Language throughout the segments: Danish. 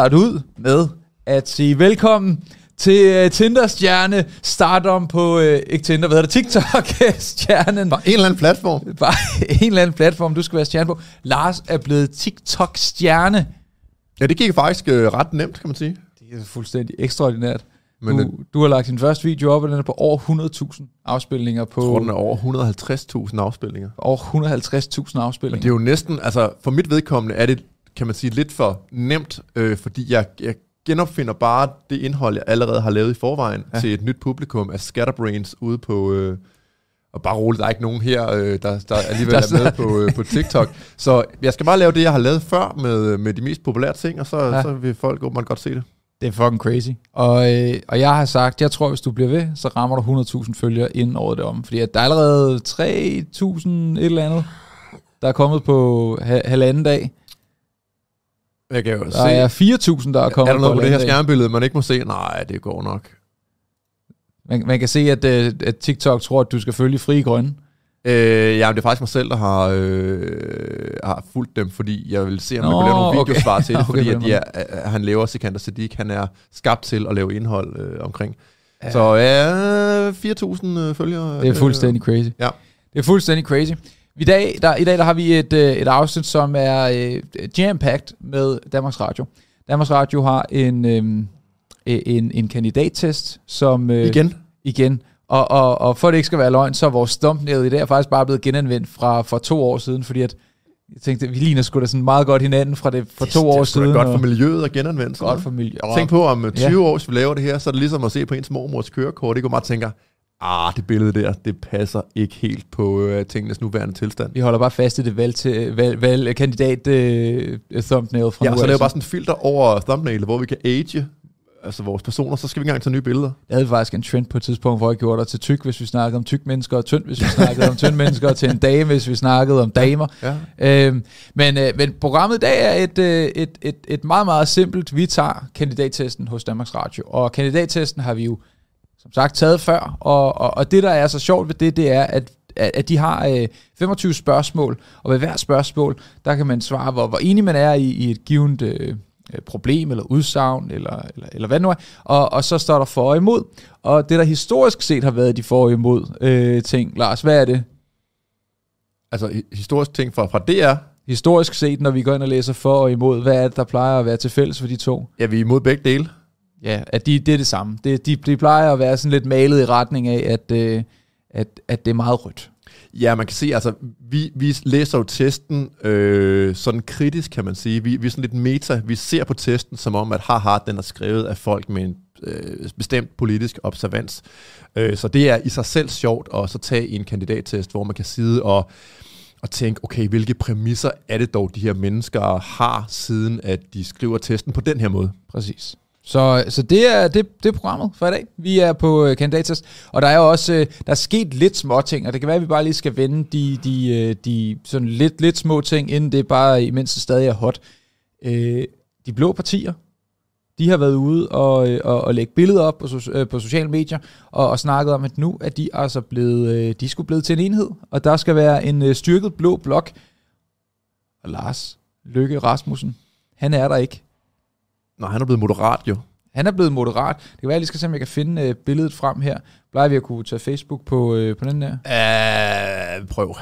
starte ud med at sige velkommen til uh, Tinder-stjerne, stardom på, uh, ikke Tinder, hvad hedder det, TikTok-stjernen. Bare en eller anden platform. Bare en eller anden platform, du skal være stjerne på. Lars er blevet TikTok-stjerne. Ja, det gik faktisk uh, ret nemt, kan man sige. Det er fuldstændig ekstraordinært. Men du, du har lagt din første video op, og den er på over 100.000 afspilninger på... Jeg tror, den er over 150.000 afspilninger. Over 150.000 afspilninger. Men det er jo næsten, altså for mit vedkommende er det, kan man sige, lidt for nemt, øh, fordi jeg, jeg genopfinder bare det indhold, jeg allerede har lavet i forvejen ja. til et nyt publikum af Scatterbrains ude på... Øh, og bare roligt, der er ikke nogen her, øh, der, der alligevel er med på, øh, på TikTok. Så jeg skal bare lave det, jeg har lavet før med, med de mest populære ting, og så, ja. så vil folk åbenbart godt se det. Det er fucking crazy. Og, øh, og jeg har sagt, jeg tror, hvis du bliver ved, så rammer du 100.000 følgere inden året det om. Fordi at der er allerede 3.000 et eller andet, der er kommet på ha- halvanden dag. Jeg kan jo Der se. er 4.000, der er kommet er der noget på det her skærmbillede, man ikke må se? Nej, det går nok. Man, man kan se, at, øh, at TikTok tror, at du skal følge fri grønne. Øh, ja, men det er faktisk mig selv, der har, øh, har fulgt dem, fordi jeg vil se, om Nå, jeg kunne lave nogle okay. videosvar til det, Okay, fordi på at de er, øh, han laver Sikander Siddiq, han er skabt til at lave indhold øh, omkring. Ja. Så ja, 4.000 øh, følgere. Det er fuldstændig crazy. Ja. Det er fuldstændig crazy. I dag, der, I dag der har vi et, øh, et afsnit, som er øh, jam-packed med Danmarks Radio. Danmarks Radio har en, øh, en, en kandidattest, som... Øh, Igen. igen. Og, og, og for at det ikke skal være løgn, så er vores thumbnail i dag er faktisk bare blevet genanvendt fra for to år siden, fordi at jeg tænkte, vi ligner sgu da sådan meget godt hinanden fra det for to det år er sgu da siden. godt for miljøet at genanvende sådan godt for miljø. Tænk på, om øh, 20 Ja. år, hvis vi laver det her, så er det ligesom at se på ens mormors kørekort. Ikke? Og man tænker, ah, det billede der, det passer ikke helt på øh, tingenes nuværende tilstand. Vi holder bare fast i det valg til valg, valg kandidat øh, thumbnail fra Ja, nu så laver bare sådan et filter over thumbnail, hvor vi kan age altså vores personer, så skal vi ikke engang tage nye billeder. Jeg havde faktisk en trend på et tidspunkt, hvor jeg gjorde dig til tyk, hvis vi snakkede om tyk mennesker, og tynd, hvis vi snakkede om tynd mennesker, og til en dame, hvis vi snakkede om damer. Ja. Øhm, men, øh, men programmet i dag er et, øh, et, et, et meget, meget simpelt. Vi tager kandidattesten hos Danmarks Radio, og kandidattesten har vi jo som sagt taget før, og, og, og det, der er så sjovt ved det, det er, at at de har øh, 25 spørgsmål, og ved hver spørgsmål, der kan man svare, hvor, hvor enig man er i, i et givet øh, øh, problem, eller udsagn, eller, eller, eller hvad nu er, og, og så står der for og imod. Og det, der historisk set har været de for og imod øh, ting, Lars, hvad er det? Altså hi- historisk ting fra, fra DR, Historisk set, når vi går ind og læser for og imod, hvad er det, der plejer at være til fælles for de to? ja, vi er imod begge dele. Ja, at de, det er det samme. Det, de, de plejer at være sådan lidt malet i retning af, at, øh, at, at det er meget rødt. Ja, man kan se, altså, vi, vi læser jo testen øh, sådan kritisk, kan man sige. Vi, vi er sådan lidt meta. Vi ser på testen som om, at haha, den er skrevet af folk med en øh, bestemt politisk observans. Øh, så det er i sig selv sjovt at så tage en kandidattest, hvor man kan sidde og, og tænke, okay, hvilke præmisser er det dog, de her mennesker har, siden at de skriver testen på den her måde. Præcis. Så, så det, er, det, det er programmet for i dag. Vi er på øh, og der er jo også øh, der er sket lidt små ting, og det kan være, at vi bare lige skal vende de, de, øh, de sådan lidt, lidt små ting, inden det bare, imens det stadig er hot. Øh, de blå partier, de har været ude og, øh, og, og lægge billeder op på, so- øh, på sociale medier, og, og snakket om, at nu er de altså blevet, øh, de skulle blevet til en enhed, og der skal være en øh, styrket blå blok. Og Lars Løkke Rasmussen, han er der ikke. Nå, han er blevet moderat jo. Han er blevet moderat. Det kan være, at jeg lige skal se, om jeg kan finde øh, billedet frem her. Plejer vi at kunne tage Facebook på, øh, på den der? Uh, prøv.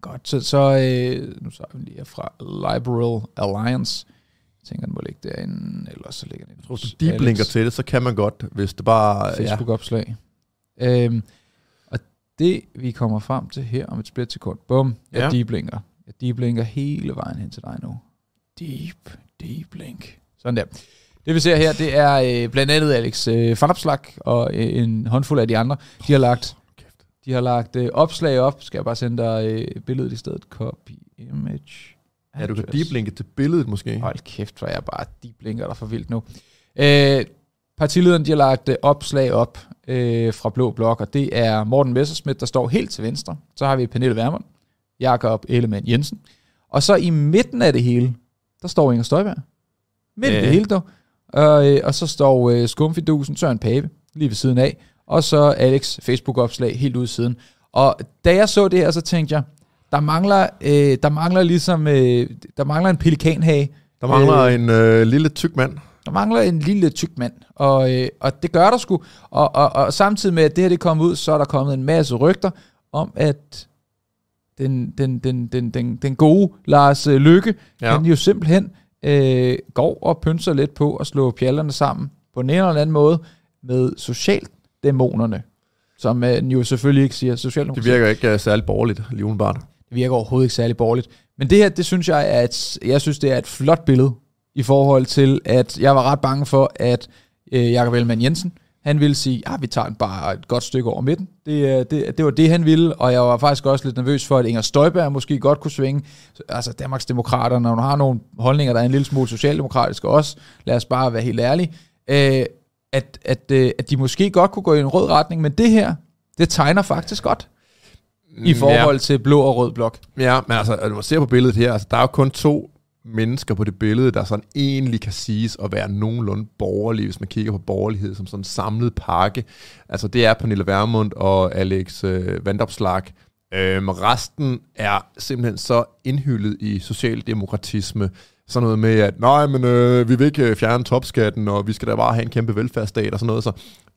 Godt. Så, så øh, nu så vi lige fra Liberal Alliance. Jeg tænker, den må ligge derinde, eller så ligger den Jeg tror, hvis de blinker til det, så kan man godt, hvis det bare... Ja. Facebook-opslag. Øhm, og det, vi kommer frem til her om et splitsekund, bum, jeg Ja. ja. blinker. Jeg blinker hele vejen hen til dig nu. Deep, deep link. Sådan der. Det vi ser her, det er øh, blandt andet Alex øh, Vanopslag og øh, en håndfuld af de andre. De har lagt, de har lagt øh, opslag op. Skal jeg bare sende dig øh, billedet i stedet? Copy image. Ja, du kan deeplinke til billedet måske. Hold kæft, hvor jeg bare de blinker der for vildt nu. Øh, partilederen de har lagt øh, opslag op øh, fra Blå Blok, og det er Morten Messerschmidt, der står helt til venstre. Så har vi Pernille Vermund, Jakob Ellemann Jensen. Og så i midten af det hele, der står Inger Støjberg. Midt i Ja. det hele dog. Og, øh, og så står øh, skumfidusen Søren Pape lige ved siden af. Og så Alex Facebook-opslag helt ude siden. Og da jeg så det her, så tænkte jeg, der mangler, øh, der mangler ligesom, øh, der mangler en pelikanhage Der mangler øh, en øh, lille tyk mand. Der mangler en lille tyk mand, og, øh, og det gør der sgu. Og, og, og samtidig med, at det her det kom ud, så er der kommet en masse rygter om, at den, den, den, den, den, den gode Lars øh, Lykke, ja. han jo simpelthen øh, går og pynser lidt på at slå pjallerne sammen på en eller anden måde med socialdæmonerne, som øh, jo selvfølgelig ikke siger socialdemokrati. Det virker ikke uh, særlig borgerligt, lige udenbart. Det virker overhovedet ikke særlig borgerligt. Men det her, det synes jeg er et, jeg synes, det er et flot billede i forhold til, at jeg var ret bange for, at øh, Jakob Ellemann Jensen, han ville sige, ja, ah, vi tager bare et godt stykke over midten. Det, det, det var det, han ville, og jeg var faktisk også lidt nervøs for, at Inger Støjberg måske godt kunne svinge. Altså Danmarks Demokrater, når hun har nogle holdninger, der er en lille smule socialdemokratiske også, lad os bare være helt ærlige, øh, at, at, øh, at de måske godt kunne gå i en rød retning, men det her, det tegner faktisk godt i mm, forhold ja. til blå og rød blok. Ja, men altså, når man ser på billedet her, altså, der er jo kun to mennesker på det billede, der sådan egentlig kan siges at være nogenlunde borgerlige, hvis man kigger på borgerlighed som sådan en samlet pakke. Altså det er Pernille Vermund og Alex øh, Vandopslag. Øhm, resten er simpelthen så indhyllet i socialdemokratisme. Sådan noget med, at nej, men øh, vi vil ikke øh, fjerne topskatten, og vi skal da bare have en kæmpe velfærdsstat og sådan noget. Så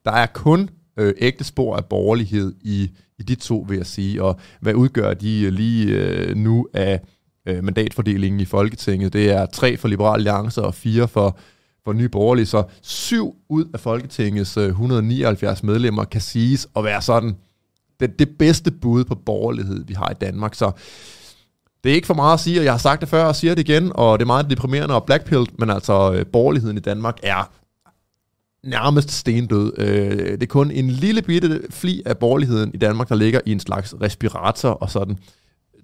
der er kun øh, ægte spor af borgerlighed i, i de to, vil jeg sige. Og hvad udgør de øh, lige øh, nu af øh, mandatfordelingen i Folketinget. Det er tre for Liberal Alliance og fire for, for Nye Borgerlige. Så syv ud af Folketingets øh, 179 medlemmer kan siges at være sådan det, det bedste bud på borgerlighed, vi har i Danmark. Så det er ikke for meget at sige, og jeg har sagt det før og siger det igen, og det er meget deprimerende og blackpilled, men altså øh, borgerligheden i Danmark er nærmest stendød. Øh, det er kun en lille bitte fli af borgerligheden i Danmark, der ligger i en slags respirator og sådan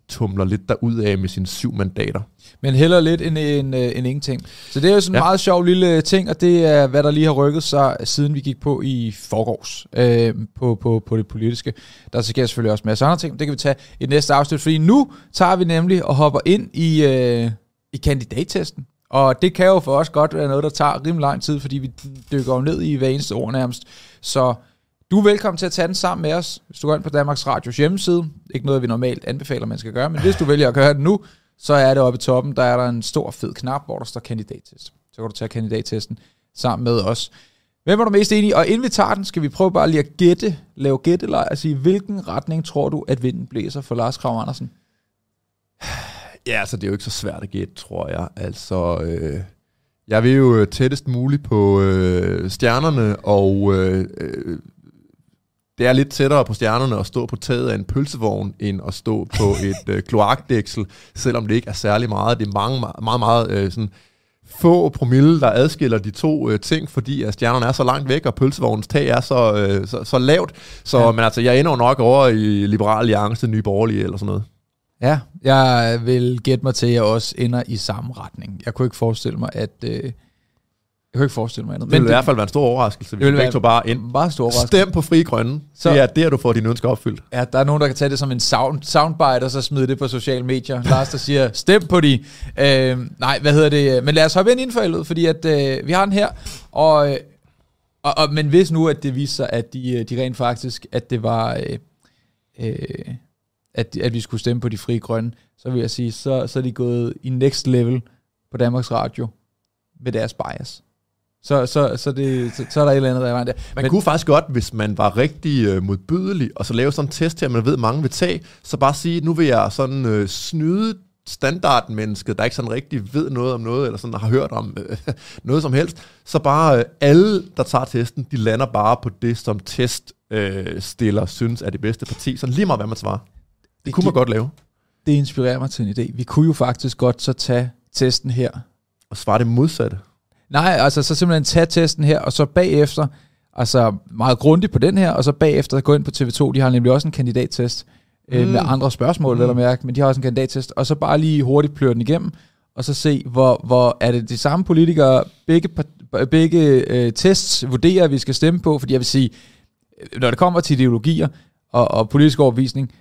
tumler lidt derud af med sine syv mandater. Men heller lidt end, end, øh, end ingenting. Så det er jo sådan en ja. meget sjov lille ting, og det er, hvad der lige har rykket sig, siden vi gik på i forgårs øh, på, på, på det politiske. Der sker selvfølgelig også masser andre ting, det kan vi tage i næste afsnit, fordi nu tager vi nemlig og hopper ind i, øh, i kandidattesten. Og det kan jo for os godt være noget, der tager rimelig lang tid, fordi vi dykker jo ned i hver eneste ord nærmest. Så du er velkommen til at tage den sammen med os, hvis du går ind på Danmarks Radios hjemmeside. Ikke noget, vi normalt anbefaler, man skal gøre, men hvis du vælger at gøre det nu, så er det oppe i toppen, der er der en stor fed knap, hvor der står kandidattest. Så kan du tage kandidattesten sammen med os. Hvem er du mest enig i? Og inden vi tager den, skal vi prøve bare lige at gætte, lave gættelej og sige, hvilken retning tror du, at vinden blæser for Lars Krav Andersen? Ja, altså det er jo ikke så svært at gætte, tror jeg. Altså, øh, jeg vil jo tættest muligt på øh, stjernerne, og øh, øh det er lidt tættere på stjernerne at stå på taget af en pølsevogn, end at stå på et øh, kloakdæksel, selvom det ikke er særlig meget. Det er mange, meget, meget, meget øh, sådan få promille, der adskiller de to øh, ting, fordi at stjernerne er så langt væk, og pølsevognens tag er så, øh, så, så lavt. Så ja. men altså, jeg ender nok over i Liberal Alliance, Nye Borgerlige eller sådan noget. Ja, jeg vil gætte mig til, at jeg også ender i samme retning. Jeg kunne ikke forestille mig, at... Øh jeg kan ikke forestille mig andet. Det ville i hvert fald være en stor overraskelse, hvis ikke tog bare ind. Meget stor overraskelse. Stem på Fri Grønne. Så, det er der, du får dine ønsker opfyldt. Ja, der er nogen, der kan tage det som en sound, soundbite, og så smide det på sociale medier. Lars, der siger, stem på de. Øh, nej, hvad hedder det? Men lad os hoppe ind inden for fordi at, øh, vi har den her. Og, øh, og, og, men hvis nu, at det viser sig, at de, øh, de rent faktisk, at det var... Øh, øh, at, at vi skulle stemme på de frie grønne, så vil jeg sige, så, så er de gået i next level på Danmarks Radio med deres bias. Så, så, så, det, så, så er der et eller andet, der er vejen der. Man Men, kunne faktisk godt, hvis man var rigtig øh, modbydelig, og så lave sådan en test her, man ved, mange vil tage, så bare sige, nu vil jeg sådan øh, snyde standardmennesket, der ikke sådan rigtig ved noget om noget, eller sådan har hørt om øh, noget som helst, så bare øh, alle, der tager testen, de lander bare på det, som teststiller øh, synes er det bedste parti. Så lige meget, hvad man svarer. Det, det kunne man godt lave. Det inspirerer mig til en idé. Vi kunne jo faktisk godt så tage testen her. Og svare det modsatte. Nej, altså så simpelthen tage testen her, og så bagefter, altså meget grundigt på den her, og så bagefter gå ind på TV2, de har nemlig også en kandidattest øh, mm. med andre spørgsmål, mm. eller mærke, men de har også en kandidattest, og så bare lige hurtigt pløre den igennem, og så se, hvor, hvor er det de samme politikere, begge, begge øh, tests vurderer, at vi skal stemme på, fordi jeg vil sige, når det kommer til ideologier og, og politisk overbevisning,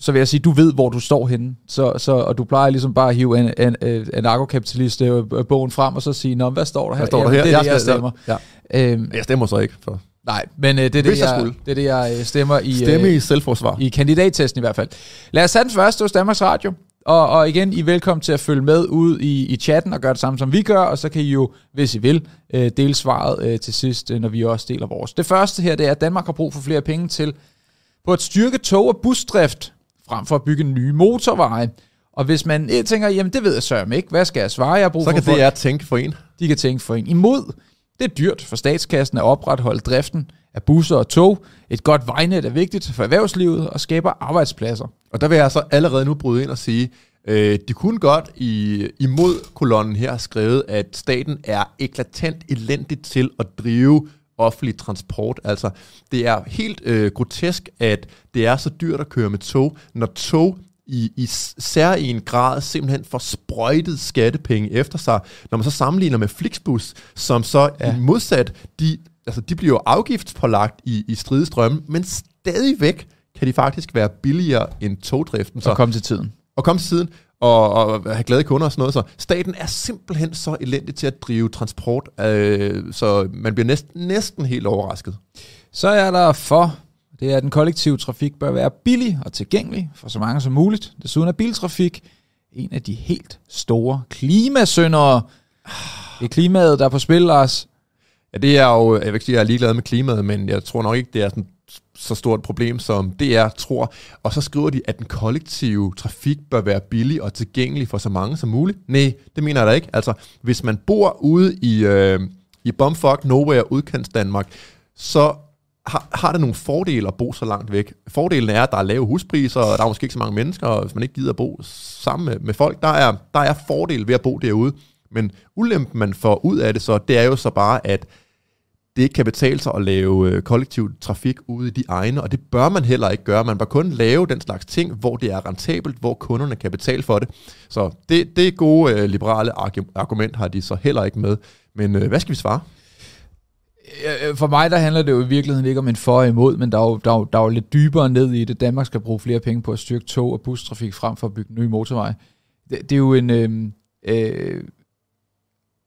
så vil jeg sige, du ved, hvor du står henne. Så, så, og du plejer ligesom bare at hive en, en, en anarkokapitalist øh, bogen frem, og så sige, Nå, hvad står der her? Hvad står der her? det er jeg det, jeg stemmer. Ja. Øhm, jeg stemmer så ikke. For. Nej, men øh, det, er det, jeg, det er det, jeg øh, stemmer i, Stemme øh, i selvforsvar. I kandidattesten i hvert fald. Lad os tage den første hos Danmarks Radio. Og, og igen, I er velkommen til at følge med ud i, i chatten og gøre det samme, som vi gør, og så kan I jo, hvis I vil, øh, dele svaret øh, til sidst, øh, når vi også deler vores. Det første her, det er, at Danmark har brug for flere penge til på at styrke tog- og busdrift, frem for at bygge nye motorveje. Og hvis man tænker, jamen det ved jeg sørme ikke, hvad skal jeg svare? Jeg har brug Så for kan folk, det er tænke for en. de kan tænke for en imod. Det er dyrt for statskassen at opretholde driften af busser og tog. Et godt vejnet er vigtigt for erhvervslivet og skaber arbejdspladser. Og der vil jeg så allerede nu bryde ind og sige, øh, de kunne godt i, imod kolonnen her skrevet, at staten er eklatant elendigt til at drive offentlig transport. Altså, det er helt øh, grotesk, at det er så dyrt at køre med tog, når tog i, i sær i en grad simpelthen får sprøjtet skattepenge efter sig, når man så sammenligner med Flixbus, som så ja. i modsat, de, altså, de bliver jo afgiftspålagt i, i stridestrømme, men stadigvæk kan de faktisk være billigere end togdriften. Så kom til tiden. Og komme til tiden og, og have glade kunder og sådan noget. Så staten er simpelthen så elendig til at drive transport, øh, så man bliver næsten, næsten helt overrasket. Så er der for, det er, at den kollektive trafik bør være billig og tilgængelig for så mange som muligt. Desuden er biltrafik en af de helt store klimasyndere. Det er klimaet, der er på spil, Lars. Ja, det er jo, jeg vil ikke sige, at jeg er ligeglad med klimaet, men jeg tror nok ikke, det er sådan så stort problem, som DR tror. Og så skriver de, at den kollektive trafik bør være billig og tilgængelig for så mange som muligt. Nej, det mener jeg da ikke. Altså, hvis man bor ude i, øh, i bumfuck nowhere udkants Danmark, så har, har det nogle fordele at bo så langt væk. Fordelen er, at der er lave huspriser, og der er måske ikke så mange mennesker, og hvis man ikke gider at bo sammen med, med folk, der er, der er fordel ved at bo derude. Men ulempen, man får ud af det så, det er jo så bare, at det ikke kan betale sig at lave øh, kollektiv trafik ude i de egne, og det bør man heller ikke gøre. Man bør kun lave den slags ting, hvor det er rentabelt, hvor kunderne kan betale for det. Så det, det gode øh, liberale argument har de så heller ikke med. Men øh, hvad skal vi svare? Øh, for mig der handler det jo i virkeligheden ikke om en for og imod, men der er, jo, der, er jo, der er jo lidt dybere ned i det. Danmark skal bruge flere penge på at styrke tog- og bustrafik frem for at bygge nye motorveje. Det, det er jo en... Øhm, øh, øh,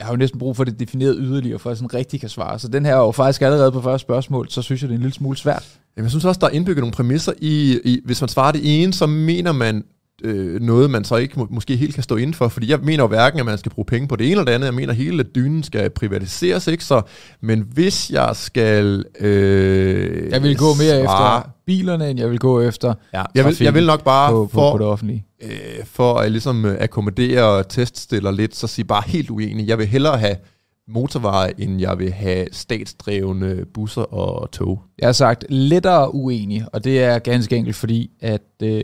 jeg har jo næsten brug for det defineret yderligere, for at jeg sådan rigtig kan svare. Så den her er jo faktisk allerede på første spørgsmål, så synes jeg, det er en lille smule svært. Jamen, jeg synes også, der er indbygget nogle præmisser i, i hvis man svarer det ene, så mener man øh, noget, man så ikke må, måske helt kan stå inden for. Fordi jeg mener jo hverken, at man skal bruge penge på det ene eller det andet. Jeg mener, at hele dynen skal privatiseres, ikke? Så, men hvis jeg skal... Øh, jeg vil gå mere svare, efter bilerne, end jeg vil gå efter ja, jeg, vil, jeg vil nok bare på, på, for, på det offentlige. Øh, for at ligesom øh, akkommodere teststiller lidt, så sige bare helt uenig. Jeg vil hellere have motorveje, end jeg vil have statsdrevne busser og tog. Jeg har sagt lettere uenig, og det er ganske enkelt fordi, at øh,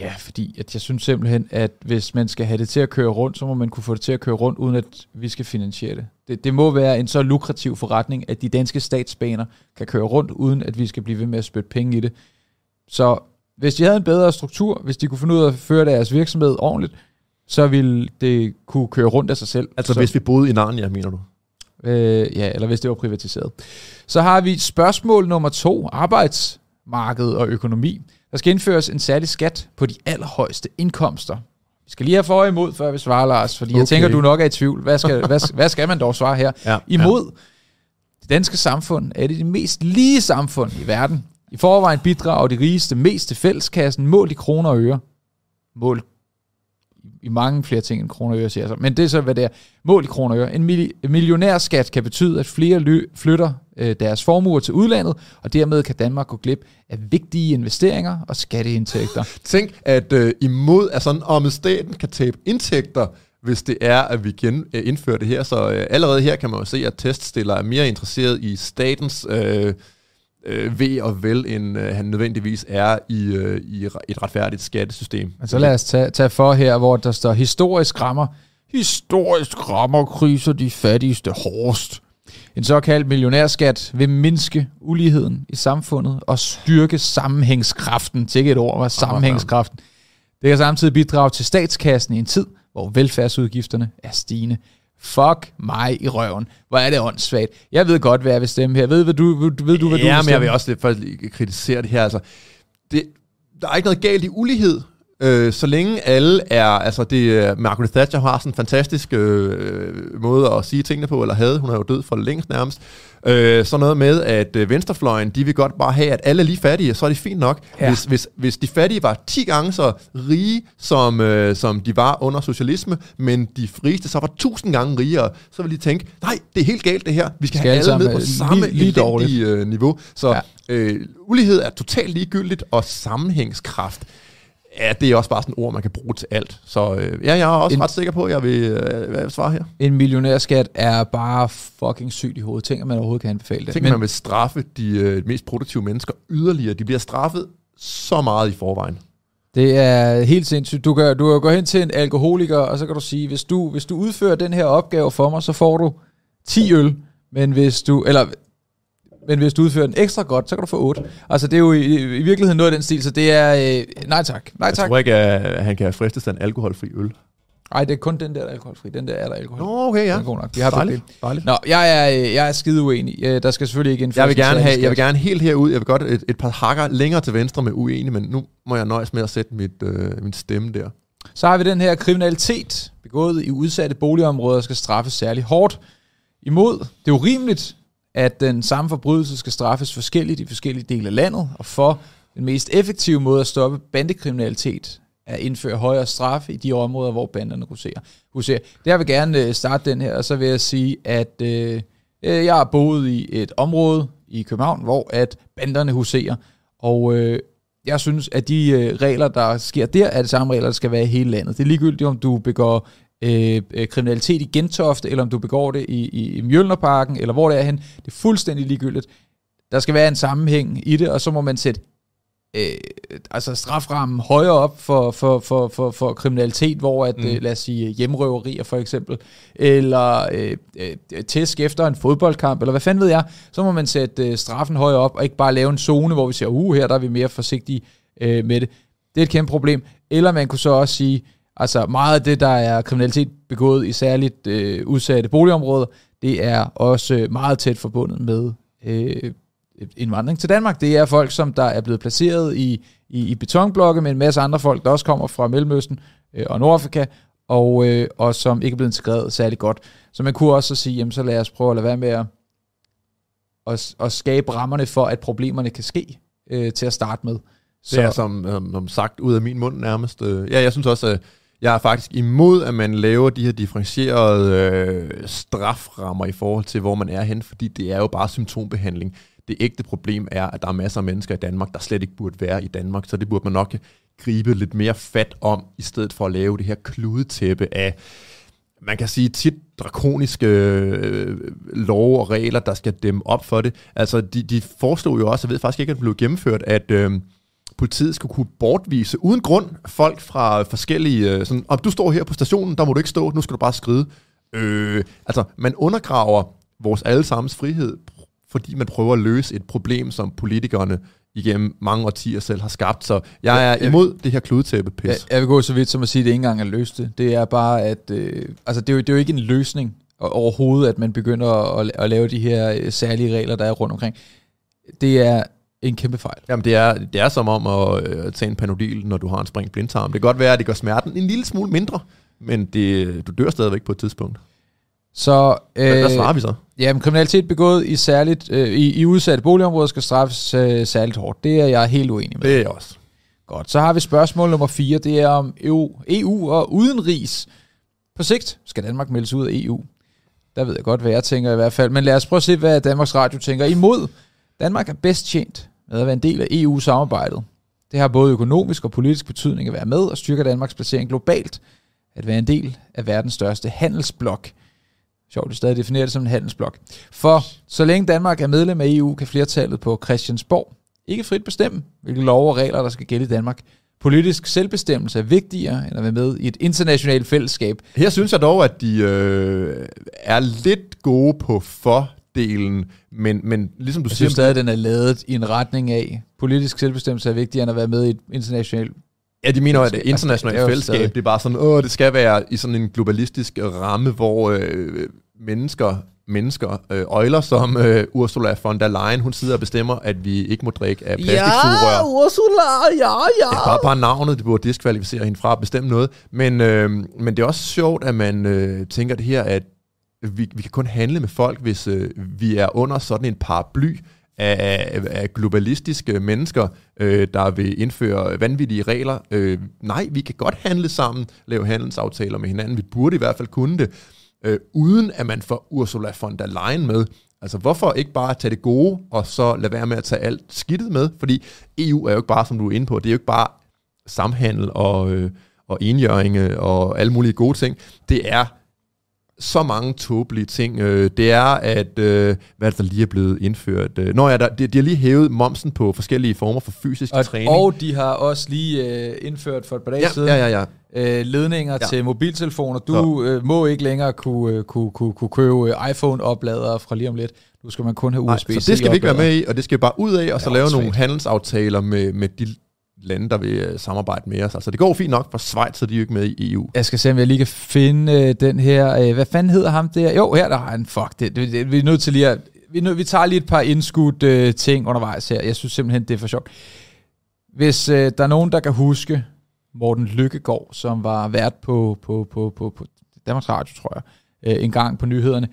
Ja, fordi at jeg synes simpelthen, at hvis man skal have det til at køre rundt, så må man kunne få det til at køre rundt, uden at vi skal finansiere det. Det, det må være en så lukrativ forretning, at de danske statsbaner kan køre rundt, uden at vi skal blive ved med at spytte penge i det. Så hvis de havde en bedre struktur, hvis de kunne finde ud af at føre deres virksomhed ordentligt, så ville det kunne køre rundt af sig selv. Altså så, hvis vi boede i Narnia, mener du? Øh, ja, eller hvis det var privatiseret. Så har vi spørgsmål nummer to, arbejdsmarked og økonomi. Der skal indføres en særlig skat på de allerhøjeste indkomster. Vi skal lige have for imod, før vi svarer, Lars, fordi okay. jeg tænker, du nok er i tvivl. Hvad skal, hvad, hvad skal man dog svare her? Ja, imod ja. det danske samfund er det det mest lige samfund i verden. I forvejen bidrager de rigeste mest til fælleskassen, målt i kroner og øre. Målt i mange flere ting end kroner og øre, siger jeg så. Men det er så, hvad det er. Mål i kroner og øre. En millionærskat kan betyde, at flere flytter øh, deres formuer til udlandet, og dermed kan Danmark gå glip af vigtige investeringer og skatteindtægter. Tænk, at øh, imod, altså om staten kan tabe indtægter, hvis det er, at vi gen, øh, indfører det her. Så øh, allerede her kan man jo se, at teststiller er mere interesseret i statens... Øh, øh, ved og vel, end øh, han nødvendigvis er i, øh, i et retfærdigt skattesystem. Så lad os tage, tage for her, hvor der står historisk rammer. Historisk rammer kriser de fattigste hårdest. En såkaldt millionærskat vil mindske uligheden i samfundet og styrke sammenhængskraften. Ikke et ord, var sammenhængskraften. Det kan samtidig bidrage til statskassen i en tid, hvor velfærdsudgifterne er stigende. Fuck mig i røven. Hvor er det åndssvagt. Jeg ved godt, hvad jeg vil stemme her. Ved, ved, du, ved, ved du, hvad ja, du vil men jeg vil også lidt for kritisere det her. Altså, det, der er ikke noget galt i ulighed. Øh, så længe alle er, altså det, er- Margaret Thatcher har sådan en fantastisk øh, måde at sige tingene på, eller havde, hun er jo død for længst nærmest, øh, så noget med, at øh, venstrefløjen, de vil godt bare have, at alle er lige fattige, så er det fint nok. Ja. Hvis, hvis, hvis de fattige var 10 gange så rige, som, øh, som de var under socialisme, men de rigeste så var 1000 gange rigere, så vil de tænke, nej, det er helt galt det her, vi skal, Skal have alle med på lige- samme lige elendige øh, niveau. Så ja. øh, ulighed er totalt ligegyldigt, og sammenhængskraft, ja, det er også bare sådan et ord, man kan bruge til alt. Så øh, ja, jeg er også En- ret sikker på, at jeg vil, øh, svare her. En millionærskat er bare fucking sygt i hovedet. Tænk, at man overhovedet kan anbefale det. Tænk, Men man vil straffe de øh, mest produktive mennesker yderligere. De bliver straffet så meget i forvejen. det er helt sindssygt. Du kan, du kan gå hen til en alkoholiker, og så kan du sige, hvis du, hvis du udfører den her opgave for mig, så får du 10 øl. Men hvis du, eller, men hvis du udfører den ekstra godt, så kan du få 8. Altså, det er jo i, i virkeligheden noget af den stil, så det er øh, nej tak. Nej Jeg tak. tror ikke, at han kan fristes af en alkoholfri øl. Nej, det er kun den der, der er alkoholfri. Den der er der alkohol. Nå, okay, ja. Den er god nok. Vi har Dejligt. Dejligt. Nå, jeg er, øh, jeg er skide uenig. Øh, Der skal selvfølgelig ikke indføres Jeg vil, gerne have, jeg vil gerne helt herud. Jeg vil godt et, et par hakker længere til venstre med uenig, men nu må jeg nøjes med at sætte mit, øh, min stemme der. Så har vi den her kriminalitet, begået i udsatte boligområder, skal straffes særlig hårdt. Imod, det er urimeligt, at den samme forbrydelse skal straffes forskelligt i forskellige dele af landet, og for den mest effektive måde at stoppe bandekriminalitet er at indføre højere straffe i de områder, hvor banderne huserer. huserer. Der vil jeg gerne øh, starte den her, og så vil jeg sige, at øh, øh, jeg har boet i et område i København, hvor at banderne huserer, og øh, jeg synes, at de øh, regler, der sker der, er de samme regler, der skal være i hele landet. Det er ligegyldigt, om du begår øh, øh, kriminalitet i Gentofte, eller om du begår det i, i, i Mjølnerparken, eller hvor det er hen. Det er fuldstændig ligegyldigt. Der skal være en sammenhæng i det, og så må man sætte øh, altså straframmen højere op for, for, for, for, for kriminalitet, hvor at, mm. øh, lad os sige hjemrøverier for eksempel, eller øh, øh, tæsk efter en fodboldkamp, eller hvad fanden ved jeg, så må man sætte øh, straffen højere op, og ikke bare lave en zone, hvor vi siger, uh, her der er vi mere forsigtige øh, med det. Det er et kæmpe problem. Eller man kunne så også sige, altså meget af det, der er kriminalitet begået i særligt øh, udsatte boligområder, det er også øh, meget tæt forbundet med øh, indvandring til Danmark. Det er folk, som der er blevet placeret i, i, i betonblokke med en masse andre folk, der også kommer fra Mellemøsten øh, og Nordafrika, og, øh, og som ikke er blevet integreret særlig godt. Så man kunne også så sige, jamen så lad os prøve at lade være med at, at, at skabe rammerne for, at problemerne kan ske øh, til at starte med. Så. Det er som, som, som sagt ud af min mund nærmest. Øh, Ja, jeg synes også, at jeg er faktisk imod, at man laver de her differentierede øh, straframmer i forhold til, hvor man er hen, fordi det er jo bare symptombehandling. Det ægte problem er, at der er masser af mennesker i Danmark, der slet ikke burde være i Danmark, så det burde man nok gribe lidt mere fat om, i stedet for at lave det her kludetæppe af, man kan sige tit drakoniske øh, love og regler, der skal dæmme op for det. Altså, de, de foreslog jo også, jeg ved faktisk ikke, at det blev gennemført, at øh, politiet skulle kunne bortvise uden grund folk fra forskellige... Øh, sådan, om du står her på stationen, der må du ikke stå, nu skal du bare skride. Øh, altså, man undergraver vores allesammens frihed, fordi man prøver at løse et problem, som politikerne igennem mange årtier selv har skabt. Så jeg er imod det her kludetæppe pis. Jeg, jeg vil gå så vidt som at sige, at det ikke engang er løst det. Det er bare, at øh, altså det, er jo, det er jo ikke en løsning overhovedet, at man begynder at, at lave de her øh, særlige regler, der er rundt omkring. Det er en kæmpe fejl. Jamen, det er, det er som om at øh, tage en panodil, når du har en sprængt blindtarm. Det kan godt være, at det gør smerten en lille smule mindre, men det, du dør stadigvæk på et tidspunkt. Så, Øh, øh, Hvad svarer vi så? Jamen, kriminalitet begået i, særligt, øh, i, i udsatte boligområder skal straffes øh, særligt hårdt. Det er jeg helt uenig med. Det er jeg også. Godt, så har vi spørgsmål nummer 4. Det er om EU, EU og udenrigs. På sigt skal Danmark meldes ud af EU. Der ved jeg godt, hvad jeg tænker i hvert fald. Men lad os prøve at se, hvad Danmarks Radio tænker imod. Danmark er bedst tjent med at være en del af EU-samarbejdet. Det har både økonomisk og politisk betydning at være med og styrker Danmarks placering globalt. At være en del af verdens største handelsblok. Sjovt, det stadig definerer det som en handelsblok. For så længe Danmark er medlem af EU, kan flertallet på Christiansborg ikke frit bestemme, hvilke lov og regler, der skal gælde i Danmark. Politisk selvbestemmelse er vigtigere end at være med i et internationalt fællesskab. Her synes jeg dog, at de øh, er lidt gode på for fordelen, men, men ligesom du Jeg siger... synes stadig, den er lavet i en retning af, politisk selvbestemmelse er vigtigere end at være med i et internationalt Ja, de mener jo, at det internationale Altså, det er jo fællesskab, det er bare sådan, åh, det skal være i sådan en globalistisk ramme, hvor øh, mennesker mennesker, øh, øjler som øh, Ursula von der Leyen, hun sidder og bestemmer, at vi ikke må drikke af plastiksugerør. Ja, Ursula, ja, ja. Ja, bare, bare navnet, det burde diskvalificere hende fra at bestemme noget. Men, øh, men det er også sjovt, at man øh, tænker det her, at vi, vi kan kun handle med folk, hvis øh, vi er under sådan en paraply af, af globalistiske mennesker, øh, der vil indføre vanvittige regler. Øh, nej, vi kan godt handle sammen, lave handelsaftaler med hinanden. Vi burde i hvert fald kunne det, øh, uden at man får Ursula von der Leyen med. Altså, hvorfor ikke bare tage det gode, og så lade være med at tage alt skidtet med? Fordi EU er jo ikke bare, som du er inde på, det er jo ikke bare samhandel og, øh, og enjøring og alle mulige gode ting. Det er så mange tåbelige ting. Øh, det er, at øh, hvad er der lige er blevet indført? Øh, Nå ja, der, de, de har lige hævet momsen på forskellige former for fysisk Og, træning. og de har også lige øh, indført for et par dage ja, siden ja, ja, ja. øh, ledninger Ja. til mobiltelefoner. Du øh, må ikke længere kunne, kunne, kunne, kunne købe iPhone-opladere fra lige om lidt. Nu skal man kun have USB-C så det skal vi ikke være med i, og det skal bare ud af, og så Ja, lave nogle handelsaftaler med, med de lande, der vil øh, samarbejde med os. Altså, det går fint nok for Schweiz, så de er jo ikke med i EU. Jeg skal se, om jeg lige kan finde øh, den her... Øh, hvad fanden hedder ham der? Jo, her der har han. Fuck, det, det, det, vi er nødt til lige at... Vi, nød, vi tager lige et par indskudt øh, ting undervejs her. Jeg synes simpelthen, det er for sjovt. Hvis øh, der er nogen, der kan huske Morten Lykkegaard, som var vært på, på, på, på, på Danmarks Radio, tror jeg, øh, en gang på nyhederne.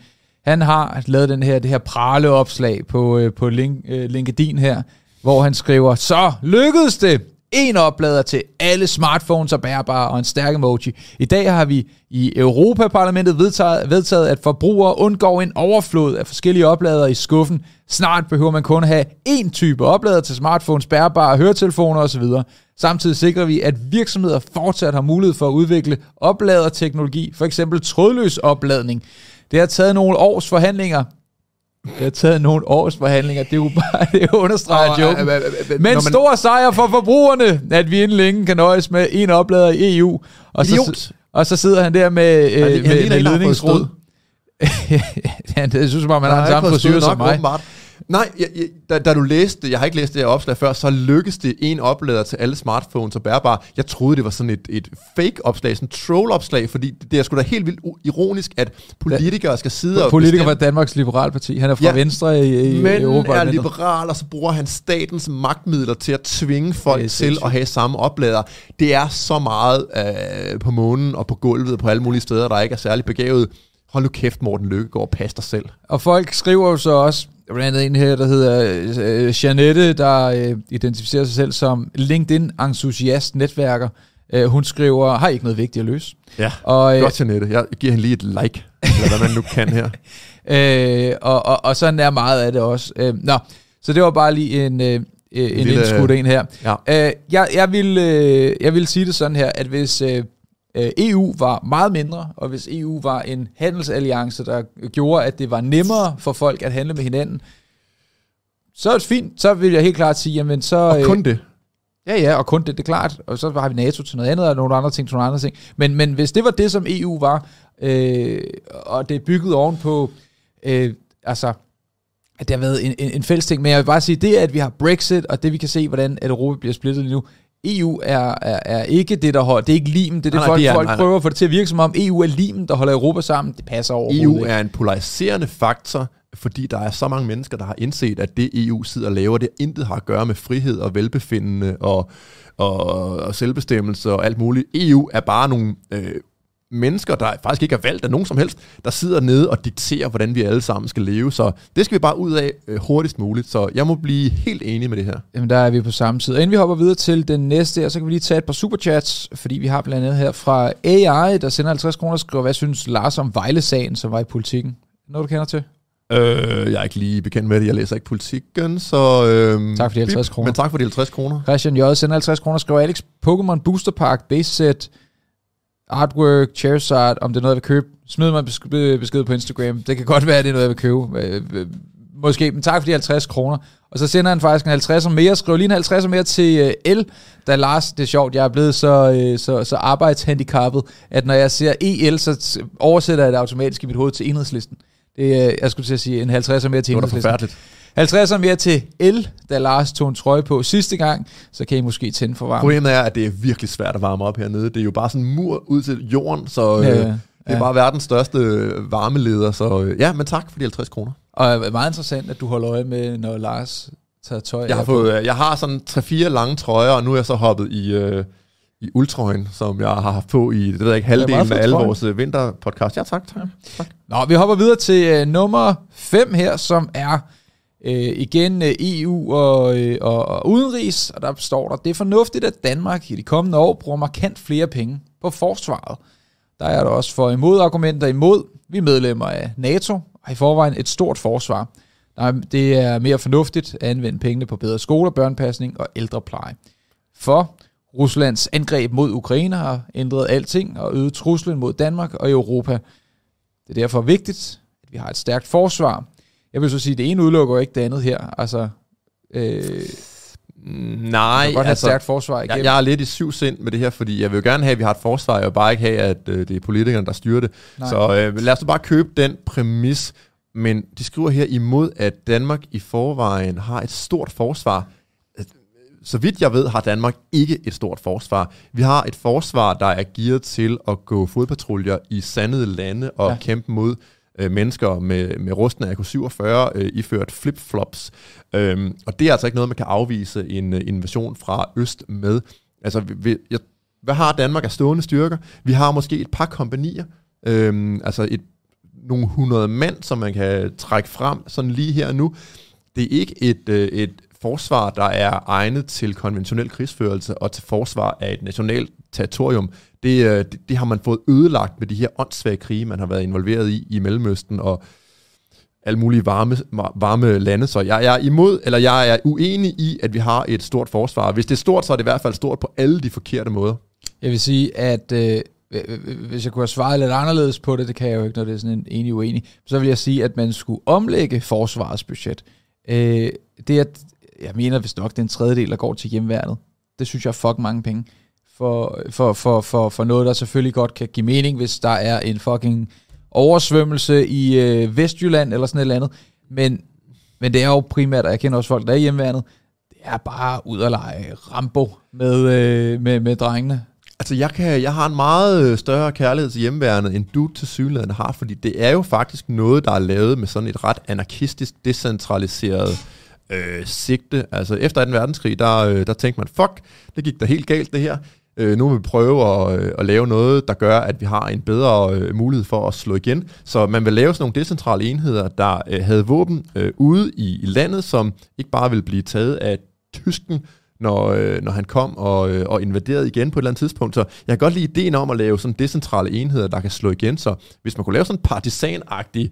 Han har lavet den her, det her praleopslag på, øh, på link, øh, LinkedIn her, hvor han skriver, så lykkedes det! En oplader til alle smartphones og bærbare og en stærk emoji. I dag har vi i Europaparlamentet vedtaget, vedtaget, at forbrugere undgår en overflod af forskellige opladere i skuffen. Snart behøver man kun have én type oplader til smartphones, bærbare høretelefoner osv. Samtidig sikrer vi, at virksomheder fortsat har mulighed for at udvikle opladerteknologi, for eksempel trådløs opladning. Det har taget nogle års forhandlinger. Det har taget nogle års forhandlinger. Det er jo bare det understreger joken. øh, øh, øh, øh, Men man- stor sejr for forbrugerne, at vi inden længe kan nøjes med en oplader i EU. Og Idiot. så, og så sidder han der med, øh, med, med ledningsrod. Han, det synes om, han har den samme frisyr som mig. Åbenbart. Nej, jeg, jeg, da, da du læste jeg har ikke læst det her opslag før, så lykkedes det en oplader til alle smartphones og bærbare. Jeg troede, det var sådan et, et fake-opslag, sådan et troll-opslag, fordi det, er sgu da helt vildt ironisk, at politikere skal sidde og Politiker fra Danmarks Liberale Parti. Han er fra Ja. Venstre i, i men er Europaparlamentet. liberal, og så bruger han statens magtmidler til at tvinge folk er til at have samme oplader. Det er så meget øh, på månen og på gulvet og på alle mulige steder, der ikke er særlig begavet. Hold nu kæft, Morten Lykkegaard, pas dig selv. Og folk skriver jo så også, der er blandt andet en her, der hedder øh, Janette, der øh, identificerer sig selv som LinkedIn-entusiast netværker. Øh, hun skriver, har I ikke noget vigtigt at løse? Ja, Og, øh, godt, Janette. Jeg giver hende lige et like, eller hvad man nu kan her. Øh, og, og, og sådan er meget af det også. Øh, nå, så det var bare lige en, øh, øh, en lille- indskudt en her. Ja. Øh, jeg, jeg, vil, øh, jeg vil sige det sådan her, at hvis øh, EU var meget mindre, og hvis EU var en handelsalliance, der gjorde, at det var nemmere for folk at handle med hinanden, så er det fint. Så vil jeg helt klart sige, jamen så... Og øh, kun det. Ja, ja, og kun det, det er klart. Og så har vi NATO til noget andet, og nogle andre ting til nogle andre ting. Men, men hvis det var det, som EU var, øh, og det er bygget ovenpå, øh, altså, at det har været en, en, en fælles ting. Men jeg vil bare sige, det at vi har Brexit, og det vi kan se, hvordan at Europa bliver splittet lige nu, EU er, er, er ikke det, der holder, det er ikke limen, det er det, Nej, folk, det er- folk nej, nej. prøver at få det til at virke som om, EU er limen, der holder Europa sammen. Det passer overhovedet EU ikke. er en polariserende faktor, fordi der er så mange mennesker, der har indset, at det EU sidder og laver, det intet har at gøre med frihed og velbefindende og, og, og selvbestemmelse og alt muligt. EU er bare nogle øh, mennesker, der faktisk ikke er valgt af nogen som helst, der sidder nede og dikterer, hvordan vi alle sammen skal leve. Så det skal vi bare ud af øh, hurtigst muligt. Så jeg må blive helt enig med det her. Jamen, der er vi på samme tid. Og inden vi hopper videre til den næste her, så kan vi lige tage et par superchats, fordi vi har blandt andet her fra AI, der sender 50 kroner og skriver, hvad synes Lars om Vejle-sagen, som var i politikken? Noget, du kender til? Øh, jeg er ikke lige bekendt med det. Jeg læser ikke politikken, så... Øh, Tak for de 50 kroner. Men tak for de 50 kroner. Christian J. sender 50 kroner og skriver, Alex, Pokémon Booster Park, base set, artwork, Charizard, om det er noget, jeg vil købe. Smid mig en besk- besked på Instagram. Det kan godt være, at det er noget, jeg vil købe. Øh, øh, Måske, men tak for de 50 kroner. Og så sender han faktisk en 50 mere. Skriv lige en 50 mere til uh, L, da Lars, det er sjovt, jeg er blevet så, så, så arbejdshandicappet, at når jeg ser EL, så oversætter jeg det automatisk i mit hoved til enhedslisten. Det, jeg skulle til at sige en 50 mere til Det var da enhedslisten. forfærdeligt. 50 mere til L, da Lars tog en trøje på sidste gang, så kan I måske tænde for varmen. Problemet er, at det er virkelig svært at varme op hernede. Det er jo bare sådan en mur ud til jorden, så øh, Ja, ja, ja. Det er bare verdens største varmeleder, så øh, ja, men tak for de 50 kroner. Og er meget interessant, at du holder øje med, når Lars tager tøj Jeg har, fået, øh, jeg har sådan 3-4 lange trøjer, og nu er jeg så hoppet i, øh, i ultrøjen, som jeg har haft på i det ved jeg ikke, halvdelen af alle vores øh, vinterpodcast. Ja, tak. tak. tak. Nå, vi hopper videre til øh, nummer 5 her, som er øh, igen øh, EU og, øh, og, og udenrigs, og der står der, det er fornuftigt, at Danmark i de kommende år bruger markant flere penge på forsvaret. Der er der også for imod. Vi er medlemmer af NATO, og i forvejen et stort forsvar. Nej, det er mere fornuftigt at anvende pengene på bedre skoler, børnepasning og ældrepleje. For Ruslands angreb mod Ukraine har ændret alting og øget truslen mod Danmark og Europa. Det er derfor vigtigt, at vi har et stærkt forsvar. Jeg vil så sige, at det ene udelukker ikke det andet her. Altså, øh, Nej, man godt have et altså, stærkt forsvar igennem. jeg, jeg er lidt i syv sind med det her, fordi jeg vil jo gerne have, at vi har et forsvar, jeg vil bare ikke have, at øh, det er politikerne, der styrer det. Nej. Så øh, lad os bare købe den præmis. Men de skriver her imod, at Danmark i forvejen har et stort forsvar. Så vidt jeg ved, har Danmark ikke et stort forsvar. Vi har et forsvar, der er gearet til at gå fodpatruljer i sandede lande og ja. kæmpe mod øh, mennesker med, med rustne AK-47 øh, iført flip-flops. Øhm, og det er altså ikke noget, man kan afvise en øh, invasion fra øst med. Altså, vi, vi, jeg, hvad har Danmark af stående styrker? Vi har måske et par kompanier, øhm, altså et, nogle hundrede mand, som man kan trække frem sådan lige her og nu. Det er ikke et, øh, et forsvar, der er egnet til konventionel krigsførelse og til forsvar af et nationalt territorium. Det, øh, det, det har man fået ødelagt med de her åndssvage krige, man har været involveret i i Mellemøsten og alle mulige varme, varme lande. Så jeg, jeg er imod, eller jeg er uenig i, at vi har et stort forsvar. Hvis det er stort, så er det i hvert fald stort på alle de forkerte måder. Jeg vil sige, at øh, hvis jeg kunne have svaret lidt anderledes på det, det kan jeg jo ikke, når det er sådan en enig uenig, så vil jeg sige, at man skulle omlægge forsvarets budget. Øh, det er, jeg mener hvis nok, det er en tredjedel, der går til hjemværnet. Det synes jeg er fuck mange penge. For, for, for, for, for noget, der selvfølgelig godt kan give mening, hvis der er en fucking oversvømmelse i øh, Vestjylland eller sådan et eller andet. Men, men det er jo primært, og jeg kender også folk, der er i det er bare ud at lege Rambo med, øh, med, med drengene. Altså, jeg, kan, jeg har en meget øh, større kærlighed til hjemmeværende, end du til synligheden har, fordi det er jo faktisk noget, der er lavet med sådan et ret anarkistisk, decentraliseret øh, sigte. Altså, efter 2. verdenskrig, der, øh, der tænkte man, fuck, det gik da helt galt det her. Øh, nu vil vi prøve at, øh, at lave noget, der gør, at vi har en bedre øh, mulighed for at slå igen. Så man vil lave sådan nogle decentrale enheder, der øh, havde våben øh, ude i, i landet, som ikke bare ville blive taget af tysken, når, øh, når han kom og, øh, og invaderede igen på et eller andet tidspunkt. Så jeg kan godt lide ideen om at lave sådan decentrale enheder, der kan slå igen. Så hvis man kunne lave sådan en partisanagtig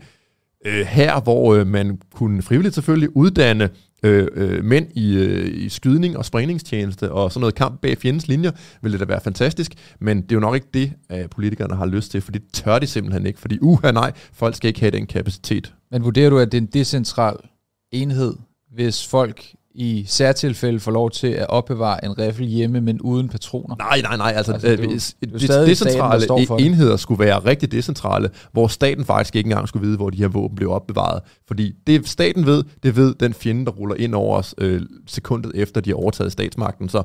øh, her, hvor øh, man kunne frivilligt selvfølgelig uddanne øh, øh, mænd i, øh, i skydning og sprængningstjeneste og sådan noget kamp bag fjendens linjer, ville det da være fantastisk. Men det er jo nok ikke det, øh, politikerne har lyst til, for det tør de simpelthen ikke. Fordi uha nej, folk skal ikke have den kapacitet. Men vurderer du, at det er en decentral enhed, hvis folk i særtilfælde får lov til at opbevare en riffel hjemme, men uden patroner? Nej, nej, nej. Altså, Altså, det er jo- hvis, det er jo hvis stadig staten, decentrale står for e- det. enheder skulle være rigtig decentrale, hvor staten faktisk ikke engang skulle vide, hvor de her våben blev opbevaret. Fordi det staten ved, det ved den fjende, der ruller ind over os øh, sekundet efter, de har overtaget statsmagten. Så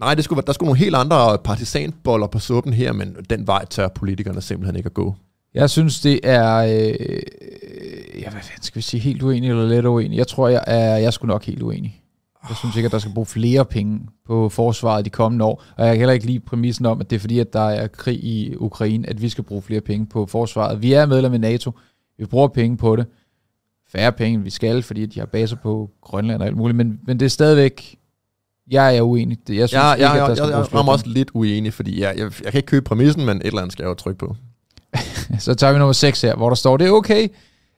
nej, det skulle, der skulle nogle helt andre partisanboller på suppen her, men den vej tør politikerne simpelthen ikke at gå. Jeg synes, det er... Øh, ja, hvad fanden skal vi sige? Helt uenig eller lidt uenig? Jeg tror, jeg er, jeg er sgu nok helt uenig. Jeg synes ikke, at der skal bruge flere penge på forsvaret de kommende år. Og jeg kan heller ikke lide præmissen om, at det er fordi, at der er krig i Ukraine, at vi skal bruge flere penge på forsvaret. Vi er medlem af NATO. Vi bruger penge på det. Færre penge, end vi skal, fordi de har baser på Grønland og alt muligt. Men, men det er stadigvæk... Jeg er uenig. Det- Jeg synes Jeg, ikke, jeg, at der jeg, skal jeg, jeg flere rammer penge. også lidt uenig, fordi jeg, jeg, jeg kan ikke købe præmissen, men et eller andet skal jeg jo trykke på. Så tager vi nummer 6 her, hvor der står, det er okay,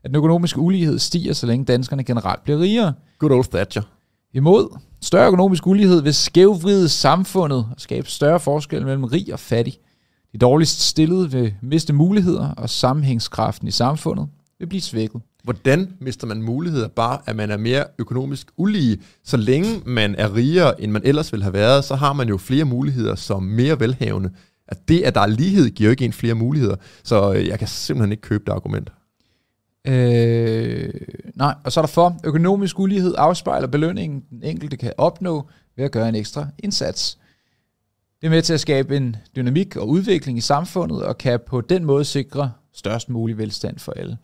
at den økonomiske ulighed stiger, så længe danskerne generelt bliver rigere. Good old Thatcher. Imod større økonomisk ulighed vil skævvride samfundet og skabe større forskel mellem rig og fattig. De dårligst stillede vil miste muligheder, og sammenhængskraften i samfundet vil blive svækket. Hvordan mister man muligheder? Bare at man er mere økonomisk ulige. Så længe man er rigere, end man ellers ville have været, så har man jo flere muligheder som mere velhavende. At det, at der er lighed, giver jo ikke en flere muligheder. Så øh, jeg kan simpelthen ikke købe det argument. Øh, nej, og så er der for, økonomisk ulighed afspejler belønningen, den enkelte kan opnå ved at gøre en ekstra indsats. Det er med til at skabe en dynamik og udvikling i samfundet, og kan på den måde sikre størst mulig velstand for alle.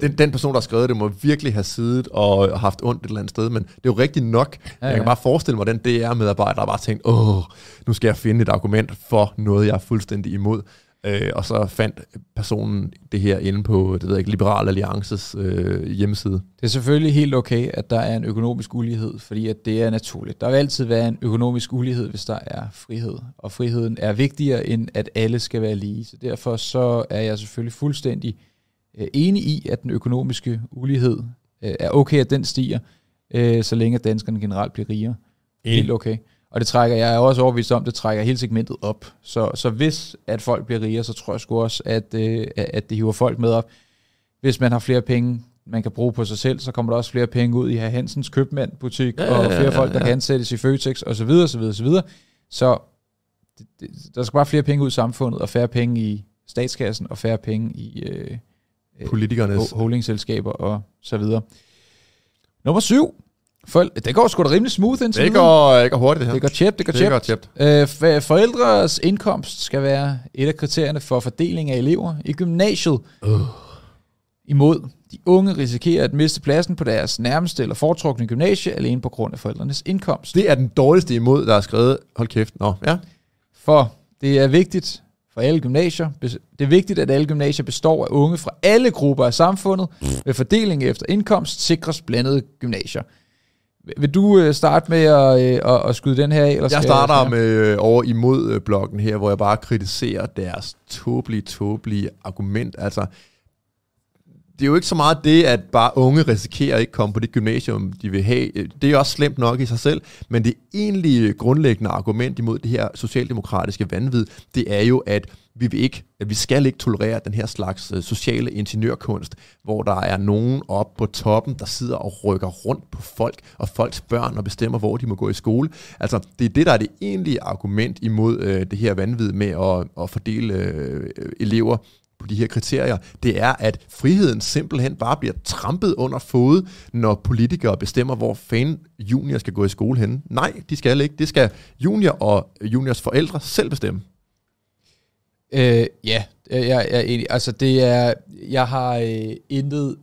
Den, den person, der har skrevet det, må virkelig have siddet og haft ondt et eller andet sted, men det er jo rigtigt nok. Ja, jeg kan bare forestille mig, den DR-medarbejder har bare tænkt, åh, nu skal jeg finde et argument for noget, jeg er fuldstændig imod. Øh, og så fandt personen det her inde på det ved jeg ikke, Liberal Alliances øh, hjemmeside. Det er selvfølgelig helt okay, at der er en økonomisk ulighed, fordi at det er naturligt. Der vil altid være en økonomisk ulighed, hvis der er frihed. Og friheden er vigtigere, end at alle skal være lige. Så derfor så er jeg selvfølgelig fuldstændig øh, enig i, at den økonomiske ulighed øh, er okay, at den stiger, øh, så længe danskerne generelt bliver rigere. Enig. Helt okay. Og det trækker, jeg er også overbevist om, det trækker hele segmentet op. Så, så hvis at folk bliver rigere, så tror jeg sgu også, at, øh, at det hiver folk med op. Hvis man har flere penge, man kan bruge på sig selv, så kommer der også flere penge ud i Herr Hansens købmand-butik, ja, og flere ja, ja, folk, der kan ansættes i Føtex, og så videre, så videre, så videre. Så det, det, der skal bare flere penge ud i samfundet, og færre penge i statskassen, og færre penge i øh, Politikernes. holdingselskaber og så videre. Nummer syv. For, det går sgu da rimelig smooth indtil Det går, det går hurtigt, det her. Det går tjept, det går det tjept. går tjept. Øh, for- forældres indkomst skal være et af kriterierne for fordeling af elever i gymnasiet. Uh. Imod de unge risikerer at miste pladsen på deres nærmeste eller foretrukne gymnasie alene på grund af forældrenes indkomst. Det er den dårligste imod, der er skrevet. Hold kæft. Nå, ja. For det er vigtigt for alle gymnasier. Det er vigtigt, at alle gymnasier består af unge fra alle grupper af samfundet. Ved fordeling efter indkomst sikres blandede gymnasier. Vil- du øh, starte med at, øh, at, at skyde den her af? Eller Jeg starter skal med øh, over imod bloggen her, hvor jeg bare kritiserer deres tåbelige, tåbelige argument. Altså, det er jo ikke så meget det, at bare unge risikerer at ikke komme på det gymnasium, de vil have. Det er også slemt nok i sig selv, men det egentlige grundlæggende argument imod det her socialdemokratiske vanvid, det er jo, at vi vil ikke, at vi skal ikke tolerere den her slags øh, sociale ingeniørkunst, hvor der er nogen op på toppen, der sidder og rykker rundt på folk og folks børn og bestemmer, hvor de må gå i skole. Altså, det er det, der er det egentlige argument imod øh, det her vanvid med at, at fordele øh, elever på de her kriterier, det er, at friheden simpelthen bare bliver trampet under fod, når politikere bestemmer, hvor fan junior skal gå i skole henne. Nej, de skal ikke. Det skal junior og juniors forældre selv bestemme. Øh, ja, jeg, jeg er enig. Altså, det er... Jeg har øh, intet...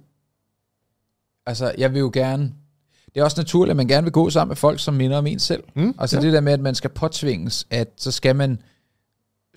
Altså, jeg vil jo gerne... Det er også naturligt, at man gerne vil gå sammen med folk, som minder om en selv. Mm, Altså ja. det der med, at man skal påtvinges, at så skal man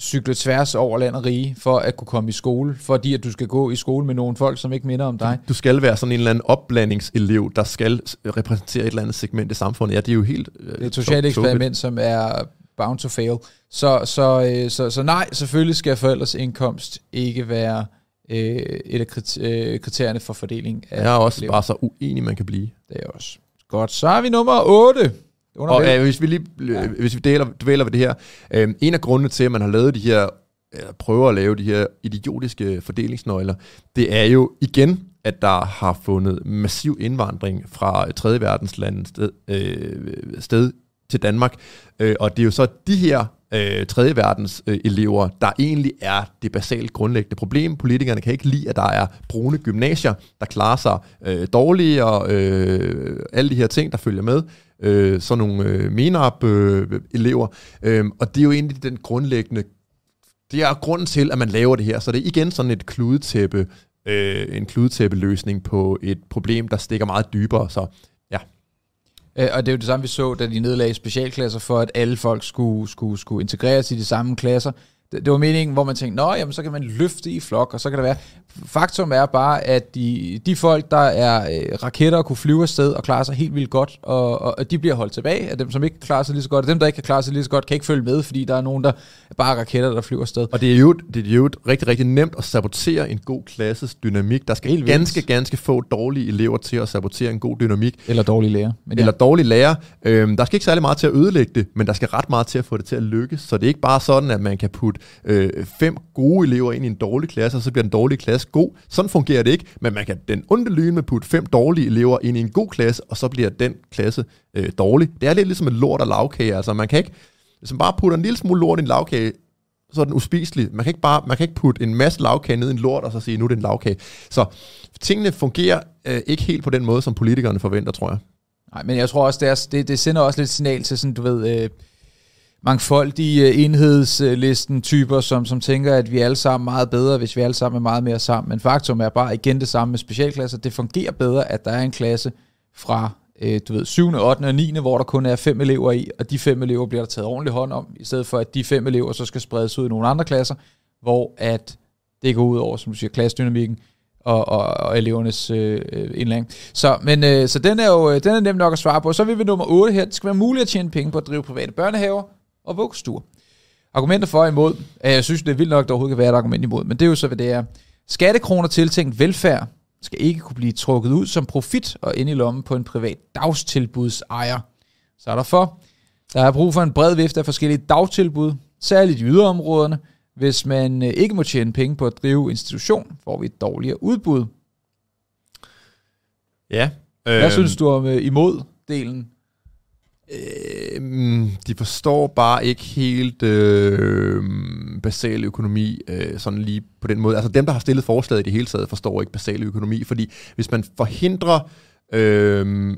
cykle tværs over land og rige, for at kunne komme i skole, fordi at du skal gå i skole med nogle folk, som ikke minder om dig. Du skal være sådan en eller anden opblandingselev, der skal repræsentere et eller andet segment i samfundet. Ja, det er jo helt... øh, Det er et socialt eksperiment, som er bound to fail. Så, så, øh, så, så nej, selvfølgelig skal forældres indkomst ikke være øh, et af øh, kriterierne for fordeling af Jeg er også elever. bare så uenig, man kan blive. Det er også godt. Så har vi nummer 8. Og øh, hvis vi lige øh, hvis vi deler, dvæler ved det her, øh, en af grundene til, at man har lavet de her, eller prøver at lave de her idiotiske fordelingsnøgler, det er jo igen, at der har fundet massiv indvandring fra 3. verdenslande sted, øh, sted til Danmark. Øh, og det er jo så de her øh, tredje verdens øh, elever, der egentlig er det basalt grundlæggende problem. Politikerne kan ikke lide, at der er brune gymnasier, der klarer sig øh, og øh, alle de her ting, der følger med øh, sådan nogle øh, MENAP-elever. Øh, øhm, og det er jo egentlig den grundlæggende, det er grunden til, at man laver det her. Så det er igen sådan et kludetæppe, øh, en kludetæppe-løsning på et problem, der stikker meget dybere. Så Øh, og det er jo det samme, vi så, da de nedlagde specialklasser for, at alle folk skulle, skulle, skulle integreres i de samme klasser. Det, det var meningen, hvor man tænkte, nå, jamen, så kan man løfte i flok, og så kan det være. Faktum er bare, at de, de folk, der er øh, raketter og kunne flyve afsted og klare sig helt vildt godt, og, og, og de bliver holdt tilbage af dem, som ikke klarer sig lige så godt. Og dem, der ikke kan klare sig lige så godt, kan ikke følge med, fordi der er nogen, der er bare raketter, der flyver afsted. og det er jo, det er jo rigtig, rigtig nemt at sabotere en god klasses dynamik. Der skal Helt ganske, ganske få dårlige elever til at sabotere en god dynamik. Eller dårlige lærer. Men eller dårlige lærer. Øhm, der skal ikke særlig meget til at ødelægge det, men der skal ret meget til at få det til at lykkes. Så det er ikke bare sådan, at man kan putte øh, fem gode elever ind i en dårlig klasse, og så bliver den dårlige klasse god. Sådan fungerer det ikke, men man kan den onde lyne med putte fem dårlige elever ind i en god klasse, og så bliver den klasse øh, dårlig. Det er lidt ligesom en lort og lavkage. Altså man kan ikke, hvis man bare putter en lille smule lort i en lavkage, så er den uspiselig. Man kan ikke bare, man kan ikke putte en masse lavkage ned i en lort, og så sige, nu er det en lavkage. Så tingene fungerer øh, ikke helt på den måde, som politikerne forventer, tror jeg. Nej, men jeg tror også, det, er, det, det sender også lidt signal til sådan, du ved, øh, mangfoldige øh, enhedslisten typer, som, som tænker, at vi alle sammen er meget bedre, hvis vi alle sammen er meget mere sammen. Men faktum er bare igen det samme med specialklasser. Det fungerer bedre, at der er en klasse fra øh, du ved, 7., 8. og 9., hvor der kun er fem elever i, og de fem elever bliver der taget ordentligt hånd om, i stedet for at de fem elever så skal spredes ud i nogle andre klasser, hvor at det går ud over, som du siger, klassedynamikken og, og, og elevernes øh, øh indlæring. Så, men, øh, så den er jo øh, den er nem nok at svare på. Så er vi nummer 8 her. Det skal være muligt at tjene penge på at drive private børnehaver og vuggestuer. Argumenter for og imod. Jeg synes, det er vildt nok, at der overhovedet kan være et argument imod, men det er jo så, hvad det er. Skattekroner tiltænkt velfærd skal ikke kunne blive trukket ud som profit og ind i lommen på en privat dagtilbudsejer. Så er der for. Der er brug for en bred vifte af forskellige dagtilbud, særligt i yderområderne. Hvis man øh, ikke må tjene penge på at drive institution, får vi et dårligere udbud. Ja. Øh, Hvad synes du om øh, imod-delen? Øh, de forstår bare ikke helt øh, basal økonomi øh, sådan lige på den måde. Altså dem, der har stillet forslaget i det hele taget, forstår ikke basal økonomi, fordi hvis man forhindrer øh,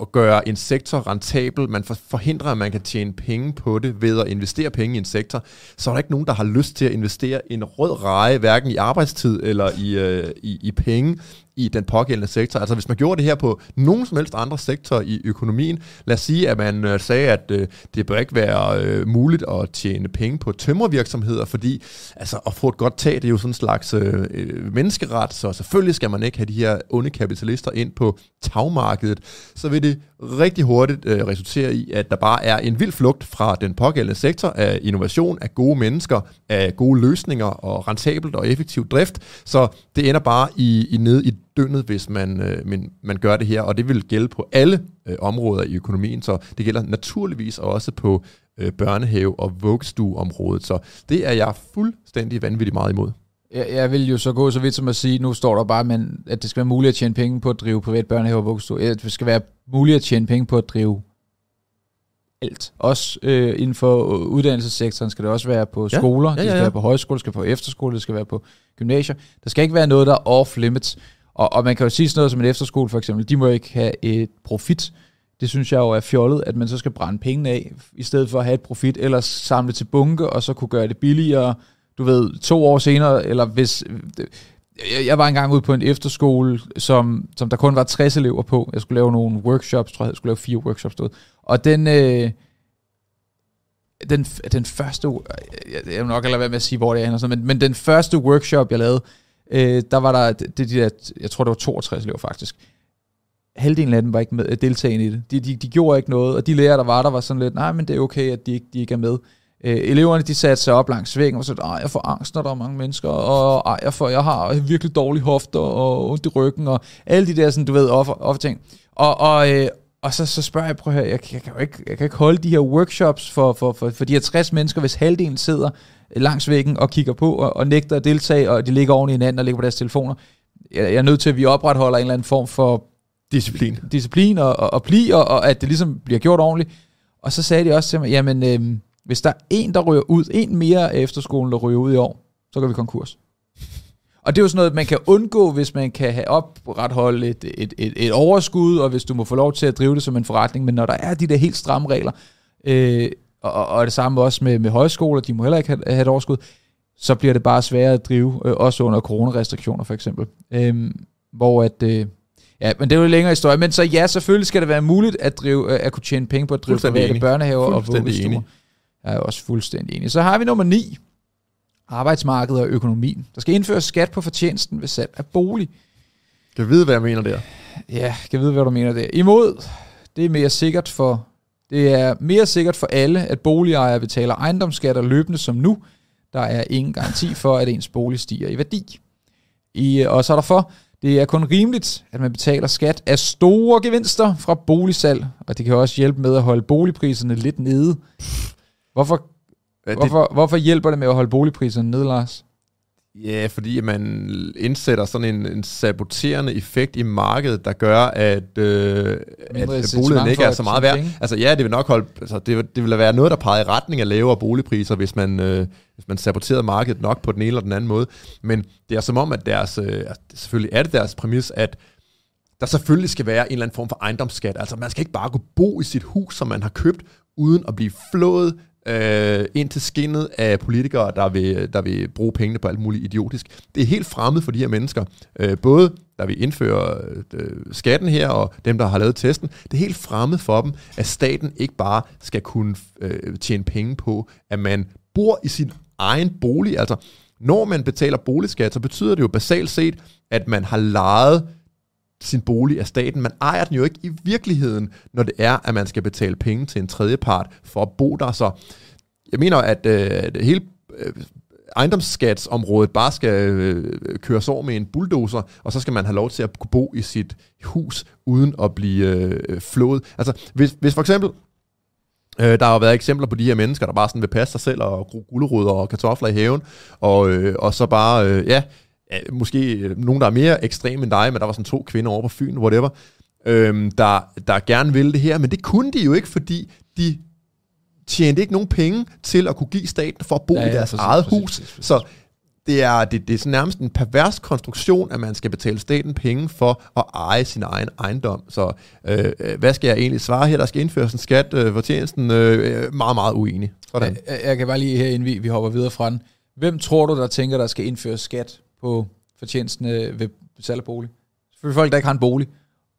at gøre en sektor rentabel, man forhindrer, at man kan tjene penge på det ved at investere penge i en sektor, så er der ikke nogen, der har lyst til at investere en rød reje, hverken i arbejdstid eller i, øh, i, i penge, i den pågældende sektor. Altså hvis man gjorde det her på nogen som helst andre sektor i økonomien, lad os sige, at man øh, sagde, at øh, det bør ikke være øh, muligt at tjene penge på tømmervirksomheder, fordi altså, at få et godt tag, det er jo sådan en slags øh, øh, menneskeret, så selvfølgelig skal man ikke have de her onde kapitalister ind på tagmarkedet, så vil det rigtig hurtigt øh, resultere i, at der bare er en vild flugt fra den pågældende sektor af innovation, af gode mennesker, af gode løsninger og rentabelt og effektiv drift. Så det ender bare i, i ned i døgnet, hvis man, øh, man, man gør det her, og det vil gælde på alle øh, områder i økonomien, så det gælder naturligvis også på øh, børnehave- og vuggestueområdet. Så det er jeg fuldstændig vanvittigt meget imod. Jeg, jeg vil jo så gå så vidt som at sige, nu står der bare, men, at det skal være muligt at tjene penge på at drive privat børnehave og vuggestue. At det skal være muligt at tjene penge på at drive alt. Også øh, inden for uddannelsessektoren skal det også være på skoler, ja, ja, ja. det skal være på højskole, det skal være på efterskole, det skal være på gymnasier. Der skal ikke være noget, der er off limits. Og, og man kan jo sige sådan noget som en efterskole for eksempel, de må ikke have et profit. Det synes jeg jo er fjollet, at man så skal brænde pengene af, i stedet for at have et profit, eller samle til bunke, og så kunne gøre det billigere, du ved, to år senere, eller hvis... Jeg var engang ude på en efterskole, som, som der kun var 60 elever på. Jeg skulle lave nogle workshops, tror jeg, jeg skulle lave fire workshops derude. Og den, øh, den, den første, jeg vil nok lade være med at sige, hvor det er, men, men den første workshop, jeg lavede, øh, der var der, det, det, der, jeg tror det var 62 elever faktisk, halvdelen af dem var ikke med, deltagende i det. De, de, de gjorde ikke noget, og de lærere, der var der, var sådan lidt, nej, men det er okay, at de ikke, de ikke er med. Øh, eleverne, de satte sig op langs væggen og så jeg får angst, når der er mange mennesker, og ej, jeg, får, jeg har virkelig dårlige hofter og ondt i ryggen, og alle de der, sådan, du ved, offer, offer ting. Og, og, øh, og så, så spørger jeg, prøv at høre, jeg, jeg, kan jo ikke, jeg kan ikke holde de her workshops for, for, for, for de her 60 mennesker, hvis halvdelen sidder langs væggen og kigger på og, og nægter at deltage, og de ligger oven i hinanden og ligger på deres telefoner. Jeg, jeg er nødt til, at vi opretholder en eller anden form for disciplin, disciplin og, og, og pli, og, og at det ligesom bliver gjort ordentligt. Og så sagde de også til mig, jamen, øh, hvis der er en, der ryger ud, en mere af efterskolen, der ryger ud i år, så går vi konkurs. Og det er jo sådan noget, man kan undgå, hvis man kan have opretholdt et, et, et, et overskud, og hvis du må få lov til at drive det som en forretning. Men når der er de der helt stramme regler, øh, og, og det samme også med, med højskoler, de må heller ikke have, have et overskud, så bliver det bare sværere at drive, øh, også under coronarestriktioner for eksempel. Øh, hvor at... Øh, Ja, men det er jo en længere historie. Men så ja, selvfølgelig skal det være muligt at, drive, øh, at kunne tjene penge på at drive private børnehaver og vuggestuer. Jeg er også fuldstændig enig. Så har vi nummer 9. Arbejdsmarkedet og økonomien. Der skal indføres skat på fortjenesten ved salg af bolig. Kan vide, hvad jeg mener der? Ja, kan vide, hvad du mener der. Imod, det er mere sikkert for det er mere sikkert for alle, at boligejere betaler ejendomsskatter løbende som nu. Der er ingen garanti for, at ens bolig stiger i værdi. I, og så er der for, det er kun rimeligt, at man betaler skat af store gevinster fra boligsalg, og det kan også hjælpe med at holde boligpriserne lidt nede. Hvorfor, det, hvorfor, hvorfor hjælper det med at holde boligpriserne nede, Lars? Ja, fordi man indsætter sådan en, en saboterende effekt i markedet, der gør, at, øh, at, at boligen ikke er så meget værd. Altså ja, det vil nok holde, altså, det, det vil være noget, der peger i retning af lavere boligpriser, hvis man, øh, hvis man saboterede markedet nok på den ene eller den anden måde. Men det er som om, at deres, øh, altså, selvfølgelig er det deres præmis, at der selvfølgelig skal være en eller anden form for ejendomsskat. Altså man skal ikke bare gå bo i sit hus, som man har købt, uden at blive flået øh, ind til skinnet af politikere, der vil, der vil bruge pengene på alt muligt idiotisk. Det er helt fremmed for de her mennesker. Øh, både der vil indføre øh, skatten her, og dem, der har lavet testen. Det er helt fremmed for dem, at staten ikke bare skal kunne øh, tjene penge på, at man bor i sin egen bolig. Altså, når man betaler boligskat, så betyder det jo basalt set, at man har lejet sin bolig af staten. Man ejer den jo ikke i virkeligheden, når det er, at man skal betale penge til en tredjepart for at bo der. Så jeg mener, at øh, hele øh, ejendomsskatsområdet bare skal øh, køres over med en bulldozer, og så skal man have lov til at kunne bo i sit hus uden at blive øh, flået. Altså, hvis, hvis for eksempel Øh, der har jo været eksempler på de her mennesker, der bare sådan vil passe sig selv og gro gulerødder og kartofler i haven, og, øh, og så bare, øh, ja, måske nogen, der er mere ekstreme end dig, men der var sådan to kvinder over på Fyn, whatever, øh, der, der gerne ville det her, men det kunne de jo ikke, fordi de tjente ikke nogen penge til at kunne give staten for at bo ja, ja, i deres præcis, eget præcis, hus. Præcis, præcis. Så det er, det, det er sådan nærmest en pervers konstruktion, at man skal betale staten penge for at eje sin egen ejendom. Så øh, øh hvad skal jeg egentlig svare her? Der skal indføres en skat øh, for tjenesten. Øh, meget, meget uenig. Sådan. Jeg, jeg kan bare lige her, inden vi, vi hopper videre fra den. Hvem tror du, der tænker, der skal indføres skat på fortjenesten ved salg af bolig? Selvfølgelig folk, der ikke har en bolig.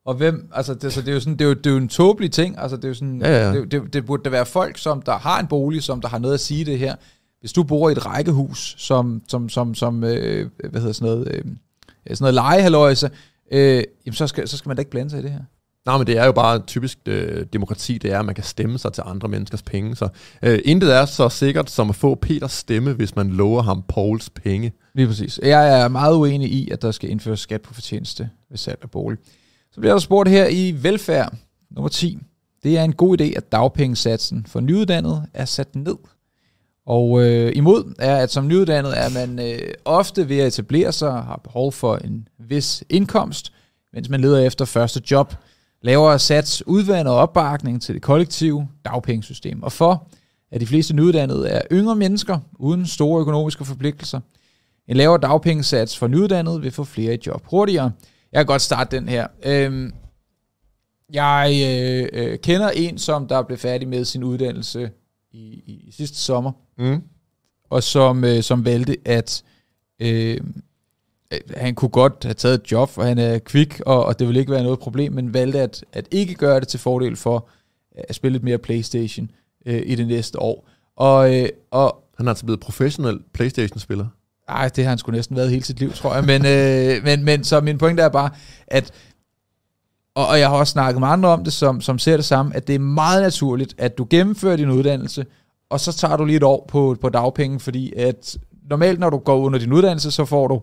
Og hvem, altså det, så det er jo sådan, det er jo, det er jo en tåbelig ting, altså det er jo sådan, ja, ja. Det, det, det, burde da være folk, som der har en bolig, som der har noget at sige det her. Hvis du bor i et rækkehus, som, som, som, som øh, hvad hedder sådan noget, øh, sådan noget legehaløjse, øh, jamen så skal, så skal man da ikke blande sig i det her. Nej, men det er jo bare typisk øh, demokrati, det er, at man kan stemme sig til andre menneskers penge. Så øh, intet er så sikkert som at få Peters stemme, hvis man lover ham Pauls penge. Lige præcis. Jeg er meget uenig i, at der skal indføres skat på fortjeneste ved salg af bolig. Så bliver der spurgt her i velfærd nummer 10. Det er en god idé, at dagpengesatsen for nyuddannede er sat ned. Og øh, imod er, at som nyuddannet er man øh, ofte ved at etablere sig og har behov for en vis indkomst, mens man leder efter første job. Lavere sats udvander opbakning til det kollektive dagpengesystem. Og for at de fleste nyuddannede er yngre mennesker uden store økonomiske forpligtelser. En lavere dagpengesats for nyuddannede vil få flere i job hurtigere. Jeg kan godt starte den her. Øhm, jeg øh, øh, kender en, som der blev færdig med sin uddannelse i, i sidste sommer, mm. og som, øh, som valgte, at øh, han kunne godt have taget et job, og han er kvik, og, og det ville ikke være noget problem, men valgte at, at ikke gøre det til fordel for at spille lidt mere Playstation øh, i det næste år. Og, øh, og han er altså blevet professionel Playstation-spiller. Ej, det har han sgu næsten været hele sit liv, tror jeg. Men, øh, men, men så min pointe er bare, at og, og jeg har også snakket med andre om det, som, som ser det samme, at det er meget naturligt, at du gennemfører din uddannelse, og så tager du lige et år på, på dagpenge, fordi at normalt, når du går under din uddannelse, så får du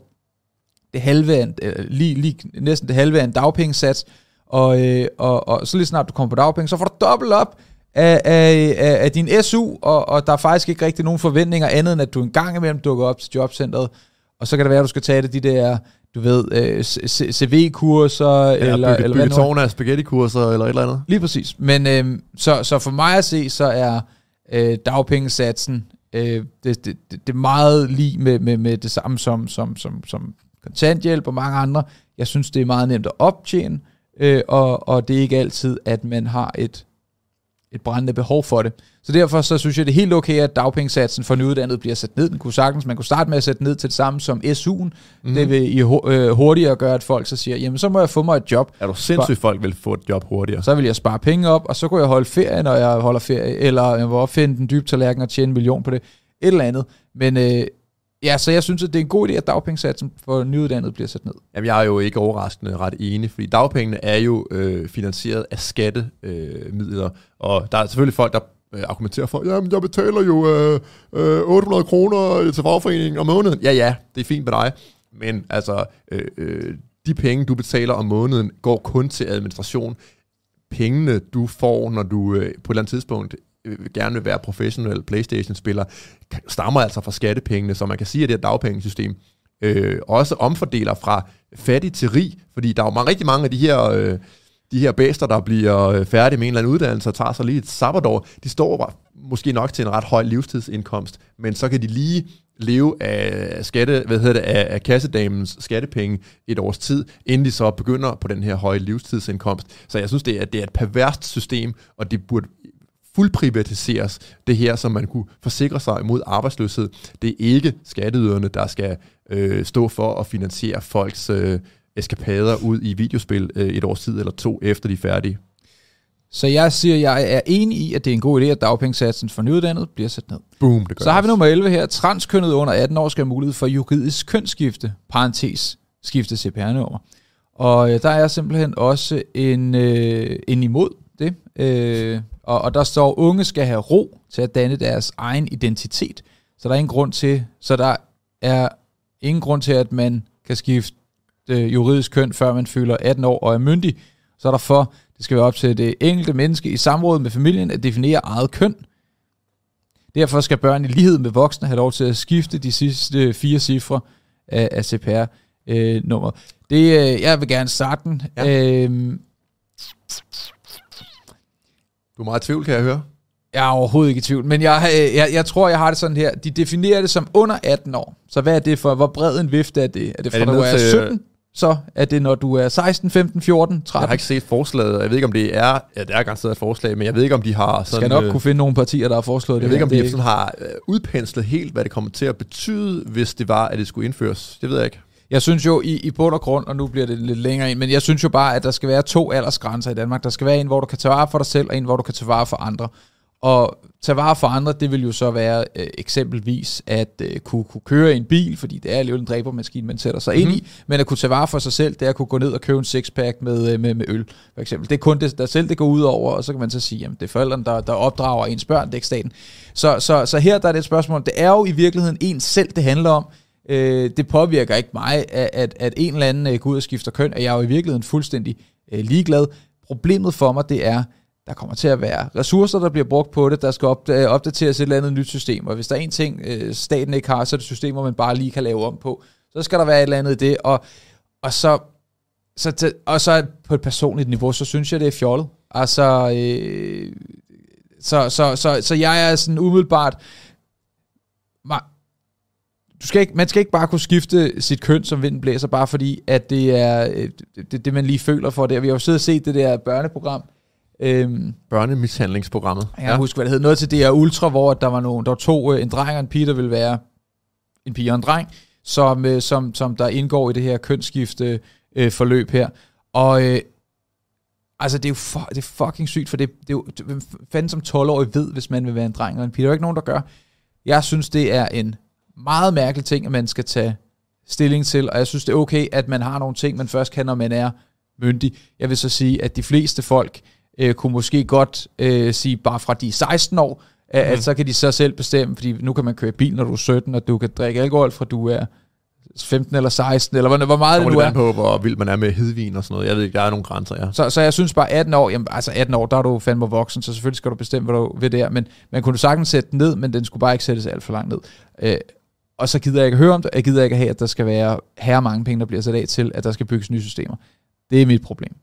det halve af, øh, lige, lige, næsten det halve af en dagpengesats, og, øh, og, og så lige snart du kommer på dagpenge, så får du dobbelt op af, af, af, af din SU, og, og der er faktisk ikke rigtig nogen forventninger andet, end at du en gang imellem dukker op til jobcentret, og så kan det være, at du skal tage det de der du ved, øh, CV-kurser, ja, eller, bygge, eller bygge af spaghetti-kurser, eller et eller andet. Lige præcis. Men øh, så, så for mig at se, så er øh, dagpengesatsen øh, det, det, det, det er meget lige med, med, med det samme som, som, som, som kontanthjælp og mange andre. Jeg synes, det er meget nemt at optjene, øh, og, og det er ikke altid, at man har et et brændende behov for det. Så derfor så synes jeg, det er helt okay, at dagpengesatsen for nyuddannet bliver sat ned. Den kunne sagtens, man kunne starte med at sætte ned til det samme som SU'en. Mm. Det vil i øh, hurtigere gøre, at folk så siger, jamen så må jeg få mig et job. Er du sindssygt, folk vil få et job hurtigere? Så vil jeg spare penge op, og så kunne jeg holde ferie, når jeg holder ferie, eller jeg vil opfinde den dybe tallerken og tjene en million på det. Et eller andet. Men øh, Ja, så jeg synes, at det er en god idé, at dagpengesatsen for nyuddannede bliver sat ned. Jamen, jeg er jo ikke overraskende ret enig, fordi dagpengene er jo øh, finansieret af skattemidler, øh, og der er selvfølgelig folk, der øh, argumenterer for, jamen, jeg betaler jo øh, øh, 800 kroner til fagforeningen om måneden. Ja, ja, det er fint med dig, men altså, øh, øh, de penge, du betaler om måneden, går kun til administration. Pengene, du får, når du øh, på et eller andet tidspunkt Øh, gerne vil være professionel Playstation-spiller, stammer altså fra skattepengene, så man kan sige, at det her dagpengesystem øh, også omfordeler fra fattig til rig, fordi der er jo mange, rigtig mange af de her... Øh, de her bæster, der bliver øh, færdige med en eller anden uddannelse og tager sig lige et sabbatår, de står måske nok til en ret høj livstidsindkomst, men så kan de lige leve af, skatte, hvad hedder det, af, af kassedamens skattepenge et års tid, inden de så begynder på den her høje livstidsindkomst. Så jeg synes, det er, det er et perverst system, og det burde fuldprivatiseres, det her, som man kunne forsikre sig imod arbejdsløshed. Det er ikke skatteyderne, der skal øh, stå for at finansiere folks øh, eskapader ud i videospil øh, et års tid eller to, efter de er færdige. Så jeg siger, jeg er enig i, at det er en god idé, at dagpengesatsen for nyuddannet bliver sat ned. Boom, det gør Så har vi nummer 11 her. Transkønnet under 18 år skal have mulighed for juridisk kønsskifte, parentes, skifte CPR-nummer. Og øh, der er simpelthen også en, øh, en imod det. Øh, og, og der står, unge skal have ro til at danne deres egen identitet. Så der er ingen grund til, så der er ingen grund til, at man kan skifte øh, juridisk køn, før man fylder 18 år og er myndig. Så er der for, det skal være op til det enkelte menneske i samråd med familien at definere eget køn. Derfor skal børn i lighed med voksne have lov til at skifte de sidste fire cifre af, af CPR-nummeret. det, øh, jeg vil gerne starte den. Ja. Øhm, du er meget i tvivl, kan jeg høre. Jeg er overhovedet ikke i tvivl, men jeg, øh, jeg, jeg tror, jeg har det sådan her. De definerer det som under 18 år. Så hvad er det for, hvor bred en vifte er det? Er det fra, er det du er 17? Så er det, når du er 16, 15, 14, 13? Jeg har ikke set forslaget. Jeg ved ikke, om det er... Ja, det er garanteret et forslag, men jeg ved ikke, om de har sådan... Skal nok øh, kunne finde nogle partier, der har foreslået jeg det. Jeg ved ikke, om de sådan har øh, udpenslet helt, hvad det kommer til at betyde, hvis det var, at det skulle indføres. Det ved jeg ikke. Jeg synes jo i, i bund og grund, og nu bliver det lidt længere ind, men jeg synes jo bare, at der skal være to aldersgrænser i Danmark. Der skal være en, hvor du kan tage vare for dig selv, og en, hvor du kan tage vare for andre. Og tage vare for andre, det vil jo så være øh, eksempelvis at øh, kunne, kunne køre i en bil, fordi det er alligevel en dræbermaskine, man sætter sig mm. ind i, mhm. men at kunne tage vare for sig selv, det er at kunne gå ned og købe en sixpack med, øh, med, med øl, for eksempel. Det er kun det, der selv det går ud over, og så kan man så sige, jamen det er forældrene, der, der opdrager ens børn, det er ikke staten. Så, så, så her der er det et spørgsmål, det er jo i virkeligheden en selv, det handler om, Øh, det påvirker ikke mig, at, at, at en eller anden øh, går ud og skifter køn, og jeg er jo i virkeligheden fuldstændig øh, ligeglad. Problemet for mig, det er, der kommer til at være ressourcer, der bliver brugt på det, der skal øh, opdateres et eller andet nyt system, og hvis der er en ting, øh, staten ikke har, så er det systemer, man bare lige kan lave om på. Så skal der være et eller andet i det, og, og så så til, og så på et personligt niveau, så synes jeg, det er fjollet. Altså, øh, så, så, så, så jeg er sådan umiddelbart, du skal ikke, man skal ikke bare kunne skifte sit køn, som vinden blæser, bare fordi, at det er øh, det, det, man lige føler for det. Vi har jo siddet og set det der børneprogram. Øhm, Børnemishandlingsprogrammet. Jeg ja. huske, hvad det hed. Noget til det her Ultra, hvor der var, nogle, der var to, øh, en dreng og en pige, der ville være en pige og en dreng, som, øh, som, som der indgår i det her kønsskifte øh, forløb her. Og øh, altså, det er jo for, det er fucking sygt, for det, det er jo, hvem fanden som 12-årig ved, hvis man vil være en dreng og en pige. Der er jo ikke nogen, der gør. Jeg synes, det er en meget mærkelig ting, at man skal tage stilling til, og jeg synes, det er okay, at man har nogle ting, man først kan, når man er myndig. Jeg vil så sige, at de fleste folk øh, kunne måske godt øh, sige, bare fra de 16 år, mm. at mhm. så kan de så selv bestemme, fordi nu kan man køre bil, når du er 17, og du kan drikke alkohol, fra du er 15 eller 16, eller hvor, hvor meget det nu er. på, hvor vild man er med hedvin og sådan noget. Jeg ved ikke, der er nogle grænser, ja. Så, så jeg synes bare 18 år, jamen, altså 18 år, der er du fandme voksen, så selvfølgelig skal du bestemme, hvad du vil der. Men man kunne sagtens sætte den ned, men den skulle bare ikke sættes alt for langt ned. Øh, og så gider jeg ikke høre om det, jeg gider ikke have, at der skal være her mange penge, der bliver sat af til, at der skal bygges nye systemer. Det er mit problem.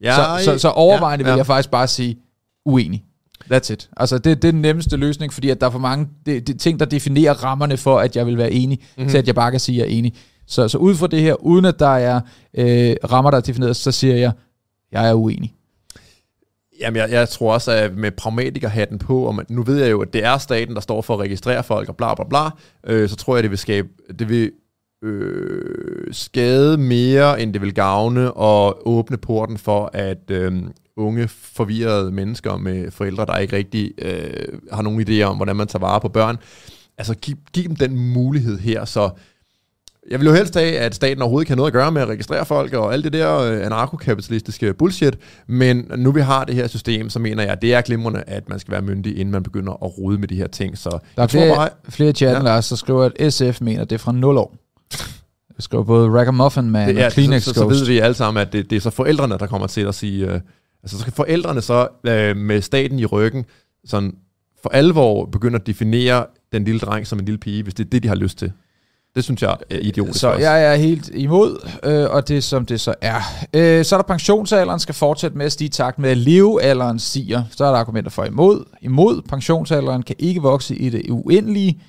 Ja, så, så, så overvejende ja, ja. vil jeg faktisk bare sige, uenig. That's it. Altså, det, det er den nemmeste løsning, fordi at der er for mange det, det, ting, der definerer rammerne for, at jeg vil være enig, mm-hmm. til at jeg bare kan sige, at jeg er enig. Så, så ud fra det her, uden at der er øh, rammer, der er defineret, så siger jeg, jeg er uenig. Jamen, jeg, jeg tror også, at med pragmatikerhatten på, og man, nu ved jeg jo, at det er staten, der står for at registrere folk og bla bla bla, øh, så tror jeg, det vil skabe, det vil øh, skade mere, end det vil gavne, og åbne porten for, at øh, unge, forvirrede mennesker med forældre, der ikke rigtig øh, har nogen idéer om, hvordan man tager vare på børn, altså giv, giv dem den mulighed her, så jeg vil jo helst have, at staten overhovedet kan noget at gøre med at registrere folk og alt det der øh, anarkokapitalistiske bullshit, men nu vi har det her system, så mener jeg, at det er glimrende, at man skal være myndig, inden man begynder at rode med de her ting. Så der er flere, bare, flere chatten, ja. der skriver, at SF mener, at det er fra 0 år. Jeg skriver både Ragamuffin Man det, ja, og Kleenex så, så, så, ved vi alle sammen, at det, det er så forældrene, der kommer til at sige, øh, altså så skal forældrene så øh, med staten i ryggen, sådan for alvor begynde at definere den lille dreng som en lille pige, hvis det er det, de har lyst til. Det synes jeg er idiotisk Så også. jeg er helt imod, øh, og det som det så er. Øh, så er der pensionsalderen skal fortsætte med at stige i takt med, at levealderen stiger. Så er der argumenter for imod. Imod pensionsalderen kan ikke vokse i det uendelige.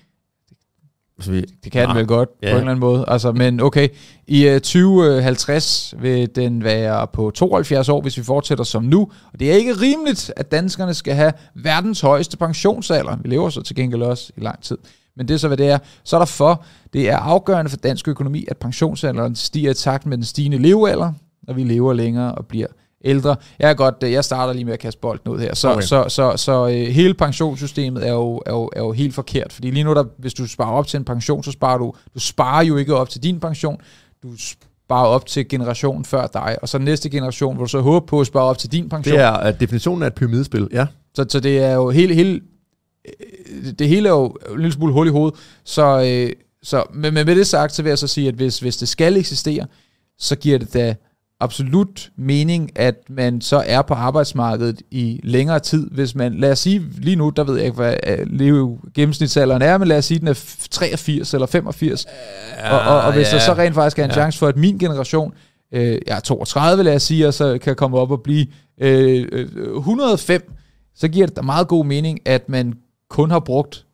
Så vi, Det kan den vel godt ja. Ja. på en eller anden måde. Altså, men okay, i øh, 2050 vil den være på 72 år, hvis vi fortsætter som nu. Og det er ikke rimeligt, at danskerne skal have verdens højeste pensionsalder. Vi lever så til gengæld også i lang tid. Men det er så, hvad det er. Så er der for, det er afgørende for dansk økonomi, at pensionsalderen stiger i takt med den stigende levealder, når vi lever længere og bliver ældre. Jeg er godt, jeg starter lige med at kaste bolden ud her. Så, okay. Okay. så, så, så øh, hele pensionssystemet er jo, er, jo, er jo helt forkert. Fordi lige nu, der, hvis du sparer op til en pension, så sparer du, du sparer jo ikke op til din pension. Du sparer op til generationen før dig. Og så næste generation, hvor du så håber på at spare op til din pension. Det er uh, definitionen af et pyramidespil, ja. Så, så det er jo hele, hele det hele er jo en lille smule hul i hovedet. Så, øh, så men, men med det sagt, så vil jeg så sige, at hvis, hvis det skal eksistere, så giver det da absolut mening, at man så er på arbejdsmarkedet i længere tid. Hvis man, lad os sige, lige nu, der ved jeg ikke, hvad øh, leve gennemsnitsalderen er, men lad os sige, den er f- 83 eller 85. Ja, og, og, og hvis ja. der så rent faktisk er en Ja. chance for, at min generation, øh, jeg er 32, lad os sige, og så kan komme op og blive øh, øh, 105, så giver det da meget god mening, at man kun har brugt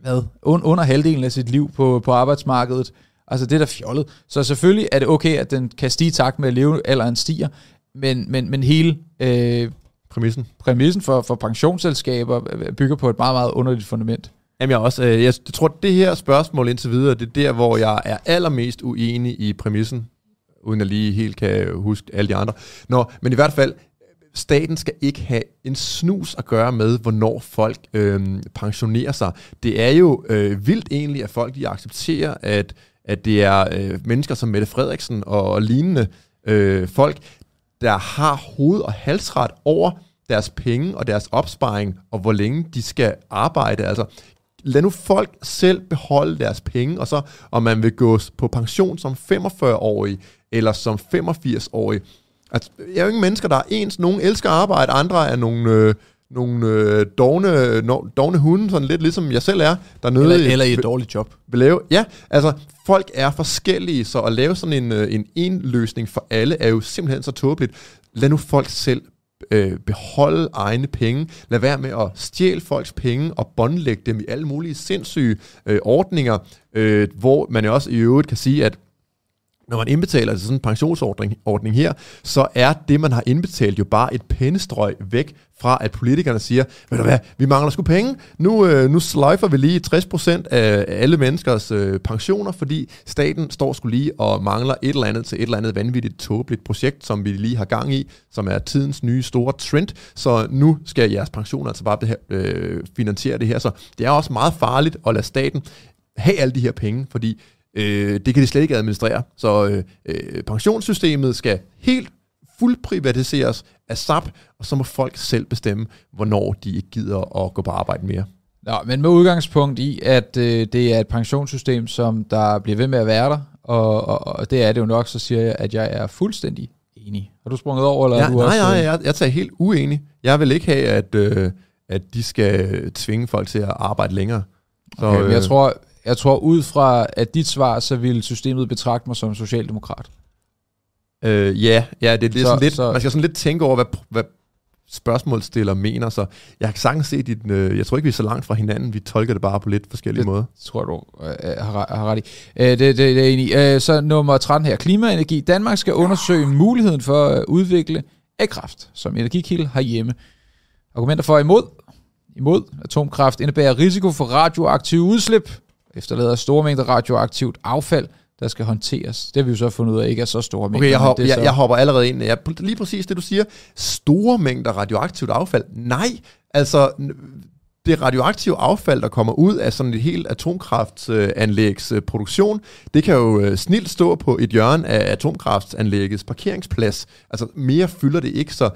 hvad, un, under halvdelen af sit liv på, på arbejdsmarkedet. Altså det er da fjollet. Så selvfølgelig er det okay, at den kan stige i takt med, at levealderen stiger, men, men, men hele øh, Præmissen. præmissen for, for pensionsselskaber bygger på et meget, meget underligt fundament. Jamen jeg, også, øh, jeg tror, det her spørgsmål indtil videre, det er der, hvor jeg er allermest uenig i præmissen, uden at lige helt kan huske alle de andre. Nå, men i hvert fald, staten skal ikke have en snus at gøre med, hvornår folk øh, pensionerer sig. Det er jo øh, vildt egentlig, at folk de accepterer, at, at det er øh, mennesker som Mette Frederiksen og, og lignende øh, folk, der har hoved- og halsret over deres penge og deres opsparing, og hvor længe de skal arbejde. Altså, lad nu folk selv beholde deres penge, og så om man vil gå på pension som 45-årig, eller som 85-årig. Altså, jeg er jo ingen mennesker, der er ens. Nogle elsker at arbejde, andre er nogle, øh, nogle øh, dogne, no, dogne hunde, sådan lidt ligesom jeg selv er, der nede Eller, eller i et dårligt job. vil lave. Ja, altså folk er forskellige, så at lave sådan en, øh, en en løsning for alle er jo simpelthen så tåbeligt. Lad nu folk selv øh, beholde egne penge. Lad være med at stjæle folks penge og båndlægge dem i alle mulige sindssyge øh, ordninger, øh, hvor man jo også i øvrigt kan sige, at når man indbetaler til sådan en pensionsordning ordning her, så er det, man har indbetalt, jo bare et pennestrøg væk fra, at politikerne siger, ved du hvad, vi mangler sgu penge, nu, øh, nu sløjfer vi lige 60% af alle menneskers øh, pensioner, fordi staten står skulle lige og mangler et eller andet til et eller andet vanvittigt tåbeligt projekt, som vi lige har gang i, som er tidens nye store trend, så nu skal jeres pensioner altså bare beha- øh, finansiere det her, så det er også meget farligt at lade staten have alle de her penge, fordi Øh, det kan de slet ikke administrere. Så øh, øh, pensionssystemet skal helt fuldprivatiseres af SAP, og så må folk selv bestemme, hvornår de ikke gider at gå på arbejde mere. Nå, men med udgangspunkt i, at øh, det er et pensionssystem, som der bliver ved med at være der, og, og, og det er det jo nok, så siger jeg, at jeg er fuldstændig enig. Har du sprunget over, eller Ja, er du nej, også... nej, øh, jeg, jeg tager helt uenig. Jeg vil ikke have, at, øh, at de skal tvinge folk til at arbejde længere. Så, Okay, men jeg øh, tror, jeg tror ud fra at dit svar, så vil systemet betragte mig som socialdemokrat. Øh, ja, ja, det er lidt, Så- sådan lidt, så- man skal sådan lidt tænke over, hvad, hvad spørgsmålsstiller mener, så jeg kan sagtens se dit, øh, jeg tror ikke, vi er så langt fra hinanden, vi tolker det bare på lidt forskellige Det- måder. Det tror du øh, har, har ret i. Øh, det, det, det er enig. Øh, så nummer 13 her. Klima og energi. Danmark skal undersøge muligheden for at udvikle A-kraft som energikilde herhjemme. Argumenter for imod. Imod atomkraft indebærer risiko for radioaktive udslip. Efterlader store mængder radioaktivt affald, der skal håndteres. Det har vi jo så fundet ud af ikke er så store mængder. Okay, jeg, hop, det jeg, så- jeg hopper allerede ind. Jeg, lige præcis det, du siger. Store mængder radioaktivt affald. Nej, altså det radioaktive affald, der kommer ud af sådan et helt atomkraftanlægs produktion, det kan jo øh, snilt stå på et hjørne af atomkraftanlæggets parkeringsplads. Altså mere fylder det ikke, så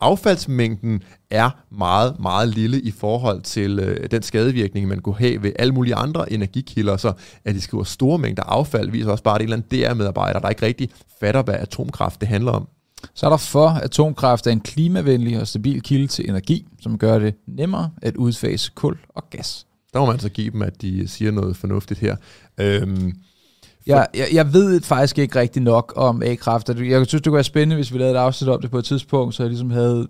affaldsmængden er meget, meget lille i forhold til øh, den skadevirkning, man kunne have ved alle mulige andre energikilder. Så at de skriver store mængder affald, viser også bare, at det er en eller anden DR-medarbejder, der ikke rigtig fatter, hvad atomkraft det handler om. Så er der for, at atomkraft er en klimavenlig og stabil kilde til energi, som gør det nemmere at udfase kul og gas. Der må man så give dem, at de siger noget fornuftigt her. Øhm, Jeg, jeg, jeg ved faktisk ikke rigtig nok om A-kraft. og Jeg synes, det kunne være spændende, hvis vi lavede et afsnit om det på et tidspunkt, så jeg ligesom havde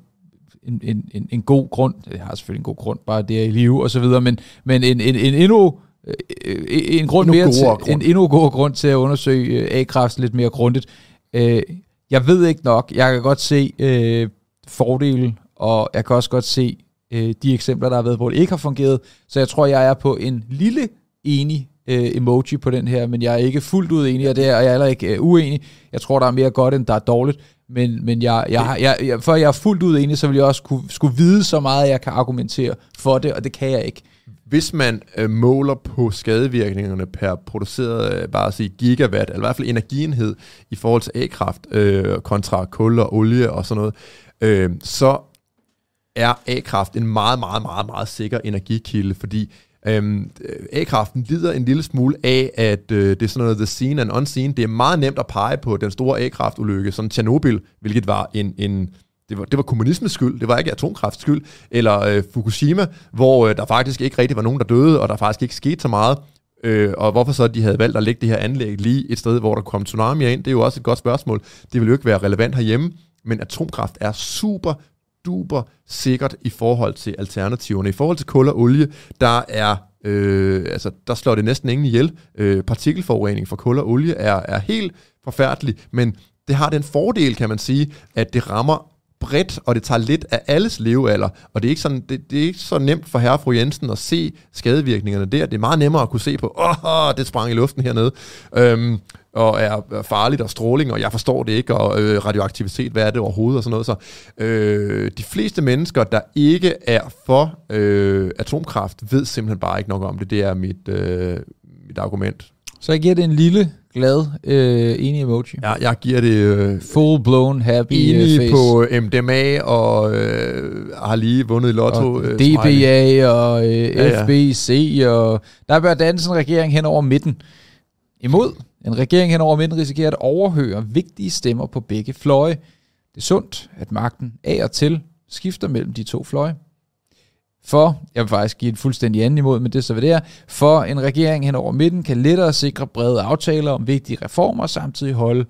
en, en, en, en god grund. Jeg har selvfølgelig en god grund, bare det er i live og så videre, men, men en, en, en endnu øh, øh, en grund Endnu mere til, grund. en endnu godere grund til at undersøge øh, A-kraft lidt mere grundigt. Jeg ved ikke nok. Jeg kan godt se øh, fordele, og jeg kan også godt se øh, de eksempler, der har været, hvor det ikke har fungeret. Så jeg tror, jeg er på en lille enig øh, emoji på den her, men jeg er ikke fuldt ud enig, og det er, og jeg er heller ikke øh, uenig. Jeg tror, der er mere godt, end der er dårligt. Men, men jeg, jeg, har- jeg, jeg, før jeg er fuldt ud enig, så vil jeg også kunne, skulle vide så meget, at jeg kan argumentere for det, og det kan jeg ikke. Hvis man øh, måler på skadevirkningerne per produceret, øh, bare at sige gigawatt, eller i hvert fald energienhed i forhold til A-kraft øh, kontra kul og olie og sådan noget, øh, så er A-kraft en meget, meget, meget, meget sikker energikilde, fordi øhm, øh, A-kraften lider en lille smule af, at øh, det er sådan noget the seen and unseen. Det er meget nemt at pege på den store A-kraftulykke, sådan Tjernobyl, hvilket var en, en det var, det var kommunismens skyld, det var ikke atomkrafts skyld, eller øh, Fukushima, hvor øh, der faktisk ikke rigtig var nogen, der døde, og der faktisk ikke skete så meget. Øh, og hvorfor så de havde valgt at lægge det her anlæg lige et sted, hvor der kom tsunami ind, det er jo også et godt spørgsmål. Det vil jo ikke være relevant herhjemme, men atomkraft er super duber sikkert i forhold til alternativerne. I forhold til kul og olie, der er øh, altså, der slår det næsten ingen ihjel. Øh, partikelforurening fra kul og olie er, er helt forfærdelig, men det har den fordel, kan man sige, at det rammer bredt, og det tager lidt af alles levealder, og det er ikke, sådan, det, det er ikke så nemt for herre og fru Jensen at se skadevirkningerne der. Det er meget nemmere at kunne se på, åh, det sprang i luften hernede, øhm, og er farligt, og stråling, og jeg forstår det ikke, og øh, radioaktivitet, hvad er det overhovedet, og sådan noget. Så øh, de fleste mennesker, der ikke er for øh, atomkraft, ved simpelthen bare ikke nok om det. Det er mit, øh, mit argument. Så jeg giver det en lille, glad, øh, enig emoji. Jeg, jeg giver det øh, Full blown happy øh, enig face. på MDMA, og øh, har lige vundet i lotto. og øh, smiley. DBA og øh, Ja, ja. FBC, og der bør danse en regering hen over midten. Imod en regering hen over midten risikerer at overhøre vigtige stemmer på begge fløje. Det er sundt, at magten af og til skifter mellem de to fløje. For, jeg vil faktisk give en fuldstændig anden imod, men det er så hvad det er, for en regering hen over midten kan lettere sikre brede aftaler om vigtige reformer, og samtidig holde,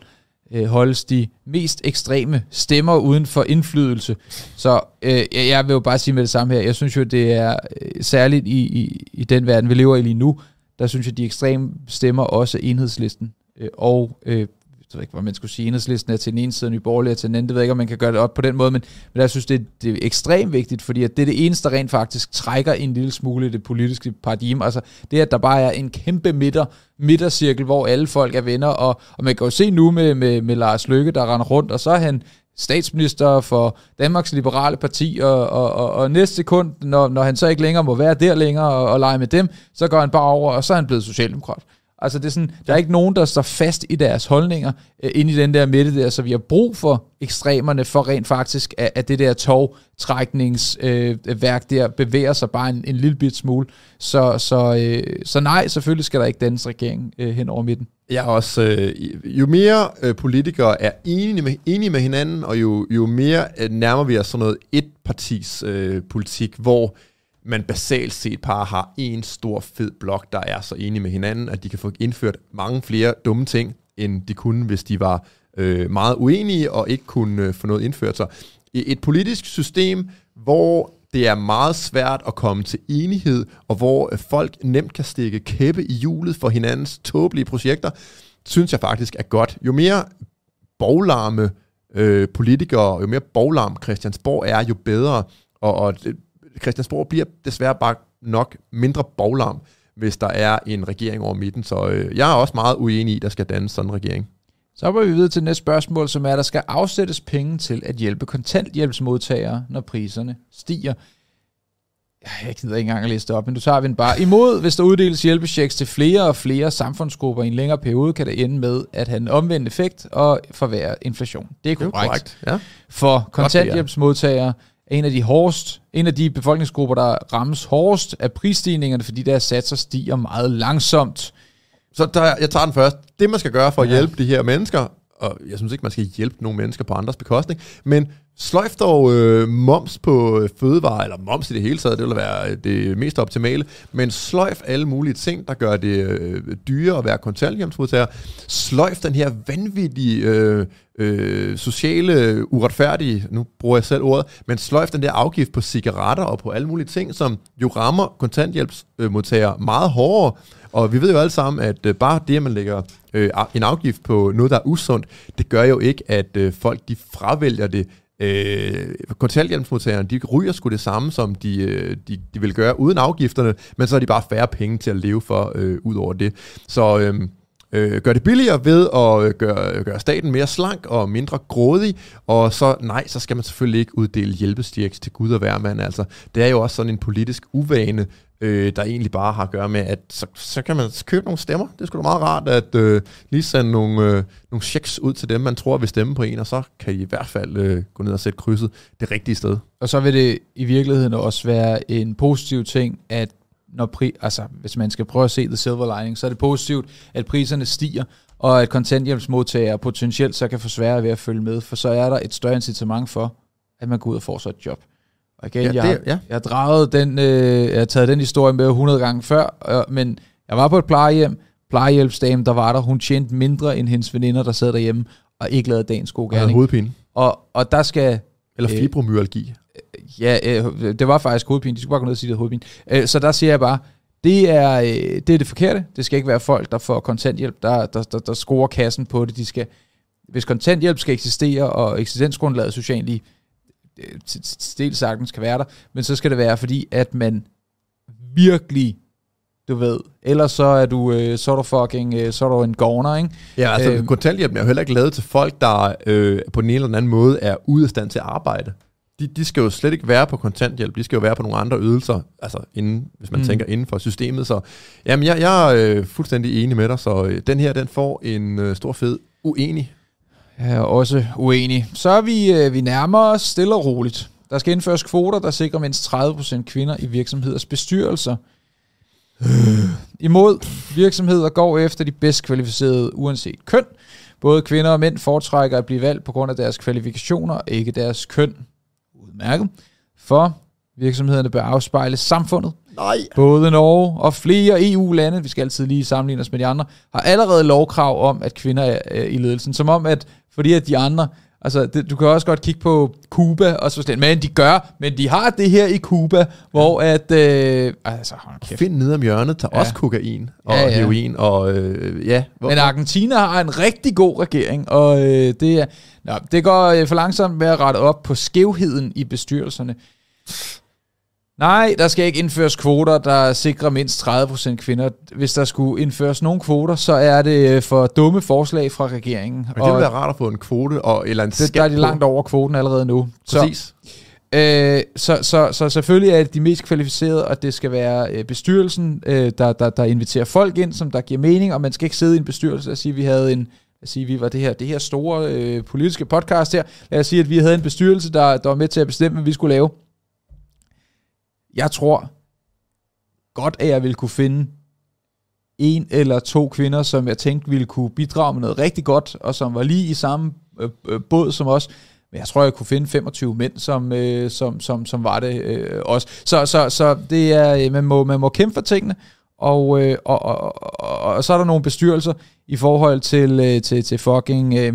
øh, holdes de mest ekstreme stemmer uden for indflydelse. Så øh, jeg- jeg vil jo bare sige med det samme her, jeg synes jo, det er øh, særligt i, i, i den verden, vi lever i lige nu, der synes jeg, de ekstreme stemmer også enhedslisten. Øh, og øh, jeg ved ikke, hvad man skulle sige, enhedslisten er til den ene side, Nye Borgerlige er til den anden. Det ved jeg ikke, om man kan gøre det op på den måde, men, men jeg synes, det, er- det er ekstremt vigtigt, fordi at det er det eneste, der rent faktisk trækker en lille smule i det politiske paradigme. Altså det, at der bare er en kæmpe midter, midtercirkel, hvor alle folk er venner, og, og man kan jo se nu med, med, med Lars Løkke, der render rundt, og så er han statsminister for Danmarks Liberale Parti, og, og, og, og næste sekund, når, når han så ikke længere må være der længere og, og lege med dem, så går han bare over, og så er han blevet socialdemokrat. Altså det er sådan, der er ikke nogen, der står fast i deres holdninger øh, inde i den der midte der, så vi har brug for ekstremerne for rent faktisk, at, at det der togtrækningsværk øh, værk der bevæger sig bare en, en lille bit smule. Så, så, øh, så nej, selvfølgelig skal der ikke dannes regering øh, hen over midten. Jeg er også, øh, jo mere øh, politikere er enige med, enige med hinanden, og jo, jo mere øh, nærmer vi os sådan noget etpartis øh, politik, hvor man basalt set bare har en stor fed blok, der er så enige med hinanden, at de kan få indført mange flere dumme ting, end de kunne, hvis de var øh, meget uenige og ikke kunne øh, få noget indført. Så et politisk system, hvor det er meget svært at komme til enighed, og hvor øh, folk nemt kan stikke kæppe i hjulet for hinandens tåbelige projekter, synes jeg faktisk er godt. Jo mere boglarme øh, politikere, jo mere boglarm Christiansborg er, jo bedre. Og, og øh, Christiansborg bliver desværre bare nok mindre boglarm, hvis der er en regering over midten. Så øh, jeg er også meget uenig i, at der skal dannes sådan en regering. Så går vi videre til næste spørgsmål, som er, at der skal afsættes penge til at hjælpe kontanthjælpsmodtagere, når priserne stiger. Jeg gider ikke engang at læse det op, men du tager vi den bare. Imod, hvis der uddeles hjælpechecks til flere og flere samfundsgrupper i en længere periode, kan det ende med at have en omvendt effekt og forværre inflation. Det er Det er korrekt. korrekt. Ja. For kontanthjælpsmodtagere er en af de hårdest, en af de befolkningsgrupper, der rammes hårdest af prisstigningerne, fordi deres satser stiger meget langsomt. Så der, jeg tager den først. Det, man skal gøre for at Ja. hjælpe de her mennesker, og jeg synes ikke, man skal hjælpe nogle mennesker på andres bekostning, men Sløjf dog øh, moms på fødevarer, eller moms i det hele taget, det vil være det mest optimale, men sløjf alle mulige ting, der gør det øh, dyrere at være kontanthjælpsmodtager. Sløjf den her vanvittige øh, øh, sociale uretfærdige, nu bruger jeg selv ordet, men sløjf den der afgift på cigaretter og på alle mulige ting, som jo rammer kontanthjælpsmodtagere meget hårdere, og vi ved jo alle sammen, at øh, bare det, at man lægger øh, en afgift på noget, der er usundt, det gør jo ikke, at øh, folk de fravælger det. Øh, kontanthjælpsmodtagerne, de ryger sgu det samme, som de, øh, de, de vil gøre uden afgifterne, men så har de bare færre penge til at leve for øh, ud over det. Så... Øh, øh, gør det billigere ved at øh, gøre, øh, gøre staten mere slank og mindre grådig, og så nej, så skal man selvfølgelig ikke uddele hjælpestjerks til Gud og hvermand. Altså, det er jo også sådan en politisk uvane, øh, der egentlig bare har at gøre med, at så, så kan man købe nogle stemmer. Det skulle sgu da meget rart at øh, lige sende nogle, øh, nogle checks ud til dem, man tror vil stemme på en, og så kan I i hvert fald øh, gå ned og sætte krydset det rigtige sted. Og så vil det i virkeligheden også være en positiv ting, at når pri, altså, hvis man skal prøve at se the silver lining, så er det positivt, at priserne stiger, og at kontanthjælpsmodtagere potentielt så kan få sværere ved at følge med, for så er der et større incitament for, at man går ud og får sig et job. Og igen, ja, det, jeg, har, ja. jeg har draget den, øh, jeg har taget den historie med 100 gange før, øh, men jeg var på et plejehjem, plejehjælpsdame, der var der, hun tjente mindre end hendes veninder, der sad derhjemme, og ikke lavede dagens gode gerning. Og hovedpine. Og, og der skal... Eller øh, fibromyalgi. Øh, ja, øh, det var faktisk hovedpine. De skulle bare gå ned og sige, det hovedpine. Øh, så der siger jeg bare, det er, øh, det er det forkerte. Det skal ikke være folk, der får kontanthjælp, der, der, der, der scorer kassen på det. De skal, hvis kontanthjælp skal eksistere, og eksistensgrundlaget socialt lige til, til sagtens kan være der, men så skal det være, fordi at man virkelig du ved. Ellers så er du, øh, så er du fucking, øh, så er du en govner, ikke? Ja, altså øh, kontanthjælpen er jo heller ikke lavet til folk, der øh, på den ene eller anden måde er ude af stand til at arbejde. De, de skal jo slet ikke være på kontanthjælp, de skal jo være på nogle andre ydelser, altså inden, hvis man mm. tænker inden for systemet. Så jamen, jeg, jeg er øh, fuldstændig enig med dig, så øh, den her, den får en øh, stor fed uenig jeg er også uenig. Så er vi, øh, vi nærmer os stille og roligt. Der skal indføres kvoter, der sikrer mindst 30% kvinder i virksomheders bestyrelser. Imod virksomheder går efter de bedst kvalificerede uanset køn. Både kvinder og mænd foretrækker at blive valgt på grund af deres kvalifikationer, ikke deres køn. Udmærket. For virksomhederne bør afspejle samfundet. Nej. Både Norge og flere EU-lande, vi skal altid lige sammenligne os med de andre, har allerede lovkrav om, at kvinder er i ledelsen. Som om, at fordi at de andre, altså det, du kan også godt kigge på Cuba og så sådan, men de gør, men de har det her i Cuba, hvor at, øh, altså kæft. Find ned om hjørnet, tager ja. også kokain og ja, ja. heroin, og øh, ja. Hvor, men Argentina har en rigtig god regering, og øh, det, er, nå, det går øh, for langsomt med at rette op på skævheden i bestyrelserne. Nej, der skal ikke indføres kvoter, der sikrer mindst 30% kvinder. Hvis der skulle indføres nogle kvoter, så er det øh, for dumme forslag fra regeringen. Men det ville være rart at få en kvote og, eller en det, Der er de langt over kvoten allerede nu. Præcis. Så, øh, så, så, så selvfølgelig er det de mest kvalificerede, og det skal være øh, bestyrelsen, øh, der, der, der inviterer folk ind, som der giver mening, og man skal ikke sidde i en bestyrelse og sige, at vi havde en at sige, at vi var det her, det her store øh, politiske podcast her. Lad os sige, at vi havde en bestyrelse, der, der var med til at bestemme, hvad vi skulle lave. Jeg tror godt, at jeg ville kunne finde en eller to kvinder, som jeg tænkte ville kunne bidrage med noget rigtig godt, og som var lige i samme øh, øh båd som os. Men jeg tror, jeg kunne finde 25 mænd, som, øh, som, som, som var det øh, også. Så, så, så det er, øh, man, må, man må kæmpe for tingene, og, øh, og, og, og, og så er der nogle bestyrelser i forhold til, øh, til, til fucking, øh,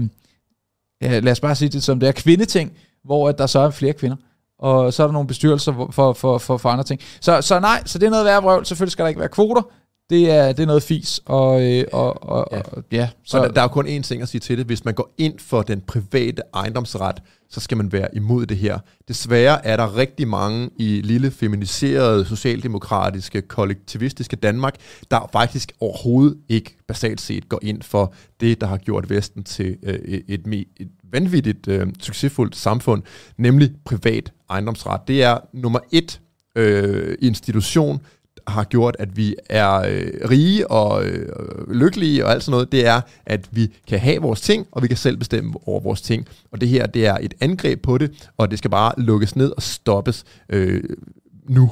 lad os bare sige det som det er, kvindeting, hvor at der så er flere kvinder og så er der nogle bestyrelser for, for, for, for andre ting. Så, så nej, så det er noget værd vrøvl. Selvfølgelig skal der ikke være kvoter. Det er, det er noget fis. Og, øh, og, og, ja. Og, ja, så. Og der, der er jo kun én ting at sige til det. Hvis man går ind for den private ejendomsret, så skal man være imod det her. Desværre er der rigtig mange i lille feminiserede, socialdemokratiske, kollektivistiske Danmark, der faktisk overhovedet ikke basalt set går ind for det, der har gjort Vesten til øh, et, et, et vanvittigt øh, succesfuldt samfund, nemlig privat ejendomsret. Det er nummer et øh, institution, har gjort, at vi er øh, rige og øh, lykkelige og alt sådan noget, det er, at vi kan have vores ting, og vi kan selv bestemme over vores ting. Og det her, det er et angreb på det, og det skal bare lukkes ned og stoppes øh, nu.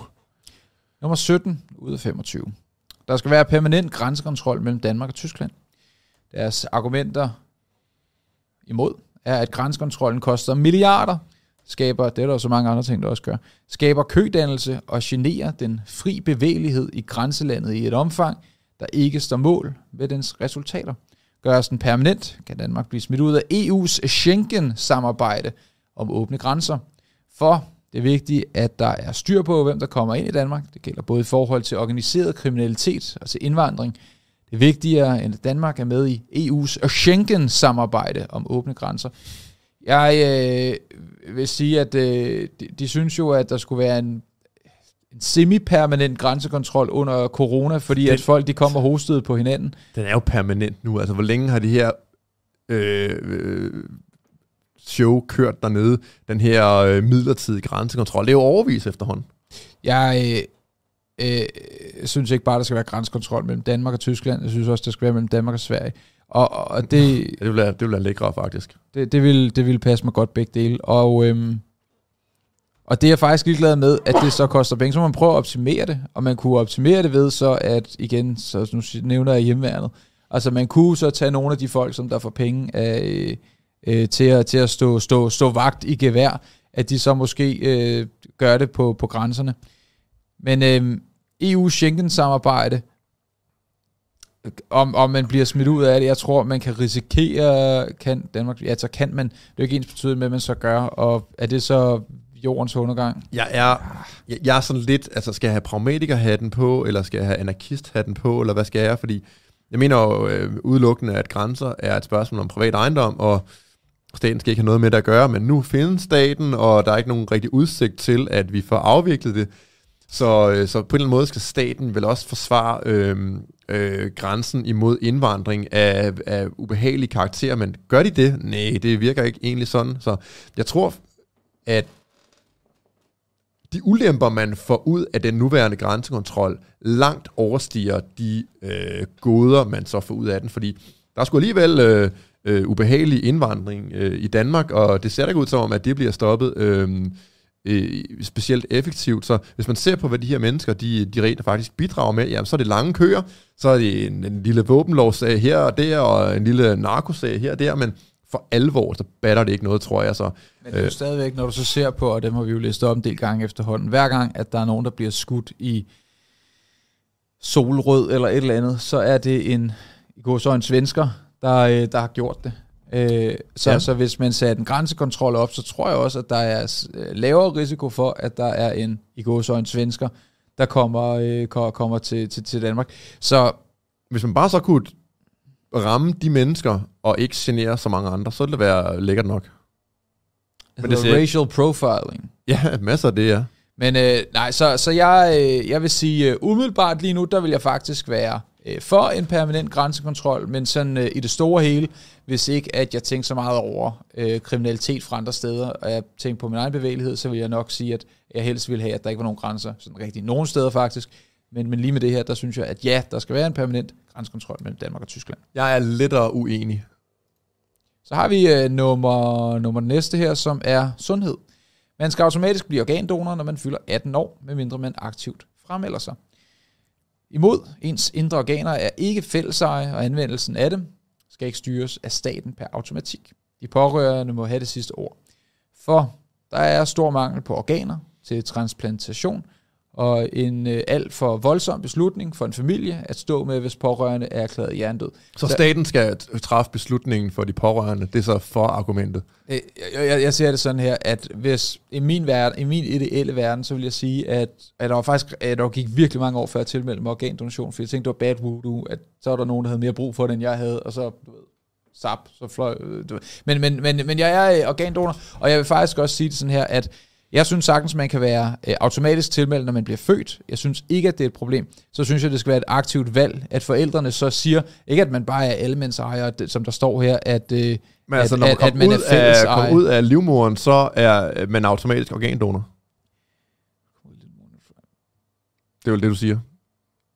Nummer 17 ud af 25. Der skal være permanent grænsekontrol mellem Danmark og Tyskland. Deres argumenter imod er, at grænsekontrollen koster milliarder, skaber, det er der jo så mange andre ting, der også gør, skaber kødannelse og generer den fri bevægelighed i grænselandet i et omfang, der ikke står mål med dens resultater. Gøres den permanent, kan Danmark blive smidt ud af EU's Schengen-samarbejde om åbne grænser. For det er vigtigt, at der er styr på, hvem der kommer ind i Danmark. Det gælder både i forhold til organiseret kriminalitet og til indvandring. Det er vigtigere, end at Danmark er med i EU's Schengen-samarbejde om åbne grænser. Jeg øh, vil sige, at øh, de, de synes jo, at der skulle være en, en semi-permanent grænsekontrol under corona, fordi den, at folk de kommer hostet på hinanden. Den er jo permanent nu. Altså, hvor længe har de her øh, øh, show kørt dernede, den her øh, midlertidige grænsekontrol? Det er jo overvis efterhånden. Jeg øh, øh, synes ikke bare, der skal være grænsekontrol mellem Danmark og Tyskland. Jeg synes også, der skal være mellem Danmark og Sverige. Og, og det, ja, det, vil være, det vil være lækre, faktisk. Det, det, vil, det vil passe mig godt begge dele. Og, øhm, og det er jeg faktisk ligeglad med, at det så koster penge. Så man prøve at optimere det, og man kunne optimere det ved så, at igen, så nu nævner jeg hjemmeværnet, altså man kunne så tage nogle af de folk, som der får penge af, øh, til, at, til at stå, stå, stå vagt i gevær, at de så måske øh, gør det på, på grænserne. Men øh, EU Schengen-samarbejde, om, om man bliver smidt ud af det, jeg tror, man kan risikere, kan Danmark, ja, så kan man, det er jo ikke ens betydning med, at man så gør, og er det så jordens undergang? Jeg er, jeg, jeg er sådan lidt, altså skal jeg have pragmatikerhatten på, eller skal jeg have anarkisthatten på, eller hvad skal jeg, fordi jeg mener jo øh, udelukkende, at grænser er et spørgsmål om privat ejendom, og staten skal ikke have noget med det at gøre, men nu findes staten, og der er ikke nogen rigtig udsigt til, at vi får afviklet det. Så, øh, så på en eller anden måde skal staten vel også forsvare øh, øh, grænsen imod indvandring af, af ubehagelige karakterer, men gør de det? Nej, det virker ikke egentlig sådan. Så jeg tror, at de ulemper, man får ud af den nuværende grænsekontrol, langt overstiger de øh, goder, man så får ud af den, fordi der skulle alligevel øh, øh, ubehagelig indvandring øh, i Danmark, og det ser da ikke ud som om, at det bliver stoppet øh, øh, specielt effektivt. Så hvis man ser på, hvad de her mennesker, de, de rent faktisk bidrager med, jamen, så er det lange køer, så er det en, en lille våbenlovsag her og der, og en lille narkosag her og der, men for alvor, så batter det ikke noget, tror jeg. Så, men det er jo stadigvæk, når du så ser på, og det må vi jo læse op en del gange efterhånden, hver gang, at der er nogen, der bliver skudt i solrød eller et eller andet, så er det en, i går så en svensker, der, øh, der har gjort det. Øh, så, ja. så hvis man satte en grænsekontrol op, så tror jeg også, at der er øh, lavere risiko for, at der er en, i går så en svensker, der kommer, øh, kommer til, til, til Danmark. Så hvis man bare så kunne ramme de mennesker, og ikke genere så mange andre, så ville det være lækkert nok. Men det er racial profiling. Ja, masser af det, ja. Men øh, nej, så, så jeg, øh, jeg vil sige, uh, umiddelbart lige nu, der vil jeg faktisk være øh, for en permanent grænsekontrol, men sådan øh, i det store hele, hvis ikke at jeg tænker så meget over øh, kriminalitet fra andre steder, og jeg tænker på min egen bevægelighed, så vil jeg nok sige, at jeg helst vil have, at der ikke var nogen grænser, sådan rigtig nogen steder faktisk, men, men lige med det her, der synes jeg, at ja, der skal være en permanent grænsekontrol mellem Danmark og Tyskland. Jeg er lidt uenig. Så har vi øh, nummer, nummer næste her, som er sundhed. Man skal automatisk blive organdonor, når man fylder 18 år, medmindre man aktivt fremmelder sig. Imod ens indre organer er ikke fælleseje, og anvendelsen af dem skal ikke styres af staten per automatik. De pårørende må have det sidste ord. For der er stor mangel på organer til transplantation, og en øh, alt for voldsom beslutning for en familie at stå med, hvis pårørende er erklæret hjernedød. Så staten skal træffe beslutningen for de pårørende, det er så for argumentet? Øh, jeg, jeg, jeg ser det sådan her, at hvis i min, verden, i min ideelle verden, så vil jeg sige, at, at der var faktisk, at der gik virkelig mange år før jeg tilmeldte mig organdonation, for jeg tænkte, det var bad voodoo, at så var der nogen, der havde mere brug for det, end jeg havde, og så, sap, så fløj. Ved. Men, men, men, men jeg er organdonor, og jeg vil faktisk også sige det sådan her, at jeg synes sagtens, man kan være øh, automatisk tilmeldt, når man bliver født. Jeg synes ikke, at det er et problem. Så synes jeg, det skal være et aktivt valg, at forældrene så siger, ikke at man bare er allemandsejer, som der står her, at, øh, Men altså, at, når man, at, at man ud er af, kommer ud af livmoren, så er man automatisk organdonor. Det er jo det, du siger.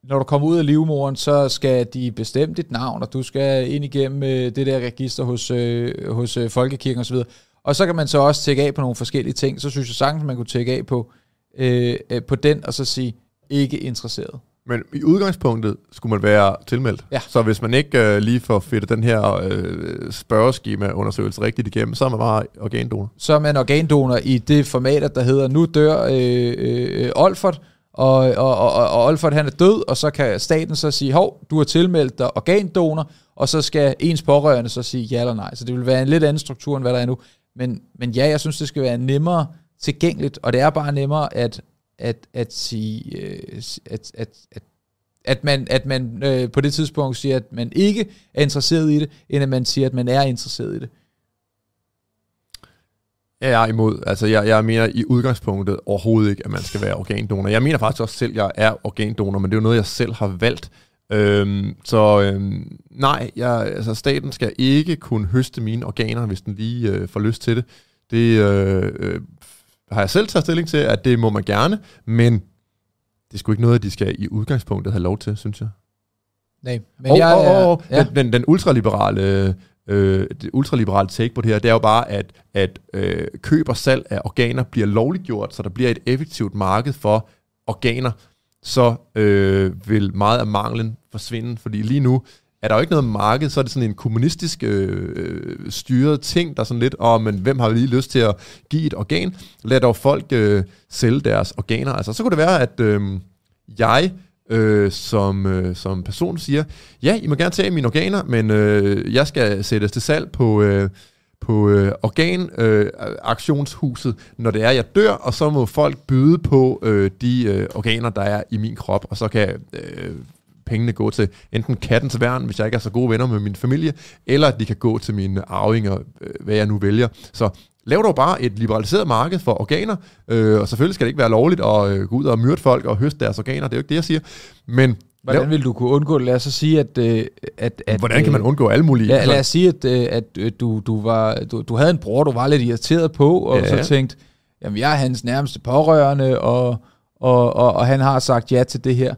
Når du kommer ud af livmoren, så skal de bestemme dit navn, og du skal ind igennem øh, det der register hos, øh, hos øh, Folkekirken osv., og så kan man så også tække af på nogle forskellige ting. Så synes jeg sagtens, man kunne tække af på, øh, øh, på den, og så sige, ikke interesseret. Men i udgangspunktet skulle man være tilmeldt. Ja. Så hvis man ikke øh, lige får fedt den her øh, spørgeskema-undersøgelse rigtigt igennem, så er man bare organdonor. Så er man organdonor i det format, der hedder, nu dør øh, øh, Olfert, og, og, og, og Olfert han er død, og så kan staten så sige, hov, du har tilmeldt dig organdonor, og så skal ens pårørende så sige ja eller nej. Så det vil være en lidt anden struktur, end hvad der er nu. Men, men ja, jeg synes, det skal være nemmere tilgængeligt, og det er bare nemmere at, at, at sige, øh, at, at, at at man, at man øh, på det tidspunkt siger, at man ikke er interesseret i det, end at man siger, at man er interesseret i det. Jeg er imod. Altså, jeg, jeg mener i udgangspunktet overhovedet ikke, at man skal være organdonor. Jeg mener faktisk også selv, at jeg er organdonor, men det er jo noget, jeg selv har valgt. Øhm, så øhm, nej, jeg, altså, staten skal ikke kunne høste mine organer, hvis den lige øh, får lyst til det. Det øh, øh, har jeg selv taget stilling til, at det må man gerne, men det er sgu ikke noget, de skal i udgangspunktet have lov til, synes jeg. Nej, men og, jeg, og, og, ja. den, den, den ultraliberale øh, det ultraliberale take på det her, det er jo bare, at, at øh, køb og salg af organer bliver lovligt gjort, så der bliver et effektivt marked for organer, så øh, vil meget af manglen forsvinde, fordi lige nu er der jo ikke noget marked, så er det sådan en kommunistisk øh, øh styret ting, der er sådan lidt, åh, oh, men hvem har lige lyst til at give et organ? Lad dog folk øh, sælge deres organer. Altså, så kunne det være, at øh, jeg øh, som, øh, som person siger, ja, I må gerne tage mine organer, men øh, jeg skal sættes til salg på, øh, på øh, organaktionshuset, øh, når det er, jeg dør, og så må folk byde på øh, de øh, organer, der er i min krop, og så kan øh, pengene gå til enten kattens værn, hvis jeg ikke er så gode venner med min familie, eller de kan gå til mine arvinger, øh, hvad jeg nu vælger. Så lav dog bare et liberaliseret marked for organer, øh, og selvfølgelig skal det ikke være lovligt at øh, gå ud og myrde folk og høste deres organer, det er jo ikke det, jeg siger. Men Hvordan vil du kunne undgå det? Lad os så sige, at... øh, at, at hvordan kan man undgå alle mulige... Ja, lad os sige, at, øh, at øh, du, du, var, du, du havde en bror, du var lidt irriteret på, og Ja. så tænkte, jamen jeg er hans nærmeste pårørende, og, og, og, og han har sagt ja til det her.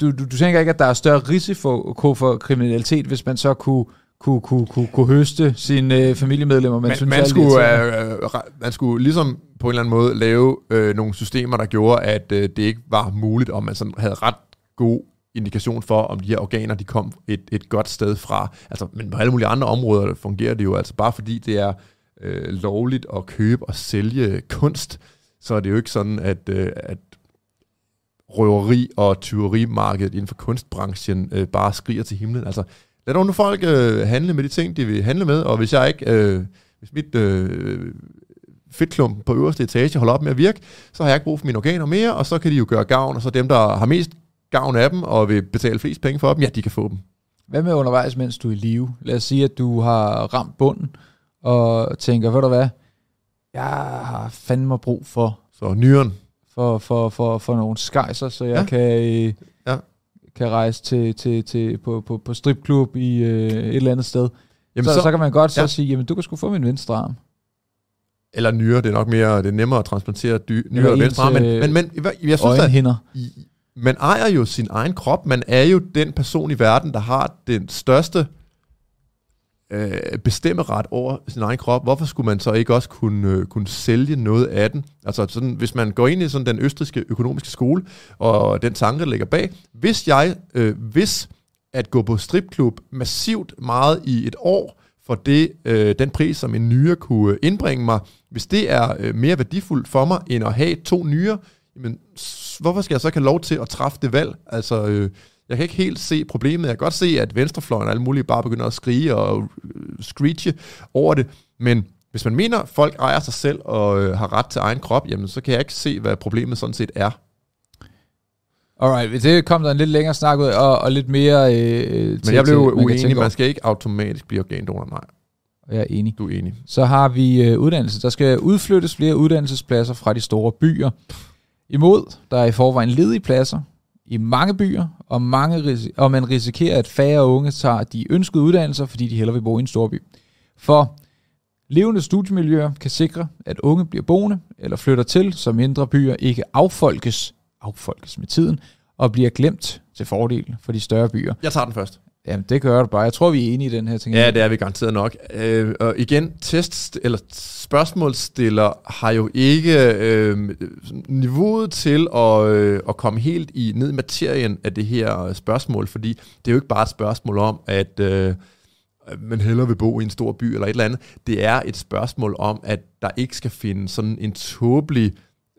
Du, du, du tænker ikke, at der er større risiko for kriminalitet, hvis man så kunne, kunne, kunne, kunne, kunne høste sine øh, familiemedlemmer, man, man, synes man, skulle, øh, øh, man skulle ligesom på en eller anden måde lave øh, nogle systemer, der gjorde, at øh, det ikke var muligt, om man sådan havde ret god indikation for, om de her organer de kom et, et godt sted fra. Altså, men på alle mulige andre områder fungerer det jo altså bare fordi det er øh, lovligt at købe og sælge kunst, så er det jo ikke sådan, at, øh, at røveri- og tyverimarkedet inden for kunstbranchen øh, bare skriger til himlen. Altså, lad dog nu folk øh, handle med de ting, de vil handle med, og hvis jeg ikke, øh, hvis mit øh, fedtklump på øverste etage holder op med at virke, så har jeg ikke brug for mine organer mere, og så kan de jo gøre gavn, og så dem, der har mest gavn af dem, og vil betale flest penge for dem, ja, de kan få dem. Hvad med undervejs, mens du er i live? Lad os sige, at du har ramt bunden, og tænker, ved du hvad, jeg har fandme brug for Så nyren, for, for, for, for nogle skejser, så jeg Ja. kan, øh, Ja. kan rejse til, til, til, på, på, på stripklub i øh, et eller andet sted. jamen så, så, så kan man godt så ja. ja. sige, jamen du kan sgu få min venstre arm. eller nyre, det er nok mere, det er nemmere at transplantere dy, nyre og venstre arm, men, øh, men, men jeg, jeg synes, at Øjenhinder man ejer jo sin egen krop. Man er jo den person i verden, der har den største øh, bestemmeret over sin egen krop. Hvorfor skulle man så ikke også kunne, øh, kunne sælge noget af den? Altså sådan, hvis man går ind i sådan den østriske økonomiske skole, og den tanke, der ligger bag. Hvis jeg, øh, hvis at gå på stripklub massivt meget i et år, for det, øh, den pris, som en nyre kunne indbringe mig, hvis det er øh, mere værdifuldt for mig, end at have to nyere, jamen, hvorfor skal jeg så ikke have lov til at træffe det valg? Altså, øh, jeg kan ikke helt se problemet. Jeg kan godt se, at venstrefløjen og alle mulige bare begynder at skrige og øh, screeche over det, men hvis man mener, at folk ejer sig selv og øh, har ret til egen krop, jamen så kan jeg ikke se, hvad problemet sådan set er. Alright, det kom der en lidt længere snak ud, og, og lidt mere... Øh, Men jeg blev man kan uenig. Man skal ikke automatisk blive organdonor. Nej, Jeg er enig. du er enig. Så har vi øh, uddannelse. Der skal udflyttes flere uddannelsespladser fra de store byer. Imod, der er i forvejen ledige pladser i mange byer, og, mange ris- og man risikerer, at færre unge tager de ønskede uddannelser, fordi de hellere vil bo i en storby. For levende studiemiljøer kan sikre, at unge bliver boende eller flytter til, så mindre byer ikke affolkes, affolkes med tiden, og bliver glemt til fordel for de større byer. Jeg tager den først. Jamen, det gør du bare. Jeg tror, vi er enige i den her ting. Ja, det er vi garanteret nok. Øh, og igen, test eller spørgsmålsstiller har jo ikke øh, niveauet til at, øh, at komme helt i ned i materien af det her spørgsmål, fordi det er jo ikke bare et spørgsmål om, at øh, man hellere vil bo i en stor by eller et eller andet. Det er et spørgsmål om, at der ikke skal finde sådan en tåbelig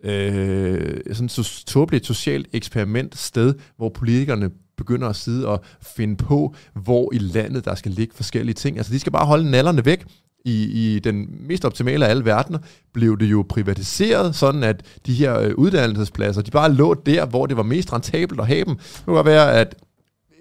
øh, sådan et tåbeligt socialt eksperiment sted, hvor politikerne begynder at sidde og finde på, hvor i landet der skal ligge forskellige ting. Altså de skal bare holde nallerne væk. I, I den mest optimale af alle verdener blev det jo privatiseret, sådan at de her øh, uddannelsespladser, de bare lå der, hvor det var mest rentabelt at have dem. Det kunne være, at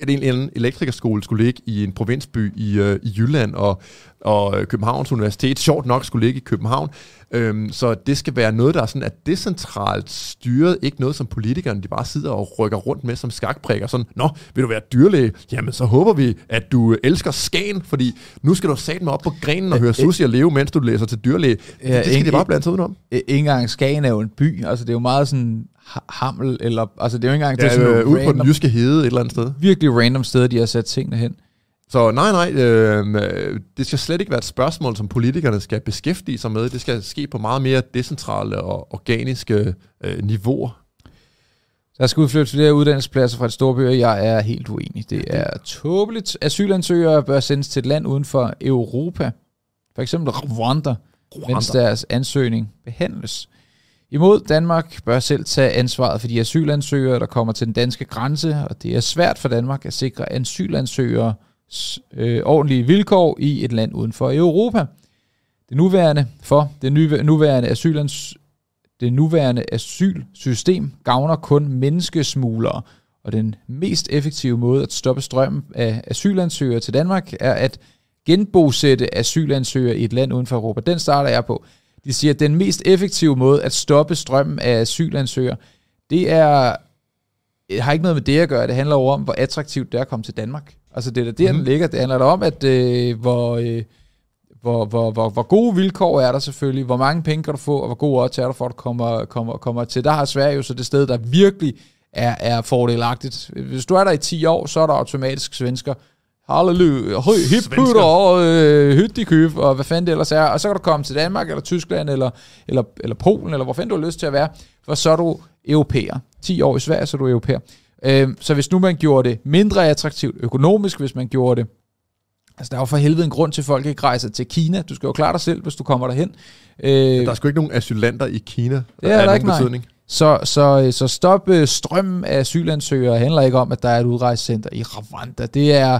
at en, en elektrikerskole skulle ligge i en provinsby i, øh, i Jylland, og, og Københavns Universitet sjovt nok skulle ligge i København. Øhm, så det skal være noget, der er, sådan, er decentralt styret, ikke noget, som politikerne de bare sidder og rykker rundt med som skakprikker. Sådan, nå, vil du være dyrlæge? Jamen, så håber vi, at du elsker Skagen, fordi nu skal du sætte mig op på grenen og høre Susi og leve, mens du læser til dyrlæge. Ja, det, det skal de bare blande sig udenom. Ikke engang Skagen er jo en by, altså det er jo meget sådan Hammel, eller, altså det er jo ikke engang... Ja, det er sådan øh, ude på den jyske hede et eller andet sted. Virkelig random sted, de har sat tingene hen. Så nej, nej, øh, det skal slet ikke være et spørgsmål, som politikerne skal beskæftige sig med. Det skal ske på meget mere decentrale og organiske øh, niveauer. Der skal udflyttes flere uddannelsespladser fra de store byer. Jeg er helt uenig. Det er tåbeligt. Asylansøgere bør sendes til et land uden for Europa. For eksempel Rwanda, Rwanda. mens deres ansøgning behandles. Imod Danmark bør selv tage ansvaret for de asylansøgere, der kommer til den danske grænse, og det er svært for Danmark at sikre asylansøgere øh, ordentlige vilkår i et land uden for Europa. Det nuværende for det nuværende asylans, det nuværende asylsystem gavner kun menneskesmuglere, og den mest effektive måde at stoppe strømmen af asylansøgere til Danmark er at genbosætte asylansøgere i et land uden for Europa. Den starter jeg på. De siger, at den mest effektive måde at stoppe strømmen af asylansøgere, det er har ikke noget med det at gøre. Det handler jo om, hvor attraktivt det er at komme til Danmark. Altså det er der, mm. den ligger. Det handler om, at øh, hvor, øh, hvor, hvor, hvor, hvor gode vilkår er der selvfølgelig, hvor mange penge kan du få, og hvor gode odds er der for, at du kommer, kommer, kommer til. Der har Sverige jo så det sted, der virkelig er, er fordelagtigt. Hvis du er der i 10 år, så er der automatisk svensker. Halleluja, hip putter og øh, hyttikøb, og hvad fanden det ellers er. Og så kan du komme til Danmark, eller Tyskland, eller, eller, eller Polen, eller hvor fanden du har lyst til at være, for så er du europæer. 10 år i Sverige, så er du europæer. Øh, så hvis nu man gjorde det mindre attraktivt økonomisk, hvis man gjorde det Altså, der er jo for helvede en grund til, at folk ikke rejser til Kina. Du skal jo klare dig selv, hvis du kommer derhen. Øh, der er sgu ikke nogen asylanter i Kina, der ja, er der ikke betydning. Nej. Så, så, så stop øh, strømmen af asylansøgere handler ikke om, at der er et udrejsecenter i Rwanda. Det er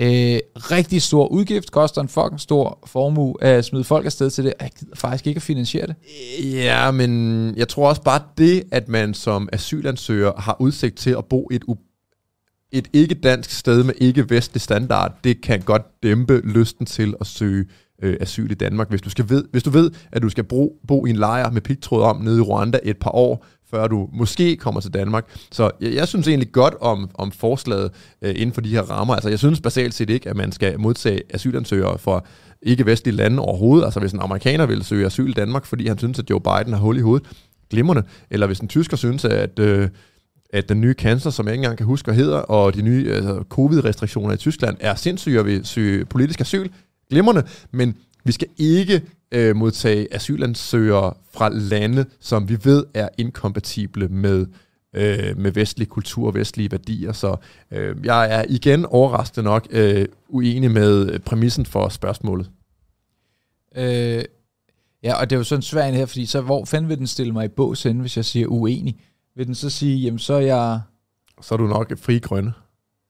øh, rigtig stor udgift, koster en fucking stor formue at smide folk afsted til det. Jeg gider faktisk ikke at finansiere det. Ja, men jeg tror også bare det, at man som asylansøger har udsigt til at bo et et ikke-dansk sted med ikke-vestlig standard, det kan godt dæmpe lysten til at søge øh, asyl i Danmark. Hvis du, skal ved, hvis du ved, at du skal bo, bo i en lejr med pigtråd om nede i Rwanda et par år, før du måske kommer til Danmark. Så jeg, jeg synes egentlig godt om, om forslaget øh, inden for de her rammer. Altså jeg synes basalt set ikke, at man skal modtage asylansøgere fra ikke-vestlige lande overhovedet. Altså hvis en amerikaner vil søge asyl i Danmark, fordi han synes, at Joe Biden har hul i hovedet, glimrende. Eller hvis en tysker synes, at... Øh, at den nye cancer, som jeg ikke engang kan huske, hvad hedder, og de nye altså, covid-restriktioner i Tyskland er sindssyge og vil søge politisk asyl. Glimrende, men vi skal ikke øh, modtage asylansøgere fra lande, som vi ved er inkompatible med, øh, med vestlig kultur og vestlige værdier. Så øh, jeg er igen overraskende nok øh, uenig med præmissen for spørgsmålet. Øh, ja, og det er jo sådan svært her, fordi så hvor fanden vil den stille mig i bås hen, hvis jeg siger uenig? Vil den så sige, jamen så er jeg... Så er du nok fri grønne.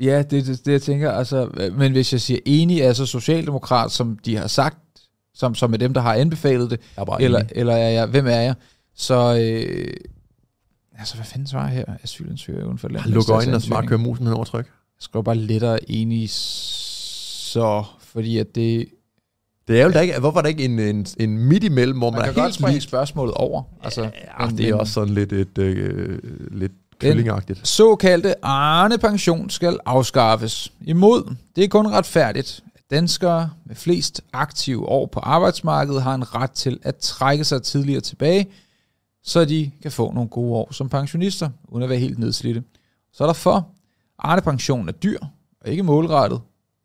Ja, det er det, det, jeg tænker. Altså, men hvis jeg siger enig, er så socialdemokrat, som de har sagt, som, som er dem, der har anbefalet det, jeg er eller, eller er jeg, hvem er jeg? Så, øh, altså hvad fanden svarer her? Asylansøger uden for landet. Luk øjnene og bare køre musen hen over tryk. Jeg skriver bare lettere enig, så, fordi at det... Det er jo da ikke, hvorfor er der ikke en, en, en midt imellem, hvor man, man kan er godt springe spørgsmålet over. Altså, ja, men, det er også sådan lidt et, øh, lidt kyllingagtigt. Såkaldte Arne-pension skal afskaffes. Imod, det er kun retfærdigt, Danskere med flest aktive år på arbejdsmarkedet har en ret til at trække sig tidligere tilbage, så de kan få nogle gode år som pensionister, uden at være helt nedslidte. Så er der for, Arne pension er dyr og ikke målrettet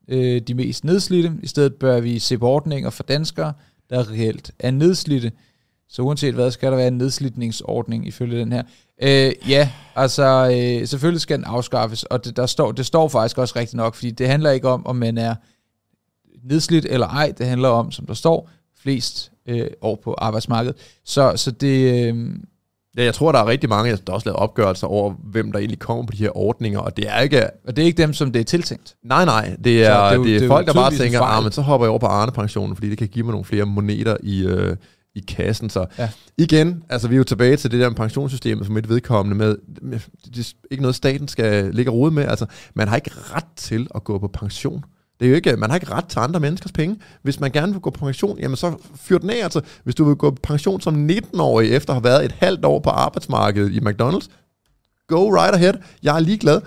øh, de mest nedslidte. I stedet bør vi se på ordninger for danskere, der reelt er nedslidte. Så uanset hvad, skal der være en nedslidningsordning ifølge den her. Øh, ja, altså øh, selvfølgelig skal den afskaffes, og det, der står, det står faktisk også rigtigt nok, fordi det handler ikke om, om man er nedslidt eller ej, det handler om, som der står, flest øh, år på arbejdsmarkedet. Så, så det... Øh, Ja, jeg tror, der er rigtig mange, der også lavet opgørelser over, hvem der egentlig kommer på de her ordninger, og det er ikke... Og det er ikke dem, som det er tiltænkt? Nej, nej, det er, det er, jo, det er, det folk, der bare tænker, ah, men så hopper jeg over på Arne-pensionen, fordi det kan give mig nogle flere moneter i, øh, i kassen. Så ja. igen, altså vi er jo tilbage til det der med pensionssystemet som et vedkommende med, med det er ikke noget, staten skal ligge rode med. Altså, man har ikke ret til at gå på pension. Det er jo ikke, man har ikke ret til andre menneskers penge. Hvis man gerne vil gå på pension, jamen så fyr den af. Altså, hvis du vil gå på pension som 19-årig efter at have været et halvt år på arbejdsmarkedet i McDonald's, go right ahead. Jeg er ligeglad,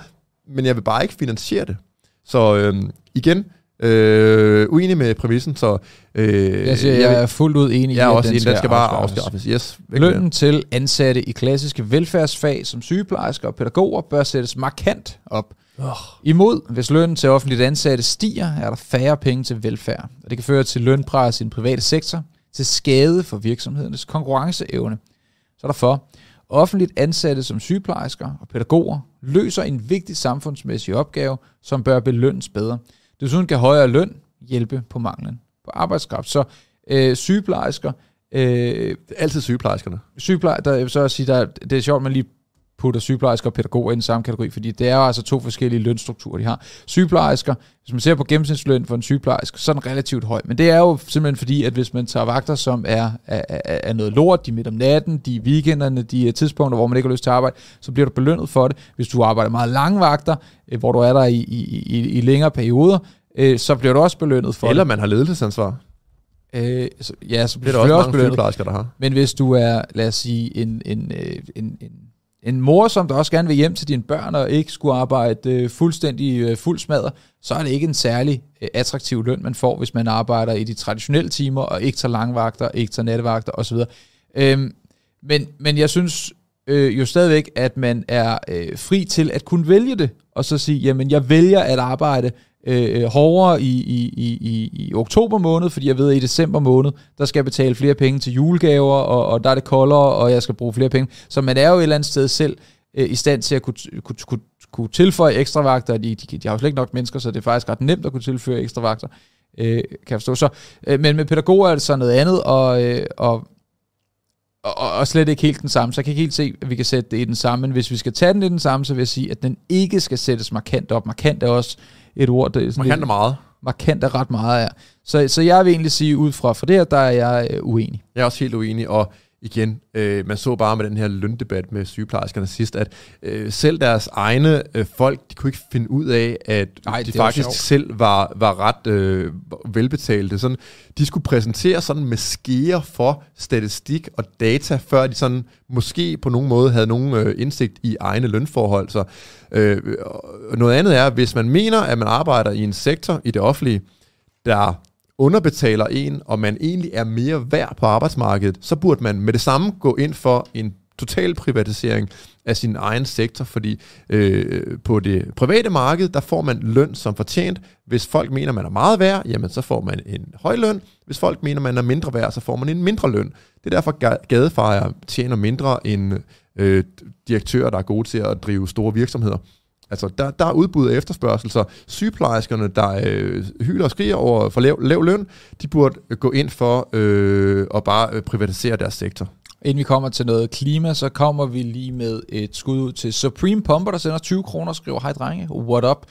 men jeg vil bare ikke finansiere det. Så øhm, igen, Øh, uenig med præmissen, så... Øh, jeg, siger, jeg er fuldt ud enig jeg i, at også den, skal, den skal bare afskaffes. Yes, Lønnen til ansatte i klassiske velfærdsfag som sygeplejersker og pædagoger bør sættes markant op. Oh. Imod, hvis lønnen til offentligt ansatte stiger, er der færre penge til velfærd. Og det kan føre til lønpres i den private sektor, til skade for virksomhedernes konkurrenceevne. Så derfor, offentligt ansatte som sygeplejersker og pædagoger løser en vigtig samfundsmæssig opgave, som bør belønnes bedre. Desuden kan højere løn hjælpe på manglen på arbejdskraft. Så øh, sygeplejersker... Øh, Altid sygeplejerskerne. Sygeplejersker, der, jeg vil så sige, der, det er sjovt, man lige putter sygeplejersker og pædagoger i den samme kategori, fordi det er jo altså to forskellige lønstrukturer, de har. Sygeplejersker, hvis man ser på gennemsnitsløn for en sygeplejerske, så er den relativt høj. Men det er jo simpelthen fordi, at hvis man tager vagter, som er, er, er, er noget lort, de er midt om natten, de er weekenderne, de er tidspunkter, hvor man ikke har lyst til at arbejde, så bliver du belønnet for det. Hvis du arbejder meget lange vagter, øh, hvor du er der i, i, i, i længere perioder, øh, så bliver du også belønnet for Eller det. man har ledelsesansvar. Øh, så, ja, så bliver det også mange sygeplejersker, der har. Men hvis du er, lad os sige, en, en, øh, en, en en mor, som der også gerne vil hjem til dine børn og ikke skulle arbejde øh, fuldstændig øh, fuld smadret, så er det ikke en særlig øh, attraktiv løn, man får, hvis man arbejder i de traditionelle timer og ikke tager langvagter, ikke tager nattevagter osv. Øhm, men, men jeg synes øh, jo stadigvæk, at man er øh, fri til at kunne vælge det, og så sige, jamen jeg vælger at arbejde øh, hårdere i, i, i, i i oktober måned, fordi jeg ved, at i december måned, der skal jeg betale flere penge til julegaver, og, og der er det koldere, og jeg skal bruge flere penge. Så man er jo et eller andet sted selv øh, i stand til at kunne, kunne, kunne, kunne tilføje ekstra vagter. De, de, de har jo slet ikke nok mennesker, så det er faktisk ret nemt at kunne tilføre ekstra vagter, øh, kan jeg forstå. Så, øh, men med pædagoger er det så noget andet, og, øh, og og, og slet ikke helt den samme. Så jeg kan ikke helt se, at vi kan sætte det i den samme. Men hvis vi skal tage den i den samme, så vil jeg sige, at den ikke skal sættes markant op. Markant er også et ord, det er sådan Markant er meget. Markant er ret meget, ja. Så, så jeg vil egentlig sige, ud fra for det her, der er jeg øh, uenig. Jeg er også helt uenig, og igen, øh, man så bare med den her løndebat med sygeplejerskerne sidst, at øh, selv deres egne øh, folk, de kunne ikke finde ud af, at Ej, de faktisk sjovt. selv var, var ret øh, velbetalte. Sådan, de skulle præsentere sådan med skeer for statistik og data, før de sådan måske på nogen måde havde nogen øh, indsigt i egne lønforhold. Så øh, noget andet er, hvis man mener, at man arbejder i en sektor i det offentlige, der underbetaler en, og man egentlig er mere værd på arbejdsmarkedet, så burde man med det samme gå ind for en total privatisering af sin egen sektor, fordi øh, på det private marked, der får man løn som fortjent. Hvis folk mener, man er meget værd, jamen så får man en høj løn. Hvis folk mener, man er mindre værd, så får man en mindre løn. Det er derfor, gadefejere tjener mindre end øh, direktører, der er gode til at drive store virksomheder. Altså, der, der er udbud af efterspørgsel, så sygeplejerskerne, der øh, hylder og skriger over for lav, lav løn, de burde øh, gå ind for øh, at bare øh, privatisere deres sektor. Inden vi kommer til noget klima, så kommer vi lige med et skud ud til Supreme Pumper, der sender 20 kroner og skriver, hej drenge, what up?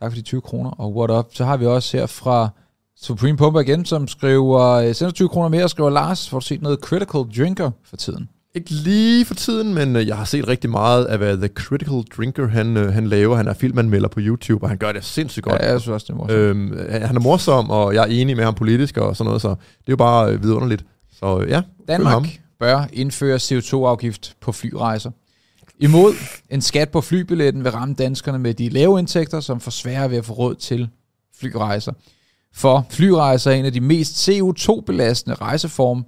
Tak for de 20 kroner, og what up? Så har vi også her fra Supreme Pumper igen, som skriver, øh, sender 20 kroner mere og skriver, Lars, får du set noget Critical Drinker for tiden? Ikke lige for tiden, men øh, jeg har set rigtig meget af, hvad The Critical Drinker han, øh, han laver. Han er filmanmelder på YouTube, og han gør det sindssygt godt. Ja, jeg synes også, det er morsomt. Øhm, han er morsom, og jeg er enig med ham politisk og sådan noget, så det er jo bare øh, vidunderligt. Så ja, Danmark bør indføre CO2-afgift på flyrejser. Imod en skat på flybilletten vil ramme danskerne med de lave indtægter, som får sværere ved at få råd til flyrejser. For flyrejser er en af de mest CO2-belastende rejseformer,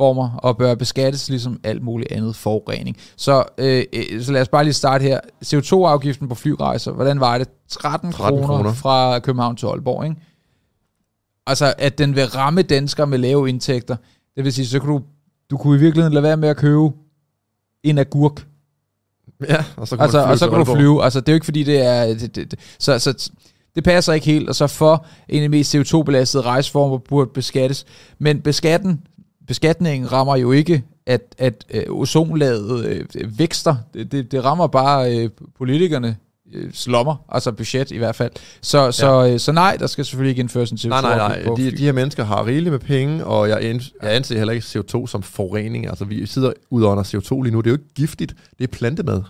former og bør beskattes ligesom alt muligt andet forurening. Så, øh, øh så lad os bare lige starte her. CO2-afgiften på flyrejser, hvordan var det? 13, 13 kroner, kroner fra København til Aalborg, ikke? Altså, at den vil ramme danskere med lave indtægter. Det vil sige, så kan du, du kunne i virkeligheden lade være med at købe en agurk. Ja, og så kan, altså, og så kan du flyve. Altså, det er jo ikke fordi, det er... Det, det, det, så, så det passer ikke helt, og så for en af de mest CO2-belastede rejseformer burde beskattes. Men beskatten, beskatningen rammer jo ikke, at, at øh, ozonlaget øh, vækster. Det, det, det rammer bare øh, politikerne øh, slommer, altså budget i hvert fald. Så, ja. så, øh, så nej, der skal selvfølgelig ikke indføres en CO2 Nej, nej, nej. De, de her mennesker har rigeligt med penge, og jeg, jeg anser heller ikke CO2 som forurening. Altså vi sidder ud under CO2 lige nu. Det er jo ikke giftigt, det er plantemad.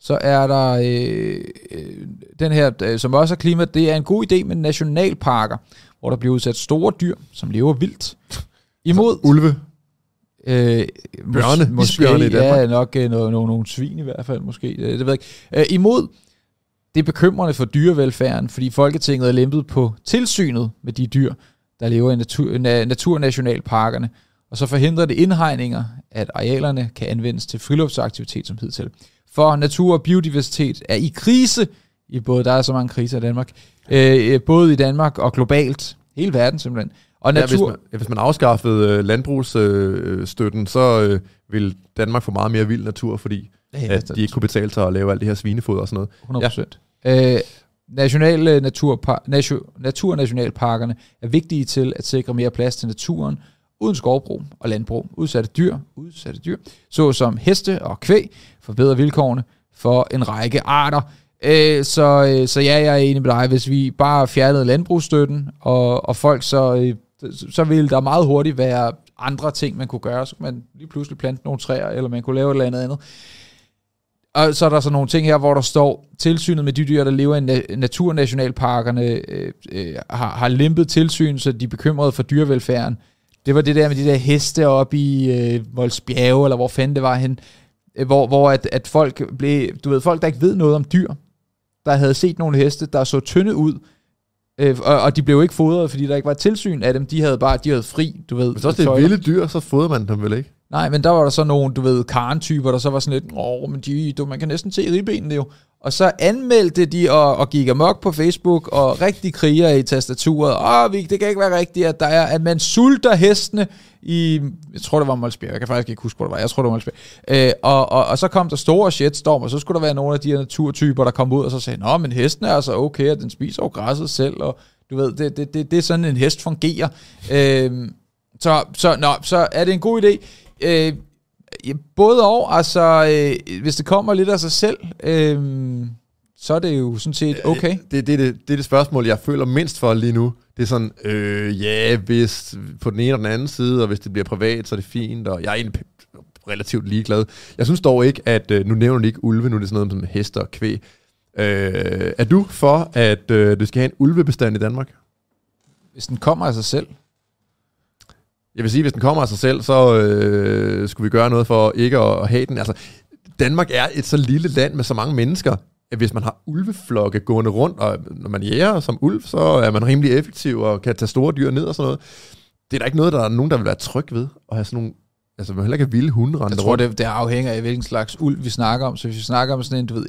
Så er der øh, øh, den her, øh, som også er klima, det er en god idé med nationalparker, hvor der bliver udsat store dyr, som lever vildt. Imod... Altså, ulve. Øh, Bjørne, mås- måske, i Danmark. Ja, nok øh, nogle, nogle, nogle svin i hvert fald, måske. Det, det ved jeg ikke. Øh, imod, det er bekymrende for dyrevelfærden, fordi Folketinget er lempet på tilsynet med de dyr, der lever i natur, na, naturnationalparkerne, og så forhindrer det indhegninger, at arealerne kan anvendes til friluftsaktivitet som hidtil. For natur og biodiversitet er i krise, i både, der er så mange kriser i Danmark, øh, både i Danmark og globalt, hele verden simpelthen. Og natur... ja, hvis, man, hvis man afskaffede øh, landbrugsstøtten, øh, så øh, ville Danmark få meget mere vild natur, fordi ja, at de ikke kunne betale sig at lave alt det her svinefoder og sådan noget. 100 procent. Ja. Øh, nationale naturpar- natur, naturnationalparkerne er vigtige til at sikre mere plads til naturen, uden skovbrug og landbrug. Udsatte dyr, udsatte dyr, såsom heste og kvæg, forbedrer vilkårene for en række arter. Øh, så, øh, så ja, jeg er enig med dig. Hvis vi bare fjernede landbrugsstøtten, og, og folk så øh, så ville der meget hurtigt være andre ting, man kunne gøre. Så kunne man lige pludselig plante nogle træer, eller man kunne lave et eller andet andet. Og så er der så nogle ting her, hvor der står, tilsynet med de dyr, der lever i na- naturnationalparkerne, øh, øh, har, har limpet tilsyn, så de er bekymrede for dyrevelfærden. Det var det der med de der heste op i øh, Voldsbjerge, eller hvor fanden det var hen, øh, hvor, hvor at, at folk blev, du ved, folk der ikke ved noget om dyr, der havde set nogle heste, der så tynde ud, Øh, og, og de blev ikke fodret, fordi der ikke var tilsyn af dem. De havde bare de havde fri, du ved. Hvis også det er vilde dyr, så fodrer man dem vel ikke? Nej, men der var der så nogle, du ved, karentyper, der så var sådan lidt, åh, men de, du, man kan næsten se ribbenene jo. Og så anmeldte de og, og gik amok på Facebook og rigtig kriger i tastaturet. Åh, det kan ikke være rigtigt, at, der er, at man sulter hestene i, jeg tror det var Molsbjerg, jeg kan faktisk ikke huske, hvor det var, jeg tror det var Molsbjerg. Øh, og, og, og, så kom der store shitstorm, og så skulle der være nogle af de her naturtyper, der kom ud og så sagde, nå, men hesten er altså okay, at den spiser jo græsset selv, og du ved, det, det, det, det er sådan, en hest fungerer. Øh, så, så, nå, så er det en god idé. Øh, både og, altså, øh, hvis det kommer lidt af sig selv, øh, så er det jo sådan set okay. Det, det, det, det, det er det spørgsmål, jeg føler mindst for lige nu. Det er sådan, øh, ja, hvis på den ene og den anden side, og hvis det bliver privat, så er det fint, og jeg er egentlig relativt ligeglad. Jeg synes dog ikke, at, øh, nu nævner du ikke ulve, nu er det sådan noget som hester og kvæg. Øh, er du for, at øh, du skal have en ulvebestand i Danmark? Hvis den kommer af sig selv. Jeg vil sige, hvis den kommer af sig selv, så øh, skulle vi gøre noget for ikke at, at have den. Altså, Danmark er et så lille land med så mange mennesker, at hvis man har ulveflokke gående rundt, og når man jæger som ulv, så er man rimelig effektiv og kan tage store dyr ned og sådan noget. Det er der ikke noget, der er nogen, der vil være tryg ved at have sådan nogle Altså, man heller ikke vilde hunde Jeg tror, det, det afhænger af, hvilken slags ulv vi snakker om. Så hvis vi snakker om sådan en, du ved,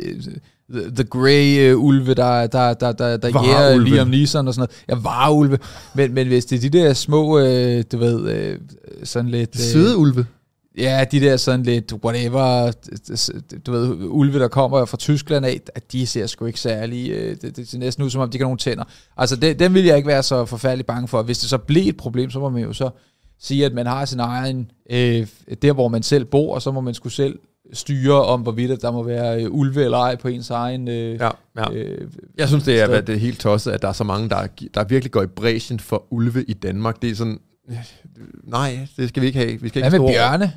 the, the grey uh, ulve, der, der, der, der, der jæger Liam Neeson og sådan noget. Ja, vareulve. Men, men hvis det er de der små, uh, du ved, uh, sådan lidt... Søde ulve. Ja, de der sådan lidt whatever, du ved, ulve, der kommer fra Tyskland af, at de ser sgu ikke særlig, øh, det, det ser næsten ud som om, de kan nogle tænder. Altså, det, den vil jeg ikke være så forfærdelig bange for. Hvis det så bliver et problem, så må man jo så sige, at man har sin egen, øh, der hvor man selv bor, og så må man skulle selv styre om, hvorvidt der må være øh, ulve eller ej på ens egen... Øh, ja, ja. Øh, jeg synes, det er, det er helt tosset, at der er så mange, der, der virkelig går i bræschen for ulve i Danmark. Det er sådan... Nej, det skal vi ikke have. Vi skal ikke Hvad med bjørne?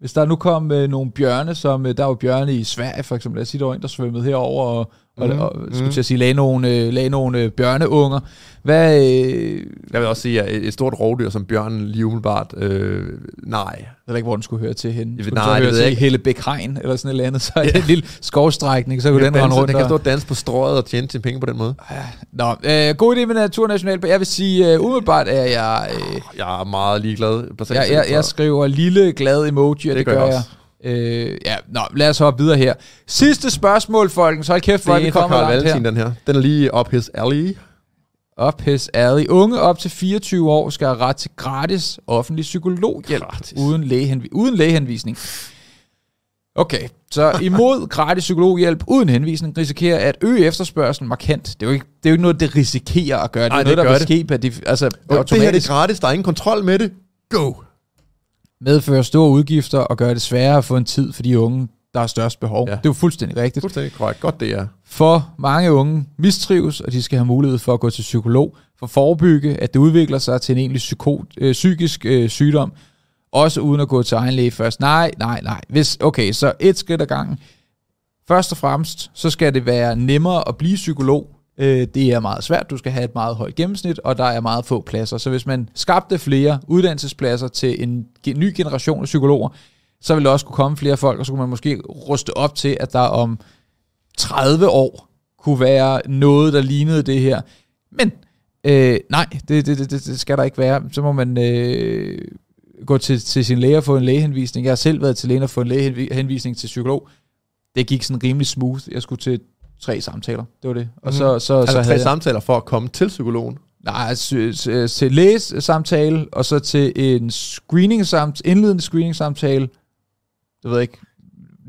Hvis der nu kom øh, nogle bjørne, som øh, der var bjørne i Sverige for eksempel, lad os sige, der var en, der svømmede herover og, og, Mhm, og skulle mhm. til at sige, lagde nogle, øh, lagde nogle øh, børneunger. Hvad, øh, Jeg vil også sige, at et stort rovdyr som bjørnen lige umiddelbart, øh, nej. Jeg ved ikke, hvor den skulle høre til henne. Jeg ved- Skulle nej, den så det høre til ikke. Hellebæk Hegn, eller sådan et eller andet, så det en lille skovstrækning, så kunne den den, rende rundt den kan og- stå og danse på strøget og tjene sine penge på den måde. Nå, øh, god idé med Naturnationalpark. Jeg vil sige, øh, umiddelbart er jeg... Øh, Jeg er meget ligeglad. jeg, jeg, jeg skriver lille glad emoji, og det, det gør jeg. også. Øh, ja, nå, lad os hoppe videre her. Sidste spørgsmål, folkens. Hold kæft, hvor er det vi Carl langt her. Valentin, den her. Den er lige op his alley. Up his alley. Unge op til 24 år skal have ret til gratis offentlig psykologhjælp Gratis. uden, lægehenvi- uden lægehenvisning. Okay, så imod gratis psykologhjælp uden henvisning risikerer at øge efterspørgselen markant. Det er jo ikke, det er jo ikke noget, det risikerer at gøre. Det er Nej, noget, det der vil ske per altså, Og det her det er gratis, der er ingen kontrol med det. Go! Medfører store udgifter og gør det sværere at få en tid for de unge, der har størst behov. Ja. Det er jo fuldstændig rigtigt. Fuldstændig korrekt. Godt det er. For mange unge mistrives, og de skal have mulighed for at gå til psykolog for at forebygge, at det udvikler sig til en egentlig psyko, øh, psykisk øh, sygdom, også uden at gå til egen læge først. Nej, nej, nej. Hvis, okay, så et skridt ad gangen. Først og fremmest, så skal det være nemmere at blive psykolog. Øh, det er meget svært. Du skal have et meget højt gennemsnit, og der er meget få pladser. Så hvis man skabte flere uddannelsespladser til en ny generation af psykologer, så ville der også kunne komme flere folk, og så kunne man måske ruste op til, at der om 30 år kunne være noget, der lignede det her. Men øh, nej, det, det, det, det skal der ikke være. Så må man øh, gå til, til sin læge og få en lægehenvisning. Jeg har selv været til lægen og få en lægehenvisning til psykolog. Det gik sådan rimelig smooth. Jeg skulle til tre samtaler. Det var det. Og så, så, så, Altså så tre jeg, samtaler for at komme til psykologen. nej, altså, til, til lægesamtale, og så til en screening indledende screening-samtale. Det ved jeg ikke.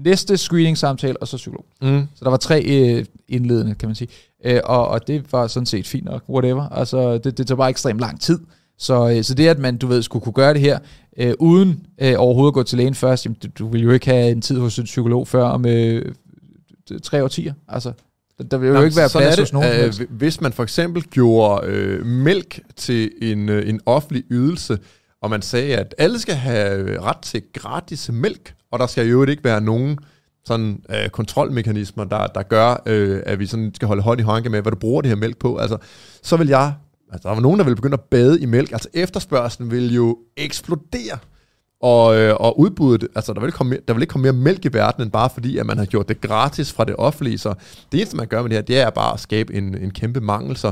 Næste screening-samtale, og så psykolog. Mm. Så der var tre øh, indledende, kan man sige. Øh, og, og det var sådan set fint nok, whatever. Altså, det, det tog bare ekstremt lang tid. Så, øh, så det, at man, du ved, skulle kunne gøre det her, øh, uden øh, overhovedet at gå til lægen først, jamen, du, du vil jo ikke have en tid hos en psykolog før om øh, tre årtier. Altså, der, vil jo Nå, ikke være sådan plads hos nogen. Øh, hvis man for eksempel gjorde øh, mælk til en, øh, en offentlig ydelse, og man sagde, at alle skal have øh, ret til gratis mælk, og der skal jo ikke være nogen sådan øh, kontrolmekanismer, der, der gør, øh, at vi sådan skal holde hånd i hånd med, hvad du bruger det her mælk på. Altså, så vil jeg, altså der var nogen, der ville begynde at bade i mælk. Altså efterspørgselen vil jo eksplodere. Og, øh, og udbuddet, altså der vil, ikke komme mere, der vil ikke komme mere mælk i verden, end bare fordi, at man har gjort det gratis fra det offentlige. Så det eneste, man gør med det her, det er bare at skabe en, en kæmpe mangel. Så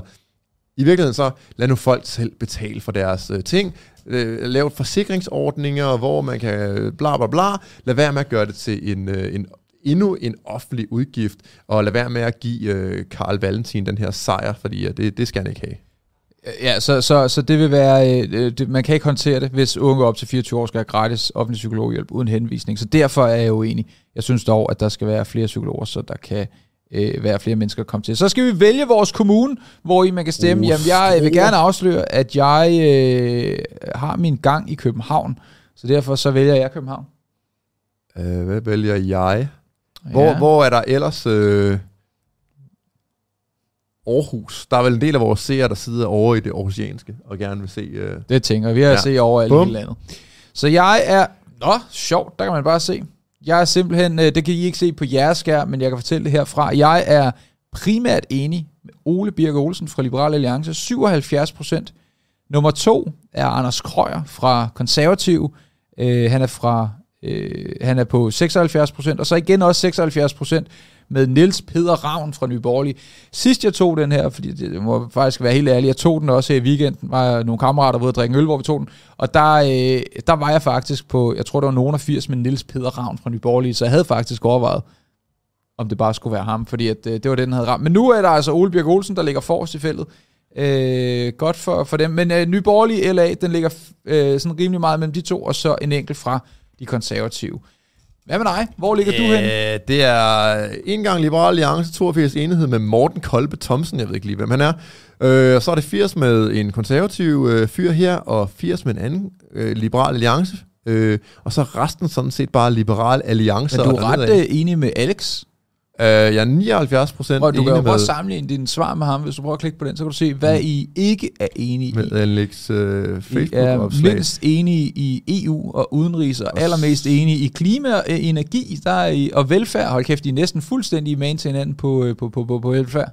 i virkeligheden så, lad nu folk selv betale for deres øh, ting. Øh, lav forsikringsordninger, hvor man kan øh, bla bla bla. Lad være med at gøre det til en, øh, en endnu en offentlig udgift, og lad være med at give øh, Karl Valentin den her sejr, fordi øh, det, det skal han ikke have. Ja, så, så, så det vil være, øh, det, man kan ikke håndtere det, hvis unge op til 24 år skal have gratis offentlig psykologhjælp uden henvisning. Så derfor er jeg jo enig. Jeg synes dog, at der skal være flere psykologer, så der kan øh, være flere mennesker at komme til. Så skal vi vælge vores kommune, hvor I man kan stemme. Uh, Jamen, jeg vil gerne afsløre, at jeg øh, har min gang i København. Så derfor så vælger jeg København. Øh, hvad vælger jeg? Hvor, ja. hvor er der ellers... Øh, Aarhus. Der er vel en del af vores seere, der sidder over i det aarhusianske, og gerne vil se... Øh, Det tænker. Vi har Ja. set over alt i landet. Så jeg er... Nå, sjovt. Der kan man bare se. Jeg er simpelthen... øh, Det kan I ikke se på jeres skærm, men jeg kan fortælle det herfra. Jeg er primært enig med Ole Birk Olsen fra Liberal Alliance. 77 procent. Nummer to er Anders Krøyer fra Konservativ. Øh, han er fra... Øh, han er på 76 procent, og så igen også 76 procent med Niels Peder Ravn fra Nye Borgerlige. Sidst jeg tog den her, fordi det må faktisk være helt ærlig, jeg tog den også her i weekenden, var jeg nogle kammerater ved at drikke øl, hvor vi tog den, og der, øh, der var jeg faktisk på, jeg tror det var nogen af 80 med Niels Peder Ravn fra Nye Borgerlige, så jeg havde faktisk overvejet, om det bare skulle være ham, fordi at, øh, det var den, han havde ramt. Men nu er der altså Ole Birk Olsen, der ligger forrest i feltet. Øh, godt for, for dem. Men øh, Nye Borgerlige LA, den ligger øh, sådan rimelig meget mellem de to, og så en enkelt fra de konservative. Hvad med dig? Hvor ligger du hen? Øh, det er en gang Liberal Alliance, 82 enhed med Morten Kolbe Thomsen, jeg ved ikke lige, hvem han er. Øh, så er det 80 med en konservativ øh, fyr her, og 80 med en anden øh, Liberal Alliance. Øh, og så resten sådan set bare Liberal Alliance. Men du er ret øh, enig med Alex. Uh, jeg er 79 procent Og du enig kan jo med, at sammenligne din svar med ham, hvis du prøver at klikke på den, så kan du se, hvad I ikke er enige i. med Alex uh, I er Facebook-opslag. mindst enige i EU og udenrigs, og allermest enige i klima og øh, energi der er I, og velfærd. Hold kæft, de er næsten fuldstændig man til hinanden på, øh, på, på, på, på velfærd.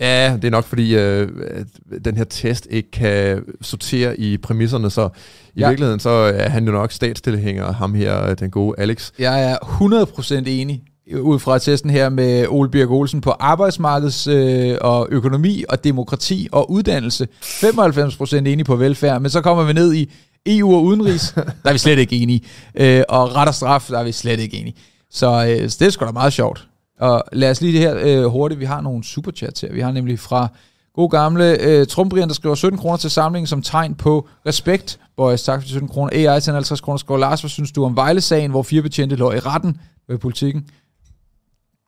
Ja, det er nok fordi, øh, at den her test ikke kan sortere i præmisserne, så i Ja. virkeligheden så er han jo nok statstilhænger, ham her, øh, den gode Alex. Jeg er 100% enig ud fra testen her med Ole Birk Olsen på arbejdsmarkeds øh, og økonomi og demokrati og uddannelse. 95% enige på velfærd, men så kommer vi ned i EU og udenrigs, der er vi slet ikke enige. Øh, og ret og straf, der er vi slet ikke enige. Så, øh, så det er sgu da meget sjovt. Og lad os lige det her øh, hurtigt. Vi har nogle superchats her. Vi har nemlig fra god gamle øh, Trumbrian, der skriver 17 kroner til samlingen som tegn på respekt. Boys, tak for de 17 kroner. AI til 50 kroner. Skriver Lars, hvad synes du om Vejle-sagen, hvor fire betjente lå i retten ved politikken?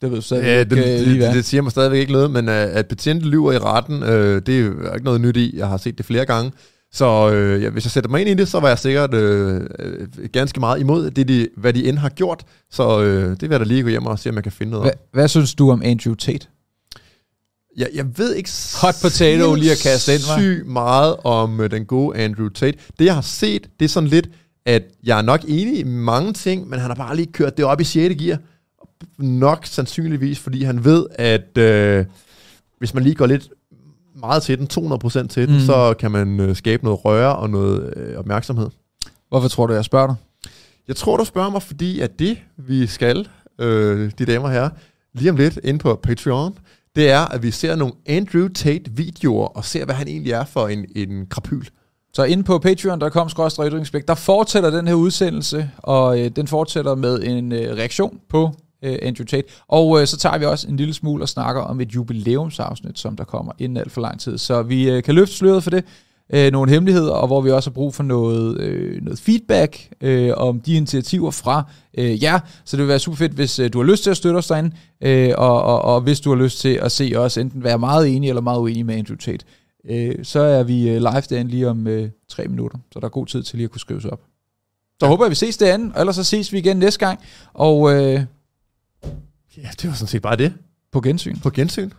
Det ved du Ja, ikke det, øh, det, lige det, det siger mig stadigvæk ikke noget, men øh, at betjente lyver i retten, øh, det er ikke noget nyt i. Jeg har set det flere gange. Så øh, ja, hvis jeg sætter mig ind i det, så var jeg sikkert øh, øh, ganske meget imod det, de, hvad de end har gjort. Så øh, det vil jeg da lige gå hjem og se, om jeg kan finde noget Hvad, om. hvad synes du om Andrew Tate? Jeg, jeg ved ikke Hot potato lige at kaste ind, hva'? sygt meget om øh, den gode Andrew Tate. Det, jeg har set, det er sådan lidt, at jeg er nok enig i mange ting, men han har bare lige kørt det op i 6. gear. Nok sandsynligvis, fordi han ved, at øh, hvis man lige går lidt meget til den, 200% til den, Mm. så kan man øh, skabe noget røre og noget øh, opmærksomhed. Hvorfor tror du, jeg spørger dig? Jeg tror, du spørger mig, fordi at det, vi skal, øh, de damer og herrer, lige om lidt inde på Patreon, det er, at vi ser nogle Andrew Tate-videoer, og ser, hvad han egentlig er for en, en krapyl. Så inde på patreon.com der fortsætter den her udsendelse, og øh, den fortsætter med en øh, reaktion på øh, Andrew Tate. Og øh, så tager vi også en lille smule og snakker om et jubilæumsafsnit, som der kommer inden alt for lang tid. Så vi øh, kan løfte sløret for det, øh, nogle hemmeligheder, og hvor vi også har brug for noget, øh, noget feedback øh, om de initiativer fra øh, jer. Så det vil være super fedt, hvis øh, du har lyst til at støtte os derinde, øh, og, og, og hvis du har lyst til at se os enten være meget enige eller meget uenige med Andrew Tate. Øh, så er vi øh, live derinde lige om øh, tre minutter, så der er god tid til lige at kunne skrive sig op. Så håber jeg, vi ses derinde, og ellers så ses vi igen næste gang, og øh, Ja, det var sådan set bare det. på gensyn. På gensyn.